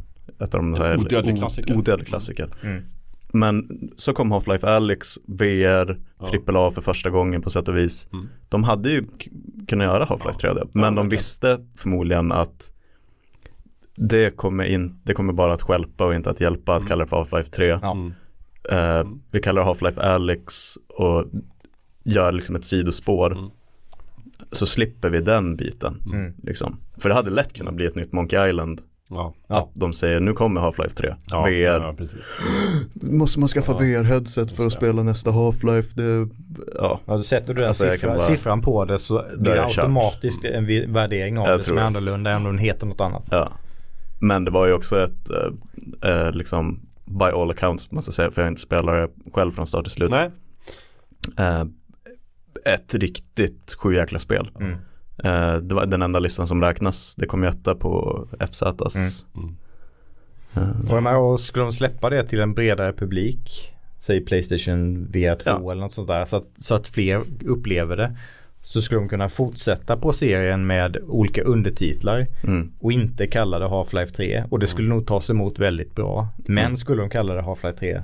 ett av de här odödlig klassiker. Odödlig klassiker. Mm. Men så kom Half-Life Alyx, VR, Ja. AAA för första gången på sätt och vis. Mm. De hade ju kunnat göra Half-Life 3D. Men de verkligen. visste förmodligen att det kommer, in, det kommer bara att stjälpa och inte att hjälpa att Mm. kalla det för Half-Life 3. Ja. Eh, vi kallar det Half-Life Alyx och gör liksom ett sidospår. Mm. Så slipper vi den biten. Mm. Liksom. För det hade lätt kunnat bli ett nytt Monkey Island. Ja. Ja. Att de säger nu kommer Half-Life 3. Ja, VR. ja, precis. Måste man skaffa Ja. VR-headset för att spela nästa Half-Life? Det, ja. Ja, då sätter du den Alltså, siffra, bara- siffran på det så blir är det automatiskt en värdering av Jag det som är det. annorlunda än om den heter något annat. ja. Men det var ju också ett, eh, liksom, by all accounts måste jag säga, för jag inte spelar det själv från start till slut. Nej. Eh, ett riktigt sjujäkla spel. Mm. Eh, det var den enda listan som räknas. Det kom ju etta på FZs. Mm. Eh, Och, menar, och skulle de släppa det till en bredare publik, säg Playstation VR 2 Ja. eller något sånt där, så att, så att fler upplever det. Så skulle de kunna fortsätta på serien med olika undertitlar mm. och inte kalla det Half-Life 3. Och det skulle nog tas emot väldigt bra. Men Mm. skulle de kalla det Half-Life 3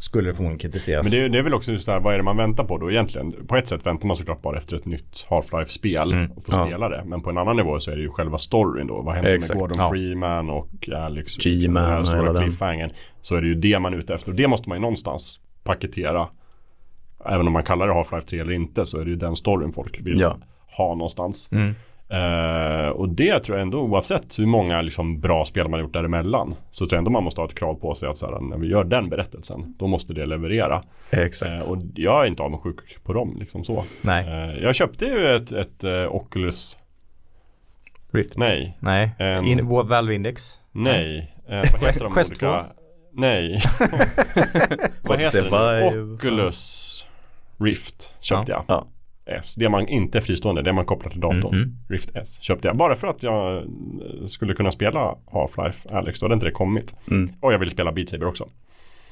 skulle det förmodligen kritiseras. Men det, är- det är väl också just det här, vad är det man väntar på då egentligen? På ett sätt väntar man såklart bara efter ett nytt Half-Life-spel Mm. och får Ja. spela det. Men på en annan nivå så är det ju själva storyn då. Vad händer Exakt. med Gordon Ja. Freeman och Alex? och G-Man liksom den här och stora cliffhangern. Så är det ju det man är ute efter. Och det måste man ju någonstans paketera. Även om man kallar det Half-Life 3 eller inte så är det ju den storyn folk vill Ja. ha någonstans. Mm. Eh, och det tror jag ändå oavsett hur många liksom, bra spel man gjort däremellan så tror jag ändå man måste ha ett krav på sig att så här, när vi gör den berättelsen då måste det leverera. Exakt. Eh, och jag är inte avundsjuk på dem liksom så. Nej. Eh, jag köpte ju ett, ett Oculus Rift. Nej, Nej. En- In, Valve Index. nej. Eh, vad heter de Quest olika? 2? Nej. vad heter det? Oculus Rift köpte jag. Ja. S. Det man inte är fristående, det man kopplar till datorn. Mm, mm. Rift S köpte jag. Bara för att jag eh, skulle kunna spela Half-Life Alex. Då hade inte det kommit. Mm. Och jag ville spela Beat Saber också.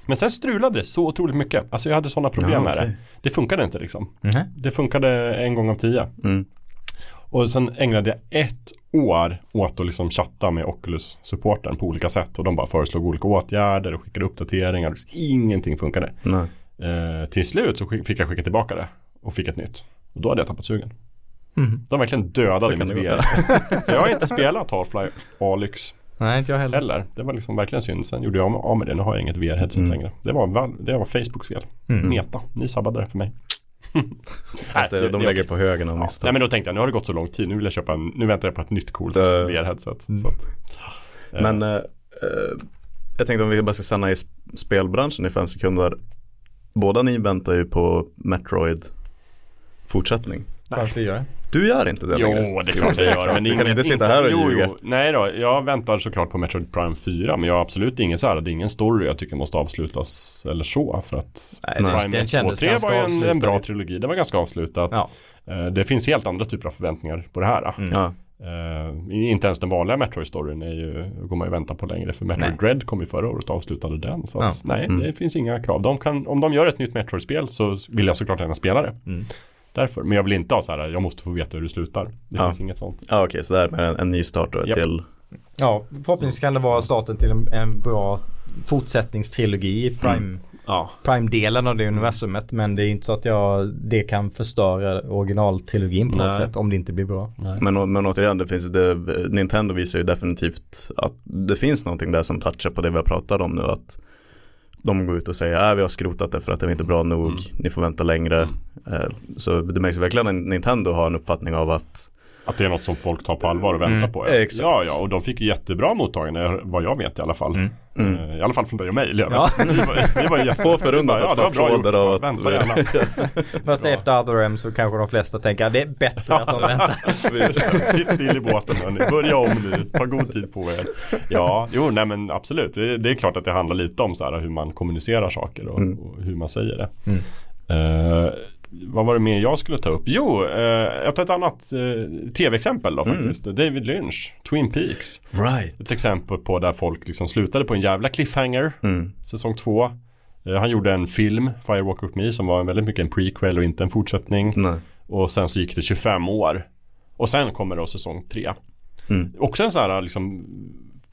Men sen strulade det så otroligt mycket. Alltså jag hade sådana problem Ja, med okej. det. Det funkade inte liksom. Mhm. Det funkade en gång av tio. Mm. Och sen ägnade jag ett år åt att liksom chatta med Oculus-supporten på olika sätt. Och de bara föreslog olika åtgärder och skickade uppdateringar. Ingenting funkade. Nej. Eh, till slut så fick jag skicka tillbaka det. Och fick ett nytt. Och då hade jag tappat sugen. Mhm. De verkligen dödade mitt gå. VR. så jag har inte spelat Half-Life Alyx Nej, inte jag heller. heller. Det var liksom verkligen synd. Sen gjorde jag av med det. Nu har jag inget VR-headset Mm. längre. Det var, det var Facebooks fel. Mm. Meta. Ni sabbade det för mig. Att eh, det- de är lägger på högen av Ja. misstag. Nej men då tänkte jag, nu har det gått så lång tid. Nu vill jag köpa en, nu väntar jag på ett nytt coolt Det- VR-headset. Mm. Att, eh, Men eh, eh, jag tänkte om vi bara ska stanna i sp- spelbranschen i fem sekunder. Båda ni väntar ju på Metroid fortsättning. Varför gör jag? Du gör inte det längre. Jo, det är klart jag gör. Men Du kan inte sitta här och jo, ljuga. jo. Nej då, jag väntar såklart på Metroid Prime 4. Men jag har absolut ingen så här, det är ingen story jag tycker måste avslutas eller så. För att Nej. Prime den 1, 2, kändes 3 ganska var ju en, en bra trilogi. Det var ganska avslutat. Ja. Eh, Det finns helt andra typer av förväntningar på det här. Mm. Ja, Eh, inte ens den vanliga Metroid-storyn är ju, går man ju vänta på längre. För Metroid Nej. Dread kom ju förra året och avslutade den. Så att, nej, Mm. det finns inga krav. De kan, om de gör ett nytt Metroid-spel så vill jag såklart gärna spela det. Mm. Därför. Men jag vill inte ha så här, jag måste få veta hur det slutar. Det Ja. finns inget sånt. ja okej, så det här med en, en ny start då Japp. till Ja, förhoppningsvis kan det vara starten till en, en bra fortsättningstrilogi i Prime, Ja. Prime-delen av det universumet. Men det är inte så att jag, det kan förstöra originaltrilogin på något Nej. sätt om det inte blir bra. Men, men återigen, det finns, det, Nintendo visar ju definitivt att det finns någonting där som touchar på det vi har pratat om nu. Att de går ut och säger att vi har skrotat det för att det är inte bra nog, Mm. ni får vänta längre. Eh, Så det märks verkligen att Nintendo har en uppfattning av att Att det är något som folk tar på allvar och väntar Mm. på. Ja. Exakt. ja, ja, och de fick ju jättebra mottagande vad jag vet i alla fall. Mm. Mm. Eh, I alla fall från dig och mig. Ja. Vi var, vi var jätte... Få förunnat ja, det var bra gjort. av att- Vänta gärna. Fast Bra. efter Other M så kanske de flesta tänker att det är bättre att de väntar. Sitt still i båten hörni. Börja om nu. Ta god tid på er. Ja, jo, nej men absolut. Det, det är klart att det handlar lite om så här, hur man kommunicerar saker och, Mm. och hur man säger det. Mm. Vad var det mer jag skulle ta upp? Jo, eh, jag tar ett annat eh, tv-exempel då Mm. faktiskt. David Lynch, Twin Peaks. Ett Right. exempel på där folk liksom slutade på en jävla cliffhanger. Mm. Säsong två. Eh, han gjorde en film, Firewalk With Me, som var väldigt mycket en prequel och inte en fortsättning. Nej. Och sen så gick det 25 år. Och sen kommer då säsong 3. Mm. Också en sån här liksom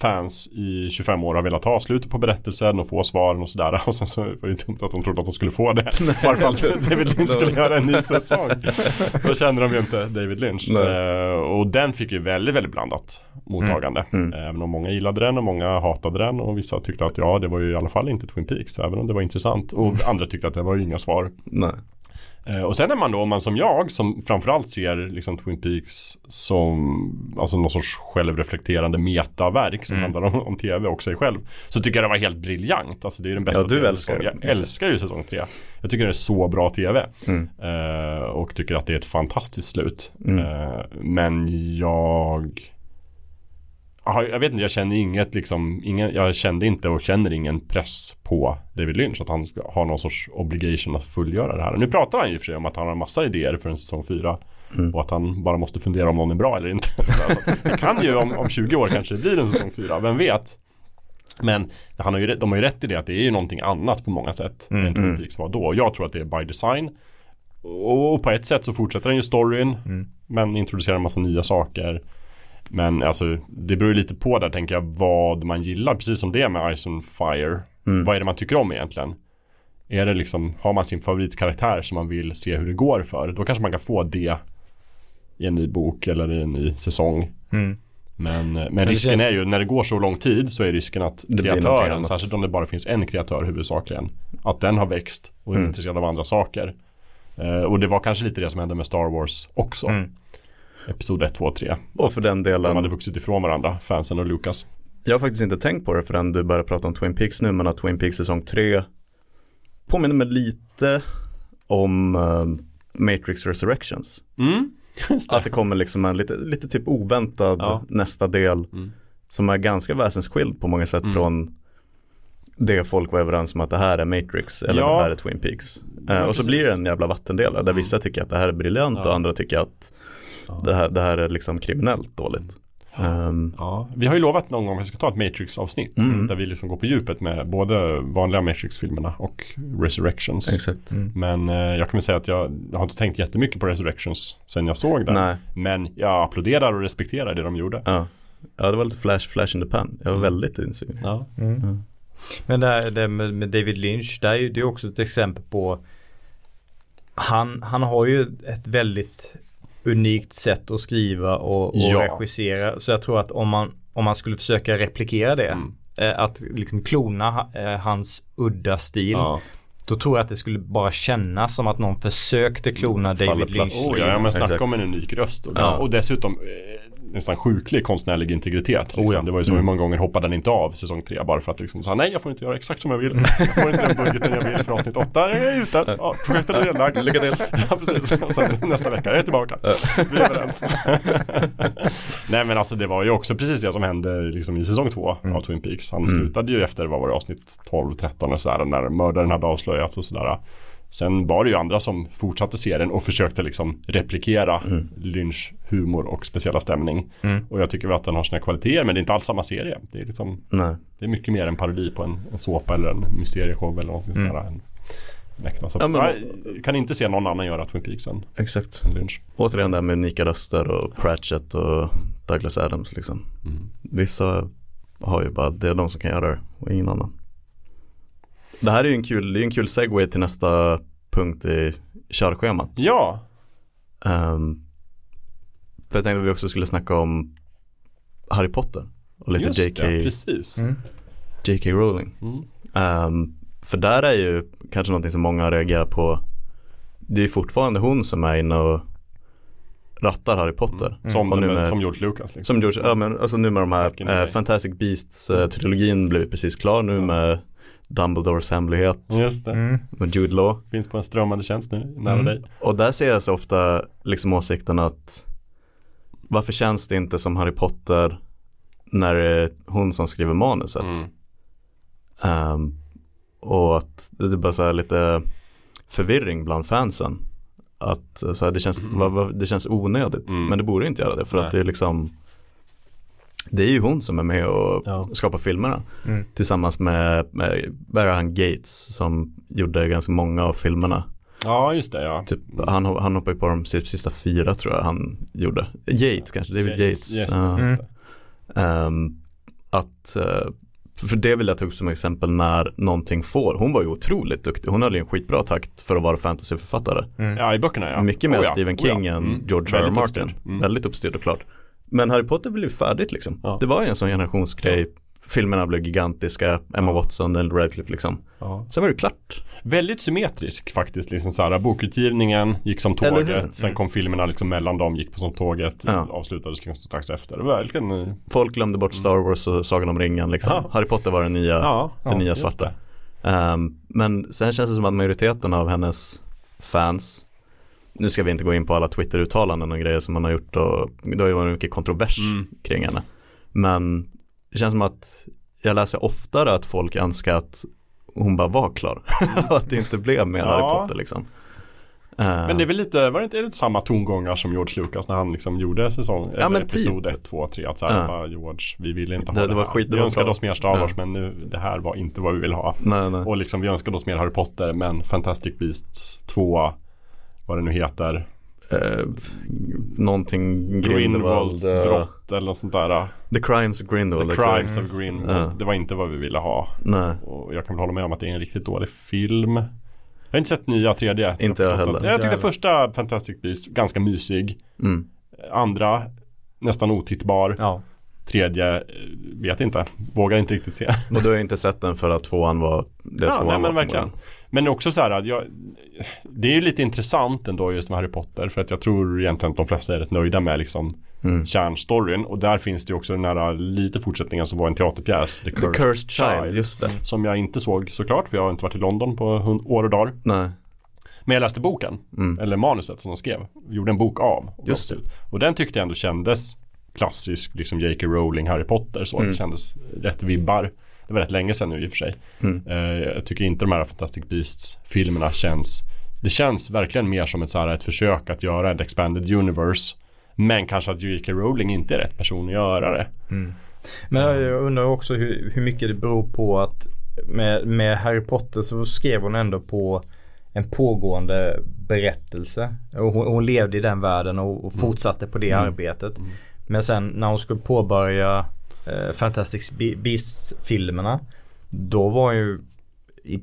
fans i 25 år har velat ha slutet på berättelsen och få svaren och sådär. Och sen så var det ju dumt att de trodde att de skulle få det. Varför att David Lynch skulle göra en ny säsong. Då kände de ju inte David Lynch. Eh, och den fick ju väldigt, väldigt blandat mottagande. Mm. Även om många gillade den och många hatade den. Och vissa tyckte att ja, det var ju i alla fall inte Twin Peaks. Även om det var intressant. Och andra tyckte att det var ju inga svar. Nej. Eh, och sen är man då, om man som jag, som framförallt ser liksom Twin Peaks som alltså någon sorts självreflekterande metaverk som Mm. handlar om, om tv och sig själv. Så tycker jag det var helt briljant. Alltså det är den bästa Ja, du älskar. Jag älskar ju säsong tre. Jag tycker det är så bra tv. Mm. Eh, och tycker att det är ett fantastiskt slut. Mm. Eh, men jag jag vet inte, jag känner inget liksom, ingen, jag kände inte och känner ingen press på David Lynch att han ska ha någon sorts obligation att fullgöra det här. Nu pratar han ju för sig om att han har en massa idéer för en säsong 4 Mm. och att han bara måste fundera om någon är bra eller inte. Så att det kan ju om, om 20 år kanske det blir en säsong 4, vem vet? Men han har ju, de har ju rätt i det att det är ju någonting annat på många sätt Mm, än Twin mm. Peaks var då. Och jag tror att det är by design. Och på ett sätt så fortsätter den ju storyn Mm. men introducerar en massa nya saker. Men alltså det beror ju lite på där tänker jag vad man gillar. Precis som det med Ice on Fire. Mm. Vad är det man tycker om egentligen? Är det liksom, har man sin favoritkaraktär som man vill se hur det går för? Då kanske man kan få det i en ny bok eller i en ny säsong. Mm. Men, men det risken är ju när det går så lång tid så är risken att kreatören, särskilt om det bara finns en kreatör huvudsakligen, att den har växt och är Mm. intresserad av andra saker. Eh, och det var kanske lite det som hände med Star Wars också. Mm. Episod 1, 2, 3. Och för den De hade delen, vuxit ifrån varandra, fansen och Lucas. jag har faktiskt inte tänkt på det förrän du började prata om Twin Peaks nu, men att Twin Peaks säsong 3 påminner mig lite om eh, Matrix Resurrections. Mm, Att det kommer liksom en lite, lite typ oväntad Ja. nästa del Mm. som är ganska väsensskild på många sätt Mm. från det folk var överens om att det här är Matrix eller Ja. det här är Twin Peaks. Eh, Ja, och så precis. blir det en jävla vattendelare där vissa tycker att det här är briljant Ja. och andra tycker att det, här, det här är liksom kriminellt dåligt. Ehm, Ja, vi har ju lovat någon gång att vi ska ta ett Matrix-avsnitt. Mm. Där vi liksom går på djupet med både vanliga Matrix-filmerna och Resurrections. exakt. Men eh, jag kan väl säga att jag, jag har inte tänkt jättemycket på Resurrections sen jag såg den. Nej, Men jag applåderar och respekterar det de gjorde. ja. ja, det var lite flash, flash in the pan. Jag var väldigt insugen. Ja. Men det, här, det med, med David Lynch, det är ju det är också ett exempel på han, han har ju ett väldigt unikt sätt att skriva och, och Ja. regissera. Så jag tror att om man, om man skulle försöka replikera det, Mm. eh, att liksom klona eh, hans udda stil, Ja. då tror jag att det skulle bara kännas som att någon försökte klona Faller David. Lynch. Oh, ja, men snacka om en unik röst. Och, liksom, Ja. och dessutom eh, nästan sjuklig konstnärlig integritet. Liksom. Oh, ja. Det var ju så Mm. hur många gånger hoppade den inte av säsong tre bara för att liksom säga nej jag får inte göra exakt som jag vill. Jag får inte den budgeten jag vill för avsnitt åtta. Jag är ute. Ja, projektet är nedlagt. Lycka till. Ja precis. Sen nästa vecka, jag är tillbaka. Vi är överens. nej men alltså det var ju också precis det som hände liksom i säsong två Mm. av Twin Peaks. Han slutade ju efter, vad var det, avsnitt 12-13 och sådär när mördaren hade avslöjats och sådär. Sen var det ju andra som fortsatte serien och försökte liksom replikera Mm. Lynch humor och speciella stämning. Mm. Och jag tycker väl att den har sina kvaliteter men det är inte alls samma serie. Det är, liksom, det är mycket mer en parodi på en, en såpa eller en mysterieshow eller någonting Mm. sådär. En, en. Så Ja, men- jag kan inte se någon annan göra Twin Peaks än, Exakt. än Lynch. Återigen det här med unika röster och Pratchett och Douglas Adams liksom. Mm. Vissa har ju bara, det är de som kan göra det och ingen annan. Det här är ju en kul, det är en kul segway till nästa punkt i körschemat. Ja, Ehm, för jag tänkte att vi också skulle snacka om Harry Potter och lite just JK, det, precis. Mm. JK Rowling. Mm. Ehm, för där är ju kanske någonting som många reagerar på. Det är ju fortfarande hon som är inne och rattar Harry Potter. Som, Och nu med- som George Lucas liksom. Som George, ja men alltså nu med de här eh, Fantastic Beasts-trilogin blev precis klar nu med Dumbledores hemlighet Just det. Mm. med Jude Law. Finns på en strömmande tjänst nu, nära Mm. dig. Och där ser jag så ofta liksom åsikten att varför känns det inte som Harry Potter när det är hon som skriver manuset? Mm. Ehm, och att det är bara så här lite förvirring bland fansen. Att så här, det, känns, vad- det känns onödigt. Mm. Men det borde inte göra det för Nej. att det är liksom Det är ju hon som är med och Ja. skapar filmerna. Mm. Tillsammans med, med han Gates som gjorde ganska många av filmerna. Ja, just det ja. Typ, han, han hoppade på de sista fyra tror jag han gjorde. Yates kanske, David Yates. Just det, just det. Ehm, att, eh, för det vill jag ta upp som exempel när någonting får. Hon var ju otroligt duktig. Hon hade ju en skitbra takt för att vara fantasyförfattare. Ja, i böckerna ja. Mycket mer Oh, ja. Stephen Oh, ja. King än Mm. George R. R. Martin. uppstyrd. Mm. Väldigt uppstyrd och klart. Men Harry Potter blev färdigt liksom. Ja. Det var ju en sån generationsgrej. Filmerna blev gigantiska. Emma Watson, Daniel Radcliffe liksom. Ja. Sen var det klart. Väldigt symmetrisk faktiskt. Liksom så här, bokutgivningen gick som tåget. Sen kom filmerna liksom mellan dem, gick på som tåget. Ja. Avslutades liksom strax efter. Verkligen. eh, Folk glömde bort Star Wars och Sagan om ringen liksom. Ja. Harry Potter var den nya, Ja, den nya svarta. Ehm, men sen känns det som att majoriteten av hennes fans nu ska vi inte gå in på alla Twitter-uttalanden och grejer som man har gjort och det har ju varit mycket kontrovers Mm. kring henne. Men det känns som att jag läser oftare att folk önskar att hon bara var klar. och att det inte blev mer Ja. Harry Potter liksom. Ehm, Men det är väl lite, var det inte, är det inte samma tongångar som George Lucas när han liksom gjorde säsong, Ja, eller typ. episod 1, 2, 3 att så här, Ja. bara, George, vi vill inte ha Det- det, det var här. skit- Vi önskade oss mer Star Wars Ja. men nu, det här var inte vad vi vill ha. nej, nej. Och liksom vi önskade oss mer Harry Potter men Fantastic Beasts 2, vad det nu heter, Uh, någonting Grindelwald. Grindelwalds eh, brott eller något sånt där. The Crimes of Grindelwald. The exakt. Crimes of Grindelwald. Ja. Det var inte vad vi ville ha. Nej. Och jag kan väl hålla med om att det är en riktigt dålig film. Jag har inte sett nya tredje. Inte jag heller. Jag tyckte första Fantastic Beast ganska mysig. Mm. Andra nästan otittbar. Ja. Tredje, eh, vet inte, vågar inte riktigt se. Och du har inte sett den för att tvåan var det Ja, tvåan nej, men var verkligen. Men också så här jag, det är ju lite intressant ändå just med Harry Potter för att jag tror egentligen att de flesta är rätt nöjda med liksom Mm. kärnstoryn och där finns det ju också den här lite fortsättningen som var en teaterpjäs The The Cursed, Cursed Child, just det. Som jag inte såg såklart för jag har inte varit i London på år och dagar. Nej. Men jag läste boken, Mm. eller manuset som de skrev. Gjorde en bok av. och Just ut. Och den tyckte jag ändå kändes klassisk, liksom J.K. Rowling, Harry Potter. Så Mm. det kändes rätt vibbar. Det var rätt länge sedan nu i och för sig. Mm. Eh, jag tycker inte de här Fantastic Beasts-filmerna känns Det känns verkligen mer som ett, så här, ett försök att göra ett expanded universe Men kanske att J.K. Rowling inte är rätt person att göra det Men jag undrar också hur, hur mycket det beror på att med, med Harry Potter så skrev hon ändå på en pågående berättelse. Och hon, hon levde i den världen och, och fortsatte på det arbetet. Men sen när hon skulle påbörja eh, Fantastic Be- Beasts-filmerna då var ju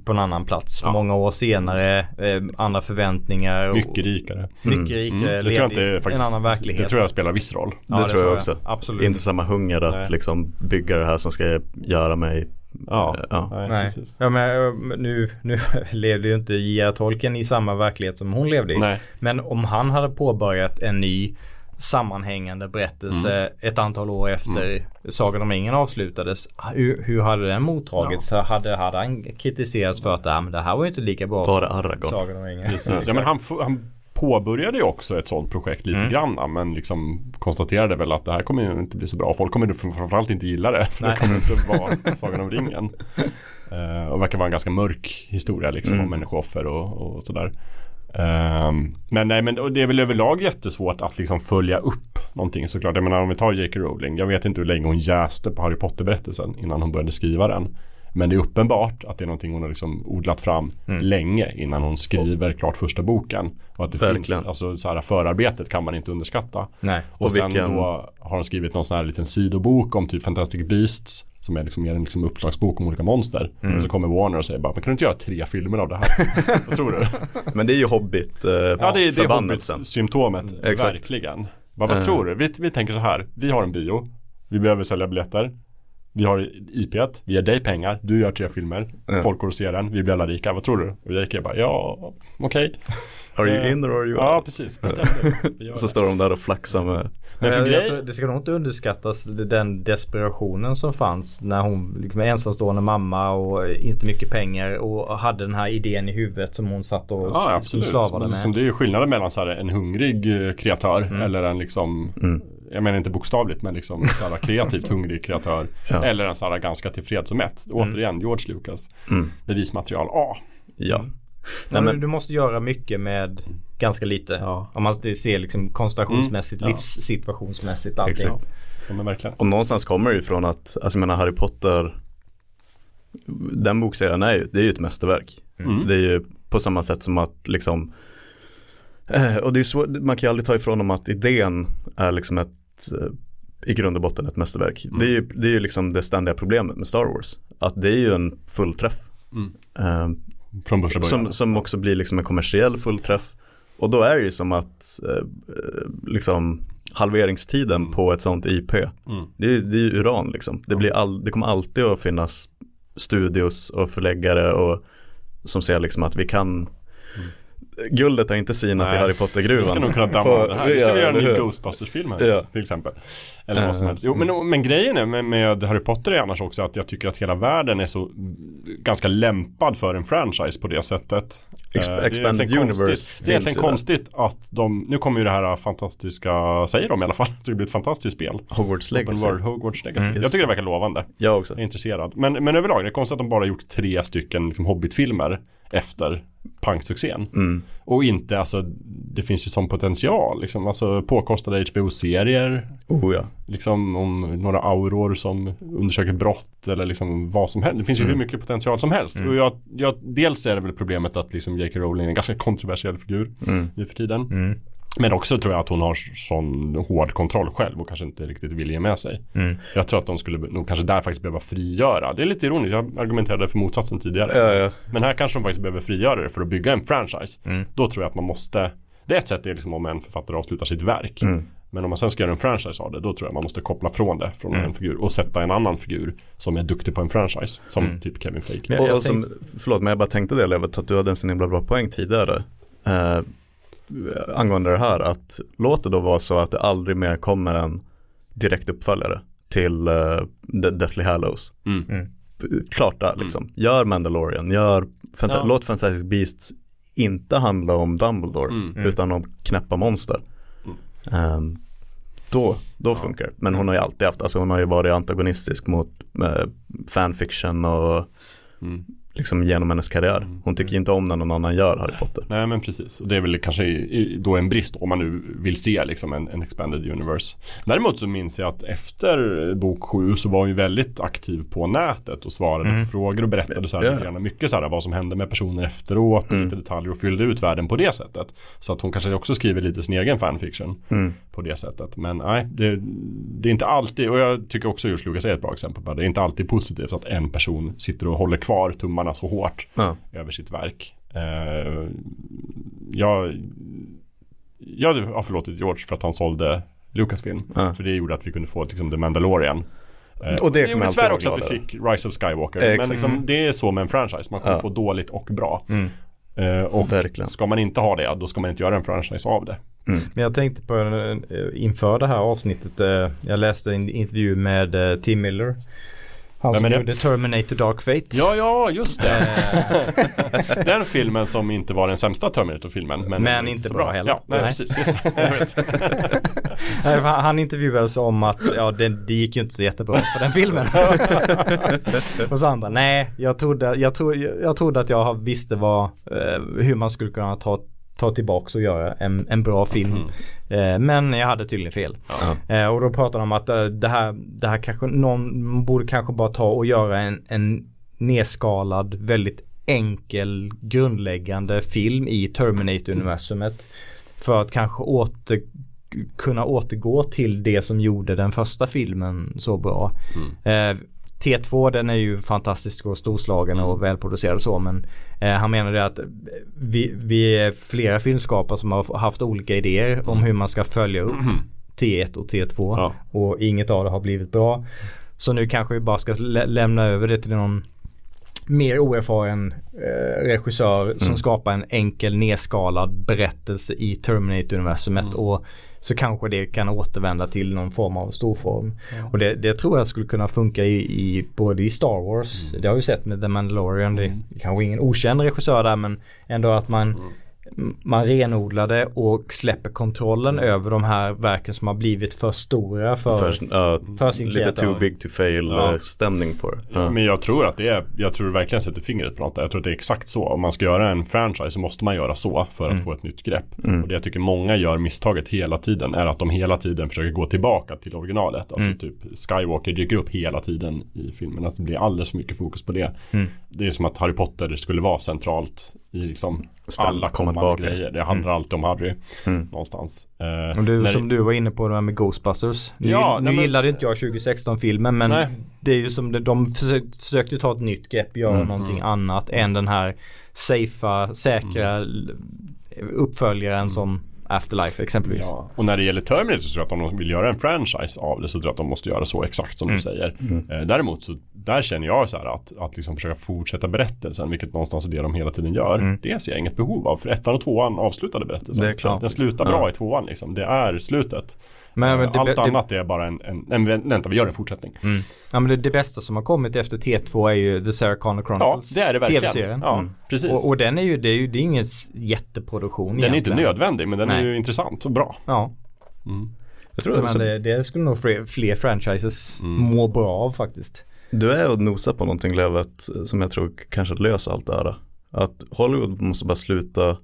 på en annan plats. Ja. Många år senare, eh, andra förväntningar. och- Mycket rikare Mycket rikare. Mm, Det tror jag inte faktiskt en annan verklighet. Det tror jag spelar viss roll Ja, det, tror jag också. Absolut. Inte samma hunger att Nej. liksom bygga det här som ska göra mig Ja, Ja. Nej, Nej. precis Ja men eh, nu, nu levde ju inte J.R. Tolkien i samma verklighet som hon levde i. Nej, Men om han hade påbörjat en ny sammanhängande berättelse Mm. ett antal år efter Sagan om ringen avslutades. Hur, hur hade den mottagits? Så Hade, hade han kritiserats för att ah, men det här var ju inte lika bra bara som Aragorn. Sagan om ringen? Precis. Ja, men han, han påbörjade ju också ett sånt projekt lite Mm. grann men liksom konstaterade väl att det här kommer ju inte bli så bra. Folk kommer framförallt inte gilla det. För Nej. det kommer inte vara Sagan om ringen. Uh, och verkar vara en ganska mörk historia liksom Mm. om människooffer och, och sådär. Ehm, men nej men det är väl överlag jättesvårt att liksom följa upp någonting såklart. Jag menar om vi tar J.K. Rowling. Jag vet inte hur länge hon jäste på Harry Potter-berättelsen innan hon började skriva den. Men det är uppenbart att det är någonting hon har liksom odlat fram Mm. länge innan hon skriver klart första boken. Och att det Verkligen. finns, alltså så här, förarbetet kan man inte underskatta. Nej. Och, Och sen vilken- då har hon skrivit någon sån här liten sidobok om typ Fantastic Beasts. Som är liksom mer en liksom uppslagsbok om olika monster. Mm. Och så kommer Warner och säger bara, men kan du inte göra tre filmer av det här? Vad tror du? Men det är ju Hobbit eh, Ja, det är, det är. Hobbit-symptomet. Exakt. Verkligen. Vad, vad Eh. tror du? Vi, vi tänker så här. Vi har en bio. Vi behöver sälja biljetter. Vi har IP, vi ger dig pengar, du gör tre filmer, Ja. folk går och ser den, vi blir alla rika, vad tror du? Och jag gick bara, ja, okej. Are you Eh, in or are you Ja, out? precis, bestäm dig. Vi gör Så står de där och flaxar med Men för jag, grej... tror, det ska nog inte underskattas den desperationen som fanns när hon liksom ensamstående mamma och inte mycket pengar och hade den här idén i huvudet som hon satt och Ja, absolut. slavade med. Som det är ju skillnaden mellan så här, en hungrig eh, kreatör Mm. eller en liksom Mm. Jag menar inte bokstavligt men liksom så här, kreativt hungrig kreatör. Ja. Eller en så här ganska tillfreds och mätt. Återigen, George Lucas. Mm. Bevismaterial A. Ja. Nej, men du måste göra mycket med ganska lite. Ja. Om man ser liksom koncentrationsmässigt, Mm, ja. livssituationsmässigt allting. Exakt. Ja, men verkligen. och någonstans kommer det ju från att, alltså jag menar Harry Potter Den bokserien är ju, det är ju ett mästerverk. Mm. Det är ju på samma sätt som att liksom eh, Och det är svårt, man kan ju aldrig ta ifrån dem att idén är liksom ett eh, i grund och botten ett mästerverk. Mm. Det är ju det är ju liksom det ständiga problemet med Star Wars. Att det är ju en fullträff. Mm. Från början. som, som också blir liksom en kommersiell fullträff. Och då är det ju som att eh, liksom halveringstiden på ett sånt IP. Mm. Det är, det är ju uran liksom. Det, blir all, det kommer alltid att finnas studios och förläggare och som ser liksom att vi kan Guldet har inte sinat Nej. i Harry Vi Potter-gruvan. ska nog kunna damma det här. Vi ska ja, göra en ny? Ghostbusters-film här Ja. till exempel. Eller vad som Eh, helst. Jo, men, men grejen är med, med Harry Potter är annars också att jag tycker att hela världen är så ganska lämpad för en franchise på det sättet. Ex- Eh, det är Expanded egentligen Universe konstigt. Det är egentligen där. konstigt att de, nu kommer ju det här fantastiska, säger de i alla fall, att det blir ett fantastiskt spel. Hogwarts Legacy. World Hogwarts Legacy. Mm. jag tycker det verkar lovande. Jag också. Jag är intresserad. Men, men överlag, det är konstigt att de bara gjort tre stycken liksom, Hobbit-filmer efter pangsuccén. Mm. Och inte, alltså det finns ju sån potential liksom. Alltså påkostade HBO-serier. Oh ja. Liksom om några auror som undersöker brott eller liksom vad som helst. Det finns ju Mm. hur mycket potential som helst. Och jag, jag, dels är det väl problemet att liksom J.K. Rowling är en ganska kontroversiell figur Mm. nu för tiden. Men också tror jag att hon har sån hård kontroll själv och kanske inte riktigt vill ge med sig. Mm. Jag tror att de skulle nog kanske där faktiskt behöva frigöra. Det är lite ironiskt, jag argumenterade för motsatsen tidigare. Ja, ja. Men här kanske de faktiskt behöver frigöra det för att bygga en franchise. Mm. Då tror jag att man måste Det är ett sätt är liksom om en författare avslutar sitt verk. Mm. Men om man sen ska göra en franchise av det, då tror jag man måste koppla från det från Mm. en figur och sätta en annan figur som är duktig på en franchise. Som Mm. typ Kevin Feige. Och, och som, förlåt men jag bara tänkte det Levet att du hade en så himla bra poäng tidigare. Eh, angående det här att låt det då vara så att det aldrig mer kommer en direkt uppföljare till The Deathly Hallows. Mm. Mm. Klart där liksom. Gör Mandalorian, gör Fanta- Ja. låt Fantastic Beasts inte handla om Dumbledore Mm. utan om knäppa monster. Ehm, då, då funkar det. Men hon har ju alltid haft, alltså hon har ju varit antagonistisk mot eh, fanfiction och Mm. Liksom genom hennes karriär. Hon tycker inte om när någon annan gör Harry Potter. Nej men precis, och det är väl kanske då en brist om man nu vill se liksom en, en expanded universe. Däremot så minns jag att efter bok 7 så var hon ju väldigt aktiv på nätet och svarade Mm. på frågor och berättade så här Ja. mycket så här vad som hände med personer efteråt och Mm. lite detaljer och fyllde ut världen på det sättet. Så att hon kanske också skriver lite sin egen fanfiction Mm. på det sättet. Men nej, det, det är inte alltid, och jag tycker också George Lucas är ett bra exempel på det. Det är inte alltid positivt att en person sitter och håller kvar tummarna så hårt Ja. över sitt verk. Eh, jag, jag har förlåtit George för att han sålde Lucasfilm. Ja. För det gjorde att vi kunde få liksom, The Mandalorian. Eh, Och det kommer gjorde alltid tyvärr vara också att vi fick Rise of Skywalker. Eh, men liksom, det är så med en franchise. Man kommer Ja. få dåligt och bra. Mm. Eh, och Verkligen. ska man inte ha det, då ska man inte göra en franchise av det. Men jag tänkte på inför det här avsnittet. eh, Jag läste en intervju med eh, Tim Miller. Han som gjorde Terminator Dark Fate. Ja, ja, just det. den filmen som inte var den sämsta Terminator-filmen. Men, Men inte så bra heller. Ja, nej, Nej. precis. Nej, han han intervjuades om att ja, det, det gick ju inte så jättebra på den filmen. och så han bara, nej, jag trodde, jag, tro, jag trodde att jag visste vad, eh, hur man skulle kunna ta, ta tillbaks och göra en, en bra film. Eh, men jag hade tydligen fel. Ja. Eh, och då pratar de om att eh, det här, det här kanske, någon borde kanske bara ta och göra en, en nedskalad, väldigt enkel, grundläggande film i Terminator-universumet. För att kanske åter, kunna återgå till det som gjorde den första filmen så bra. Eh, T2 den är ju fantastisk och storslagen och välproducerad och så men eh, han menade att vi, vi är flera filmskapare som har haft olika idéer om hur man ska följa upp T1 och T2 Ja. och inget av det har blivit bra. Så nu kanske vi bara ska lä- lämna över det till någon mer oerfaren eh, regissör som skapar en enkel nedskalad berättelse i Terminator-universumet och så kanske det kan återvända till någon form av storform. Och det, det tror jag skulle kunna funka i, i både i Star Wars, det har vi sett med The Mandalorian, det är kanske ingen okänd regissör där men ändå att man man renodlade och släpper kontrollen över de här verken som har blivit för stora för, För, ja, för sin lite kreatör. too big to fail Ja. eh, stämning på det. Ja. Men jag tror att det är, jag tror det verkligen sätter fingret på något. Jag tror att det är exakt så. Om man ska göra en franchise så måste man göra så för att få ett nytt grepp. Och det jag tycker många gör misstaget hela tiden är att de hela tiden försöker gå tillbaka till originalet. Alltså typ Skywalker dyker upp hela tiden i filmen. Att det blir alldeles för mycket fokus på det. Det är som att Harry Potter skulle vara centralt i liksom alla komma kommande tillbaka. grejer. Det handlar alltid om Harry någonstans. Eh, Och du, när- som du var inne på det här med Ghostbusters. Nu, Ja, nu nej, men- gillade inte jag 2016-filmen men Nej. det är ju som det, de försökte, försökte ta ett nytt grepp, göra Mm. någonting annat än den här safea, säkra l- uppföljaren som Afterlife exempelvis. Ja, och när det gäller Terminator så tror jag att om de vill göra en franchise av det så tror jag att de måste göra så exakt som du säger. Eh, däremot så där känner jag så här att, att liksom försöka fortsätta berättelsen, vilket någonstans är det de hela tiden gör. Det ser jag inget behov av. För ettan och tvåan avslutade berättelsen. Det är klart. Den slutar bra i tvåan liksom. Det är slutet. Men, men det, Allt det, annat är bara en, en, en, en vänta vi gör en fortsättning. ja, men det, det bästa som har kommit efter T2 är ju The Sarah Connor Ja, Chronicles. det är det verkligen. TV-serien. Ja, precis. Och, och den är ju, det är ju det är ingen jätteproduktion den är inte egentligen. nödvändig men den är Nej. ju intressant och bra. Ja, Jag tror men det, det skulle nog fler, fler franchises Mm. må bra av faktiskt. Du är och nosar på någonting Lövet som jag tror kanske löser allt det här. Att Hollywood måste bara sluta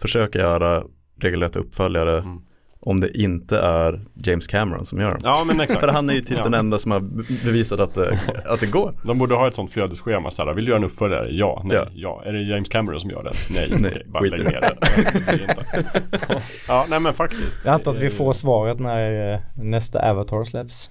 försöka göra regelrätta uppföljare Mm. Om det inte är James Cameron som gör dem. Ja men exakt. För han är ju typ Ja. den enda som har be- bevisat att det, att det går. De borde ha ett sånt flödesschema såhär, vill du göra en uppföljare? Ja, nej, ja. Ja. Är det James Cameron som gör det? Nej, Nej, bara lägg det. ner det. Inte. Ja, nej men faktiskt. Jag antar att vi får svaret när eh, nästa Avatar släpps.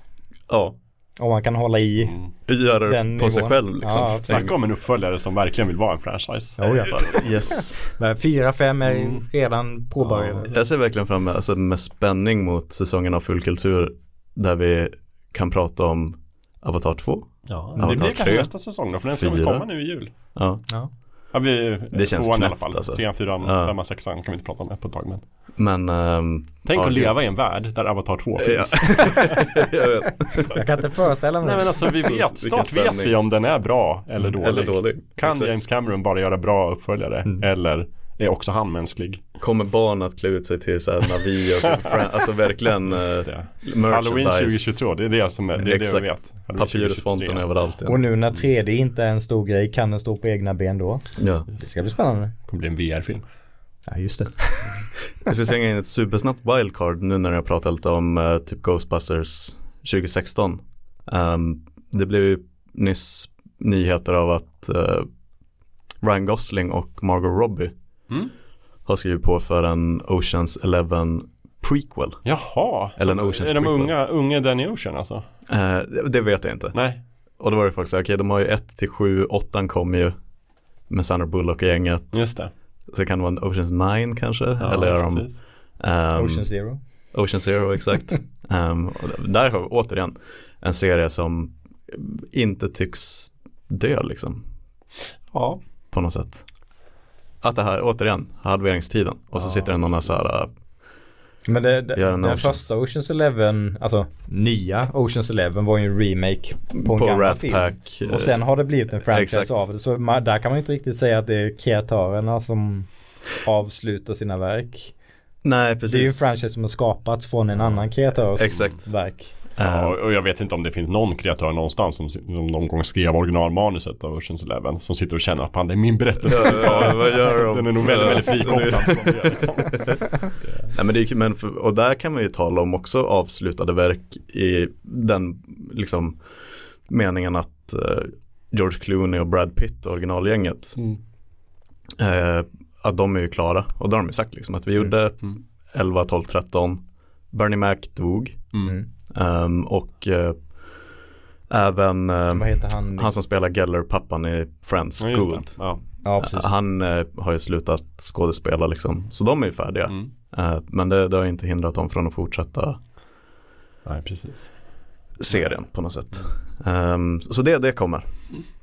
Ja, Om man kan hålla i. Mm. Göra det Den på sig nivån. själv liksom. Ja, Snacka om en uppföljare som verkligen vill vara en franchise. Oh, ja. Yes. Men fyra, fem är Mm. redan påbörjade. Jag ser verkligen fram emot, alltså med spänning mot säsongen av Fullkultur där vi kan prata om Avatar 2. Ja, Avatar det blir kanske nästa säsong då, för den ska väl komma nu i jul. Ja. Ja. Ja, vi, Det känns tvåan i alla knäppt, fall. alltså. Trean, fyran, Ja. femman, sexan kan vi inte prata om på ett tag. Men. Men ehm, Tänk ja, att det- leva i en värld där Avatar 2 Ja. finns. jag vet. Jag kan inte föreställa mig Nej men det. alltså vi vet, snart vet vi om den är bra eller dålig. Eller dålig. Kan Exakt. James Cameron bara göra bra uppföljare? Eller är också han mänsklig? Kommer barn att klä ut sig till såhär Navi och typ Fran- alltså verkligen uh, Det. Halloween 2022, det är det som är, det är det vi Exakt. vet. Papyrusfonten 2023. överallt. Och Ja. nu när 3D inte är en stor grej, kan den stå på egna ben då? Ja. Det ska bli spännande. Det kommer bli en VR-film. Ja, just det. Jag ska slänga in ett supersnabbt wildcard nu när jag pratar lite om eh, typ Ghostbusters 2016. Ehm, det blev ju nyss nyheter av att eh, Ryan Gosling och Margot Robbie Mm. har skrivit på för en Oceans 11 prequel. Jaha, Eller en Oceans är de prequel. unga, unga Danny Ocean alltså? Eh, det- det vet jag inte. Nej. Och då var det folk så här, okej de har ju 1 till 7, 8 kommer ju med Sandra Bullock och gänget. Just det. Så kan det vara en Oceans 9 kanske. Ja, Eller är de, precis. ehm, Ocean Zero. Ocean Zero, exakt. Och där har vi återigen en serie som inte tycks dö liksom Ja. på något sätt. Att det här, återigen, halveringstiden och så Ja, sitter det någon så här, Men det, det, den Oceans. första Oceans Eleven, alltså nya Oceans Eleven var ju en remake på en på gammal Rat film. Pack. eh, Och sen har det blivit en franchise Exakt. av det. Så man, där kan man ju inte riktigt säga att det är kreatörerna som avslutar sina verk. Nej, precis. Det är ju en franchise som har skapats från en annan kreatörs Exakt. verk. Ja, Ehm, och jag vet inte om det finns någon kreatör någonstans som, som någon gång skrev originalmanuset av Oceans Eleven som sitter och känner att det är min berättelse. Ja, vad gör de? Den är nog väldigt, väldigt Ja, frikopplad. Liksom. Nej men det är ju- men för, och där kan man ju tala om också avslutade verk i den liksom meningen att eh, George Clooney och Brad Pitt, originalgänget, Mm. eh, att de är ju klara. Och då har de ju sagt liksom att vi gjorde Mm. 11, 12, 13. Bernie Mac dog. Mm. Ehm, och eh, även eh, Vad heter han? han som spelar Geller, pappan i Friends, Ja, det. Ja. ja. Han eh, har ju slutat skådespela liksom. Så de är ju färdiga. Mm. Men det, det har inte hindrat dem från att fortsätta Nej, precis. serien på något sätt. Ehm, så det, det kommer.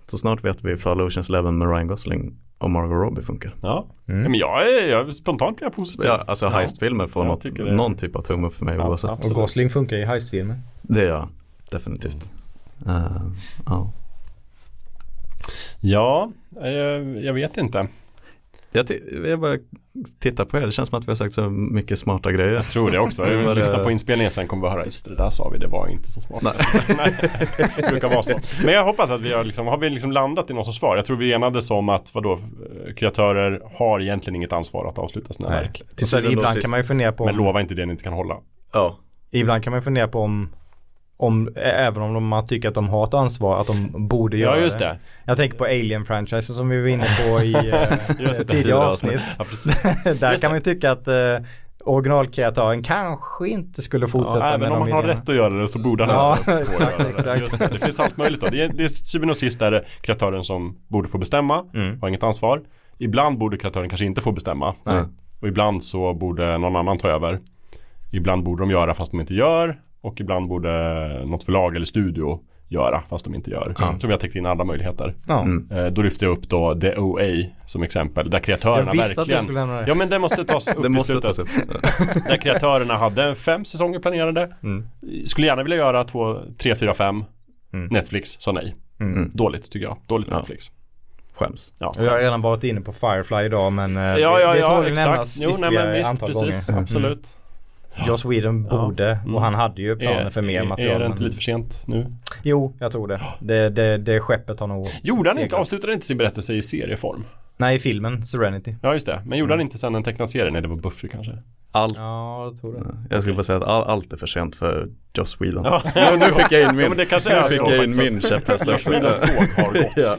Så snart vet vi ifall Oceans Eleven med Ryan Gosling och Margot Robbie funkar. Ja. Mm. ja men jag är, jag, spontant blir jag positiv. Ja, alltså heistfilmer får något, någon typ av tumme upp för mig Ja, oavsett. absolut. Och Gosling funkar i heistfilmer. Det är jag definitivt. Ehm, ja. Ja, jag, jag vet inte. Jag, jag bara tittar på er, det känns som att vi har sagt så mycket smarta grejer. Jag tror det också. Jag lyssnar på inspelningen sen kommer vi höra just det där sa vi, det var inte så smart. Nej. Nej, det brukar vara så. Men jag hoppas att vi har liksom, har vi liksom landat i något sorts svar? Jag tror vi enades om att vadå, kreatörer har egentligen inget ansvar att avsluta sina verk. Ibland kan man ju fundera på Men om, lova inte det ni inte kan hålla. Ja, ibland kan man ju fundera på om om, även om man tycker att de har ett ansvar, att de borde göra Ja, just det. Jag tänker på Alien-franchisen som vi var inne på i eh, det, tidigare avsnitt. Ja. Där Just kan det. man ju tycka att eh, originalkreatören kanske inte skulle fortsätta Ja, även med om de man har idéerna. rätt att göra det så borde han Ja, exakt, göra det. Just det. det finns allt möjligt då. Det är, det är syvende och sist är det kreatören som borde få bestämma, Mm. har inget ansvar. Ibland borde kreatören kanske inte få bestämma. Nej. Och ibland så borde någon annan ta över. Ibland borde de göra fast de inte gör. Och ibland borde något förlag eller studio göra fast de inte gör. Ja. Jag tror vi har täckt in alla möjligheter. Ja. Mm. Eh, då lyfter jag upp då The OA som exempel. Där kreatörerna Jag visste att du verkligen skulle nämna det. Ja men det måste tas upp det i måste slutet. tas upp. Där kreatörerna hade fem säsonger planerade. Mm. Skulle gärna vilja göra två, tre, fyra, fem. Mm. Netflix sa nej. Mm. Dåligt tycker jag. Dåligt Ja. Netflix. Skäms. Ja, Och Jag har redan varit inne på Firefly idag men eh, Ja, det, ja, det ja, tål exakt. nämnas Jo, nej ytterligare men visst, antal precis. gånger. Absolut. Mm. Joss Whedon borde Mm. och han hade ju planer för mer material. Är det inte lite för sent nu? Jo, jag tror det. Det, det, det skeppet har nog Gjorde han inte, avslutade inte sin berättelse i serieform? Nej, i filmen Serenity. Ja just det, men gjorde Mm. han inte sen en tecknad serie? Nej det var Buffy kanske? Allt, Ja, jag tror det. jag skulle bara säga att all, allt är för sent för Joss Whedon. Ja. nu, nu fick jag in min, Ja, men det kanske är nu fick så jag in min käpphäst också. Swedens tåg har gått ja.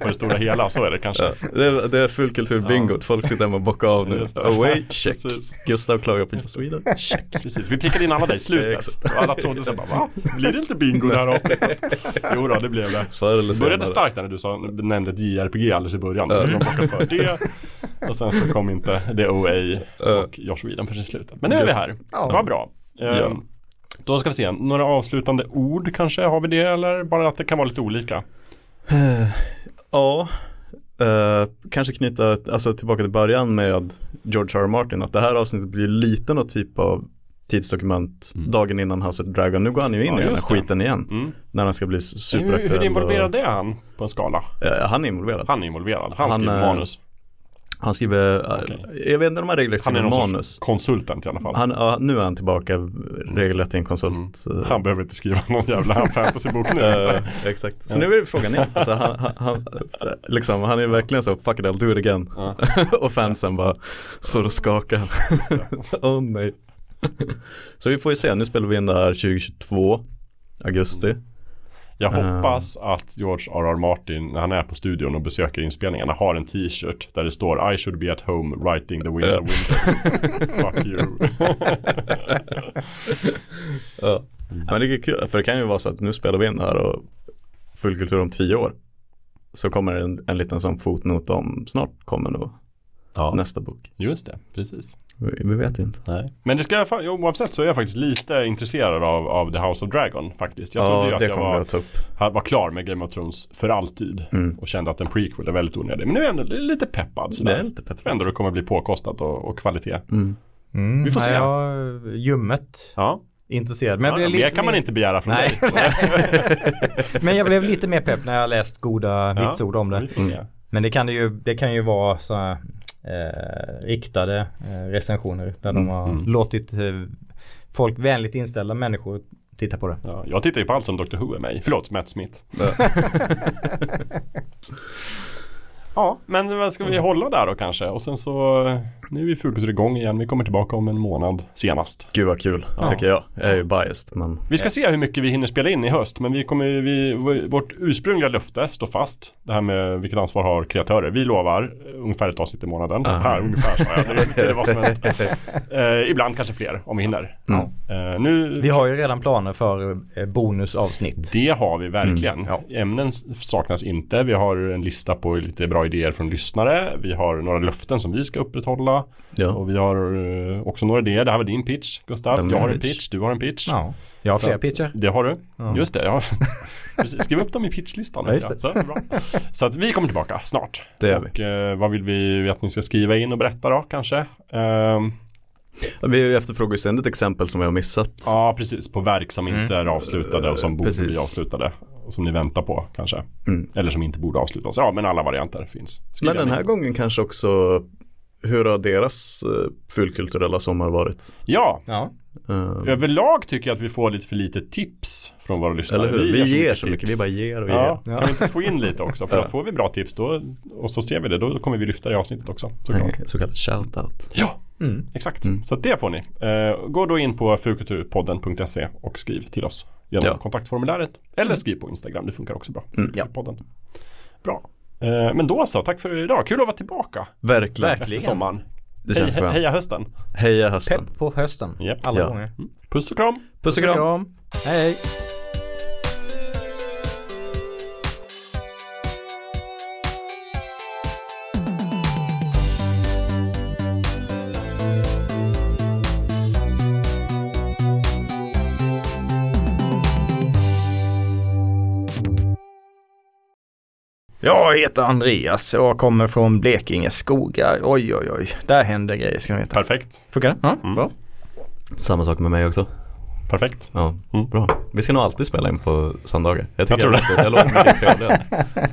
på det stora hela, så är det kanske. Ja, det, är, det är fullkulturbingot, folk sitter hemma och bockar av nu. Det. Away, check. Precis. Gustav klagar på Joss Whedon, check. Precis, vi prickade in alla där i slutet. Och alla trodde så bara, va? Blir det inte bingo det här avsnittet? Jo då, det blev det. Förr eller Det började starkt där när du sa, nämnde ett JRPG alldeles i början. Ja. De för det. Och sen så kom inte The OA och Josh Whedon förrän i slutet. Men nu är vi här. Ja. Det var bra. Ehm, Ja. Då ska vi se, några avslutande ord kanske? Har vi det eller bara att det kan vara lite olika? Eh, Ja, eh, kanske knyta alltså, tillbaka till början med George R. R. Martin. Att det här avsnittet blir lite något typ av tidsdokument dagen innan House of Dragon. Nu går han ju in Mm. Ja, i den här skiten igen. Mm. När han ska bli Hur, superaktuell. hur involverad och, är han på en skala? Eh, han är involverad. Han är involverad. Han, Han, skriver manus. Han skriver, eh, Okej. jag vet inte om han regelrätt Han är någon manus. konsultant i alla fall. Han, ja, nu är han tillbaka regelrätt i en konsult. eh, Han behöver inte skriva någon jävla fantasybok nu. Eh, exakt. Så nu är det frågan igen. Alltså, han, han, liksom, han är verkligen så, fuck it I'll do it again. Ja. och fansen bara, så då skakar. Åh nej. så vi får ju se, nu spelar vi in det här 2022, augusti. Jag Eh. hoppas att George R.R. Martin, när han är på studion och besöker inspelningarna, har en t-shirt där det står I should be at home writing the winds of winter. Fuck you. Ja. Men det är kul, för det kan ju vara så att nu spelar vi in det här och fullkultur om tio år. Så kommer en, en liten sån fotnot om snart kommer nog Ja, nästa bok. just det. Precis. Vi, vet inte. Nej. Men det ska jag, oavsett så är jag faktiskt lite intresserad av, av The House of Dragon faktiskt. Jag trodde ju Ja, att det jag var, att var klar med Game of Thrones för alltid. Mm. Och kände att en prequel är väldigt onödig. Men nu är jag ändå lite peppad. sådär. Det är lite Jag tror ändå det kommer bli påkostat och, och kvalitet. Mm. Mm, Vi får se. nej, Jag, ljummet Ja, intresserad. Men jag ja blev mer lite kan man inte begära från Nej. dig. Men jag blev lite mer pepp när jag läst goda vitsord om det. Vi får se. Men det kan det ju, det kan ju vara så här, eh, riktade eh, recensioner där de har mm. låtit eh, folk vänligt inställda människor titta på det. Ja, jag tittar ju på allt som Dr Who är med i. Förlåt, Matt Smith. Ja, men vad ska vi hålla där då kanske? Och sen så, nu är vi fullt igång igen. Vi kommer tillbaka om en månad senast. Gud vad kul, Ja. tycker jag. Jag är ju biased men Vi ska se hur mycket vi hinner spela in i höst, men vi kommer, vi, vårt ursprungliga löfte står fast. Det här med vilket ansvar har kreatörer. Vi lovar ungefär ett avsnitt i månaden. Aha. Här, ungefär sa jag. Det betyder vad som helst. Eh, ibland kanske fler, om vi hinner. Mm. Eh, nu, Vi har ju redan planer för eh, bonusavsnitt. Det har vi verkligen. Mm, Ämnen s- saknas inte. Vi har en lista på lite bra idéer från lyssnare. Vi har några löften som vi ska upprätthålla. ja. Och vi har eh, också några idéer. Det här var din pitch, Gustav. Jag har en pitch. pitch. Du har en pitch. Ja, jag har Så fler att- pitcher. Det har du. Ja. Just det. Ja. Precis. Skriv upp dem i pitchlistan. Ja. Så, bra. så att vi kommer tillbaka snart. Det gör vi. Och eh, vad vill vi att ni ska skriva in och berätta då kanske? Ehm, Vi efterfrågar ju ständigt exempel som vi har missat. ja, precis. På verk som Mm. inte är avslutade och som borde Precis. bli avslutade. Som ni väntar på kanske. Mm. Eller som inte borde avslutas. Ja, men alla varianter finns. Skriv Men den här in. gången kanske också hur har deras uh, fullkulturella sommar varit? Ja, Ja, Eh, överlag tycker jag att vi får lite för lite tips från våra lyssnare. eller hur? Vi, så ger så mycket, vi bara ger och Ja, ger. kan vi inte få in lite också? För Ja. får vi bra tips då, och så ser vi det, då kommer vi lyfta det i avsnittet också. Såklart. Så kallad shout-out. Ja, mm. exakt. Mm. Så det får ni. Eh, gå då in på fulkulturpodden.se och skriv till oss genom Ja. kontaktformuläret. Eller skriv på Instagram, det funkar också bra. Mm. Bra. Eh, men då så, tack för idag. Kul att vara tillbaka Verkligen. Verkligen. efter sommaren. Det Hej, känns he- skönt. heja hösten. Heja hösten. pepp på hösten. Japp. Alla Ja. gånger. Puss och kram. Puss och kram. kram. Hej Jag heter Andreas och kommer från Blekinge skogar. Oj, oj, oj. Där händer grejer ska ni veta. Perfekt. Funkar det? Ja, Mm. bra. Samma sak med mig också. Perfekt. Ja, Mm. bra. Vi ska nog alltid spela in på söndagar. Jag, Jag tror det. Jag låter mycket trevligare.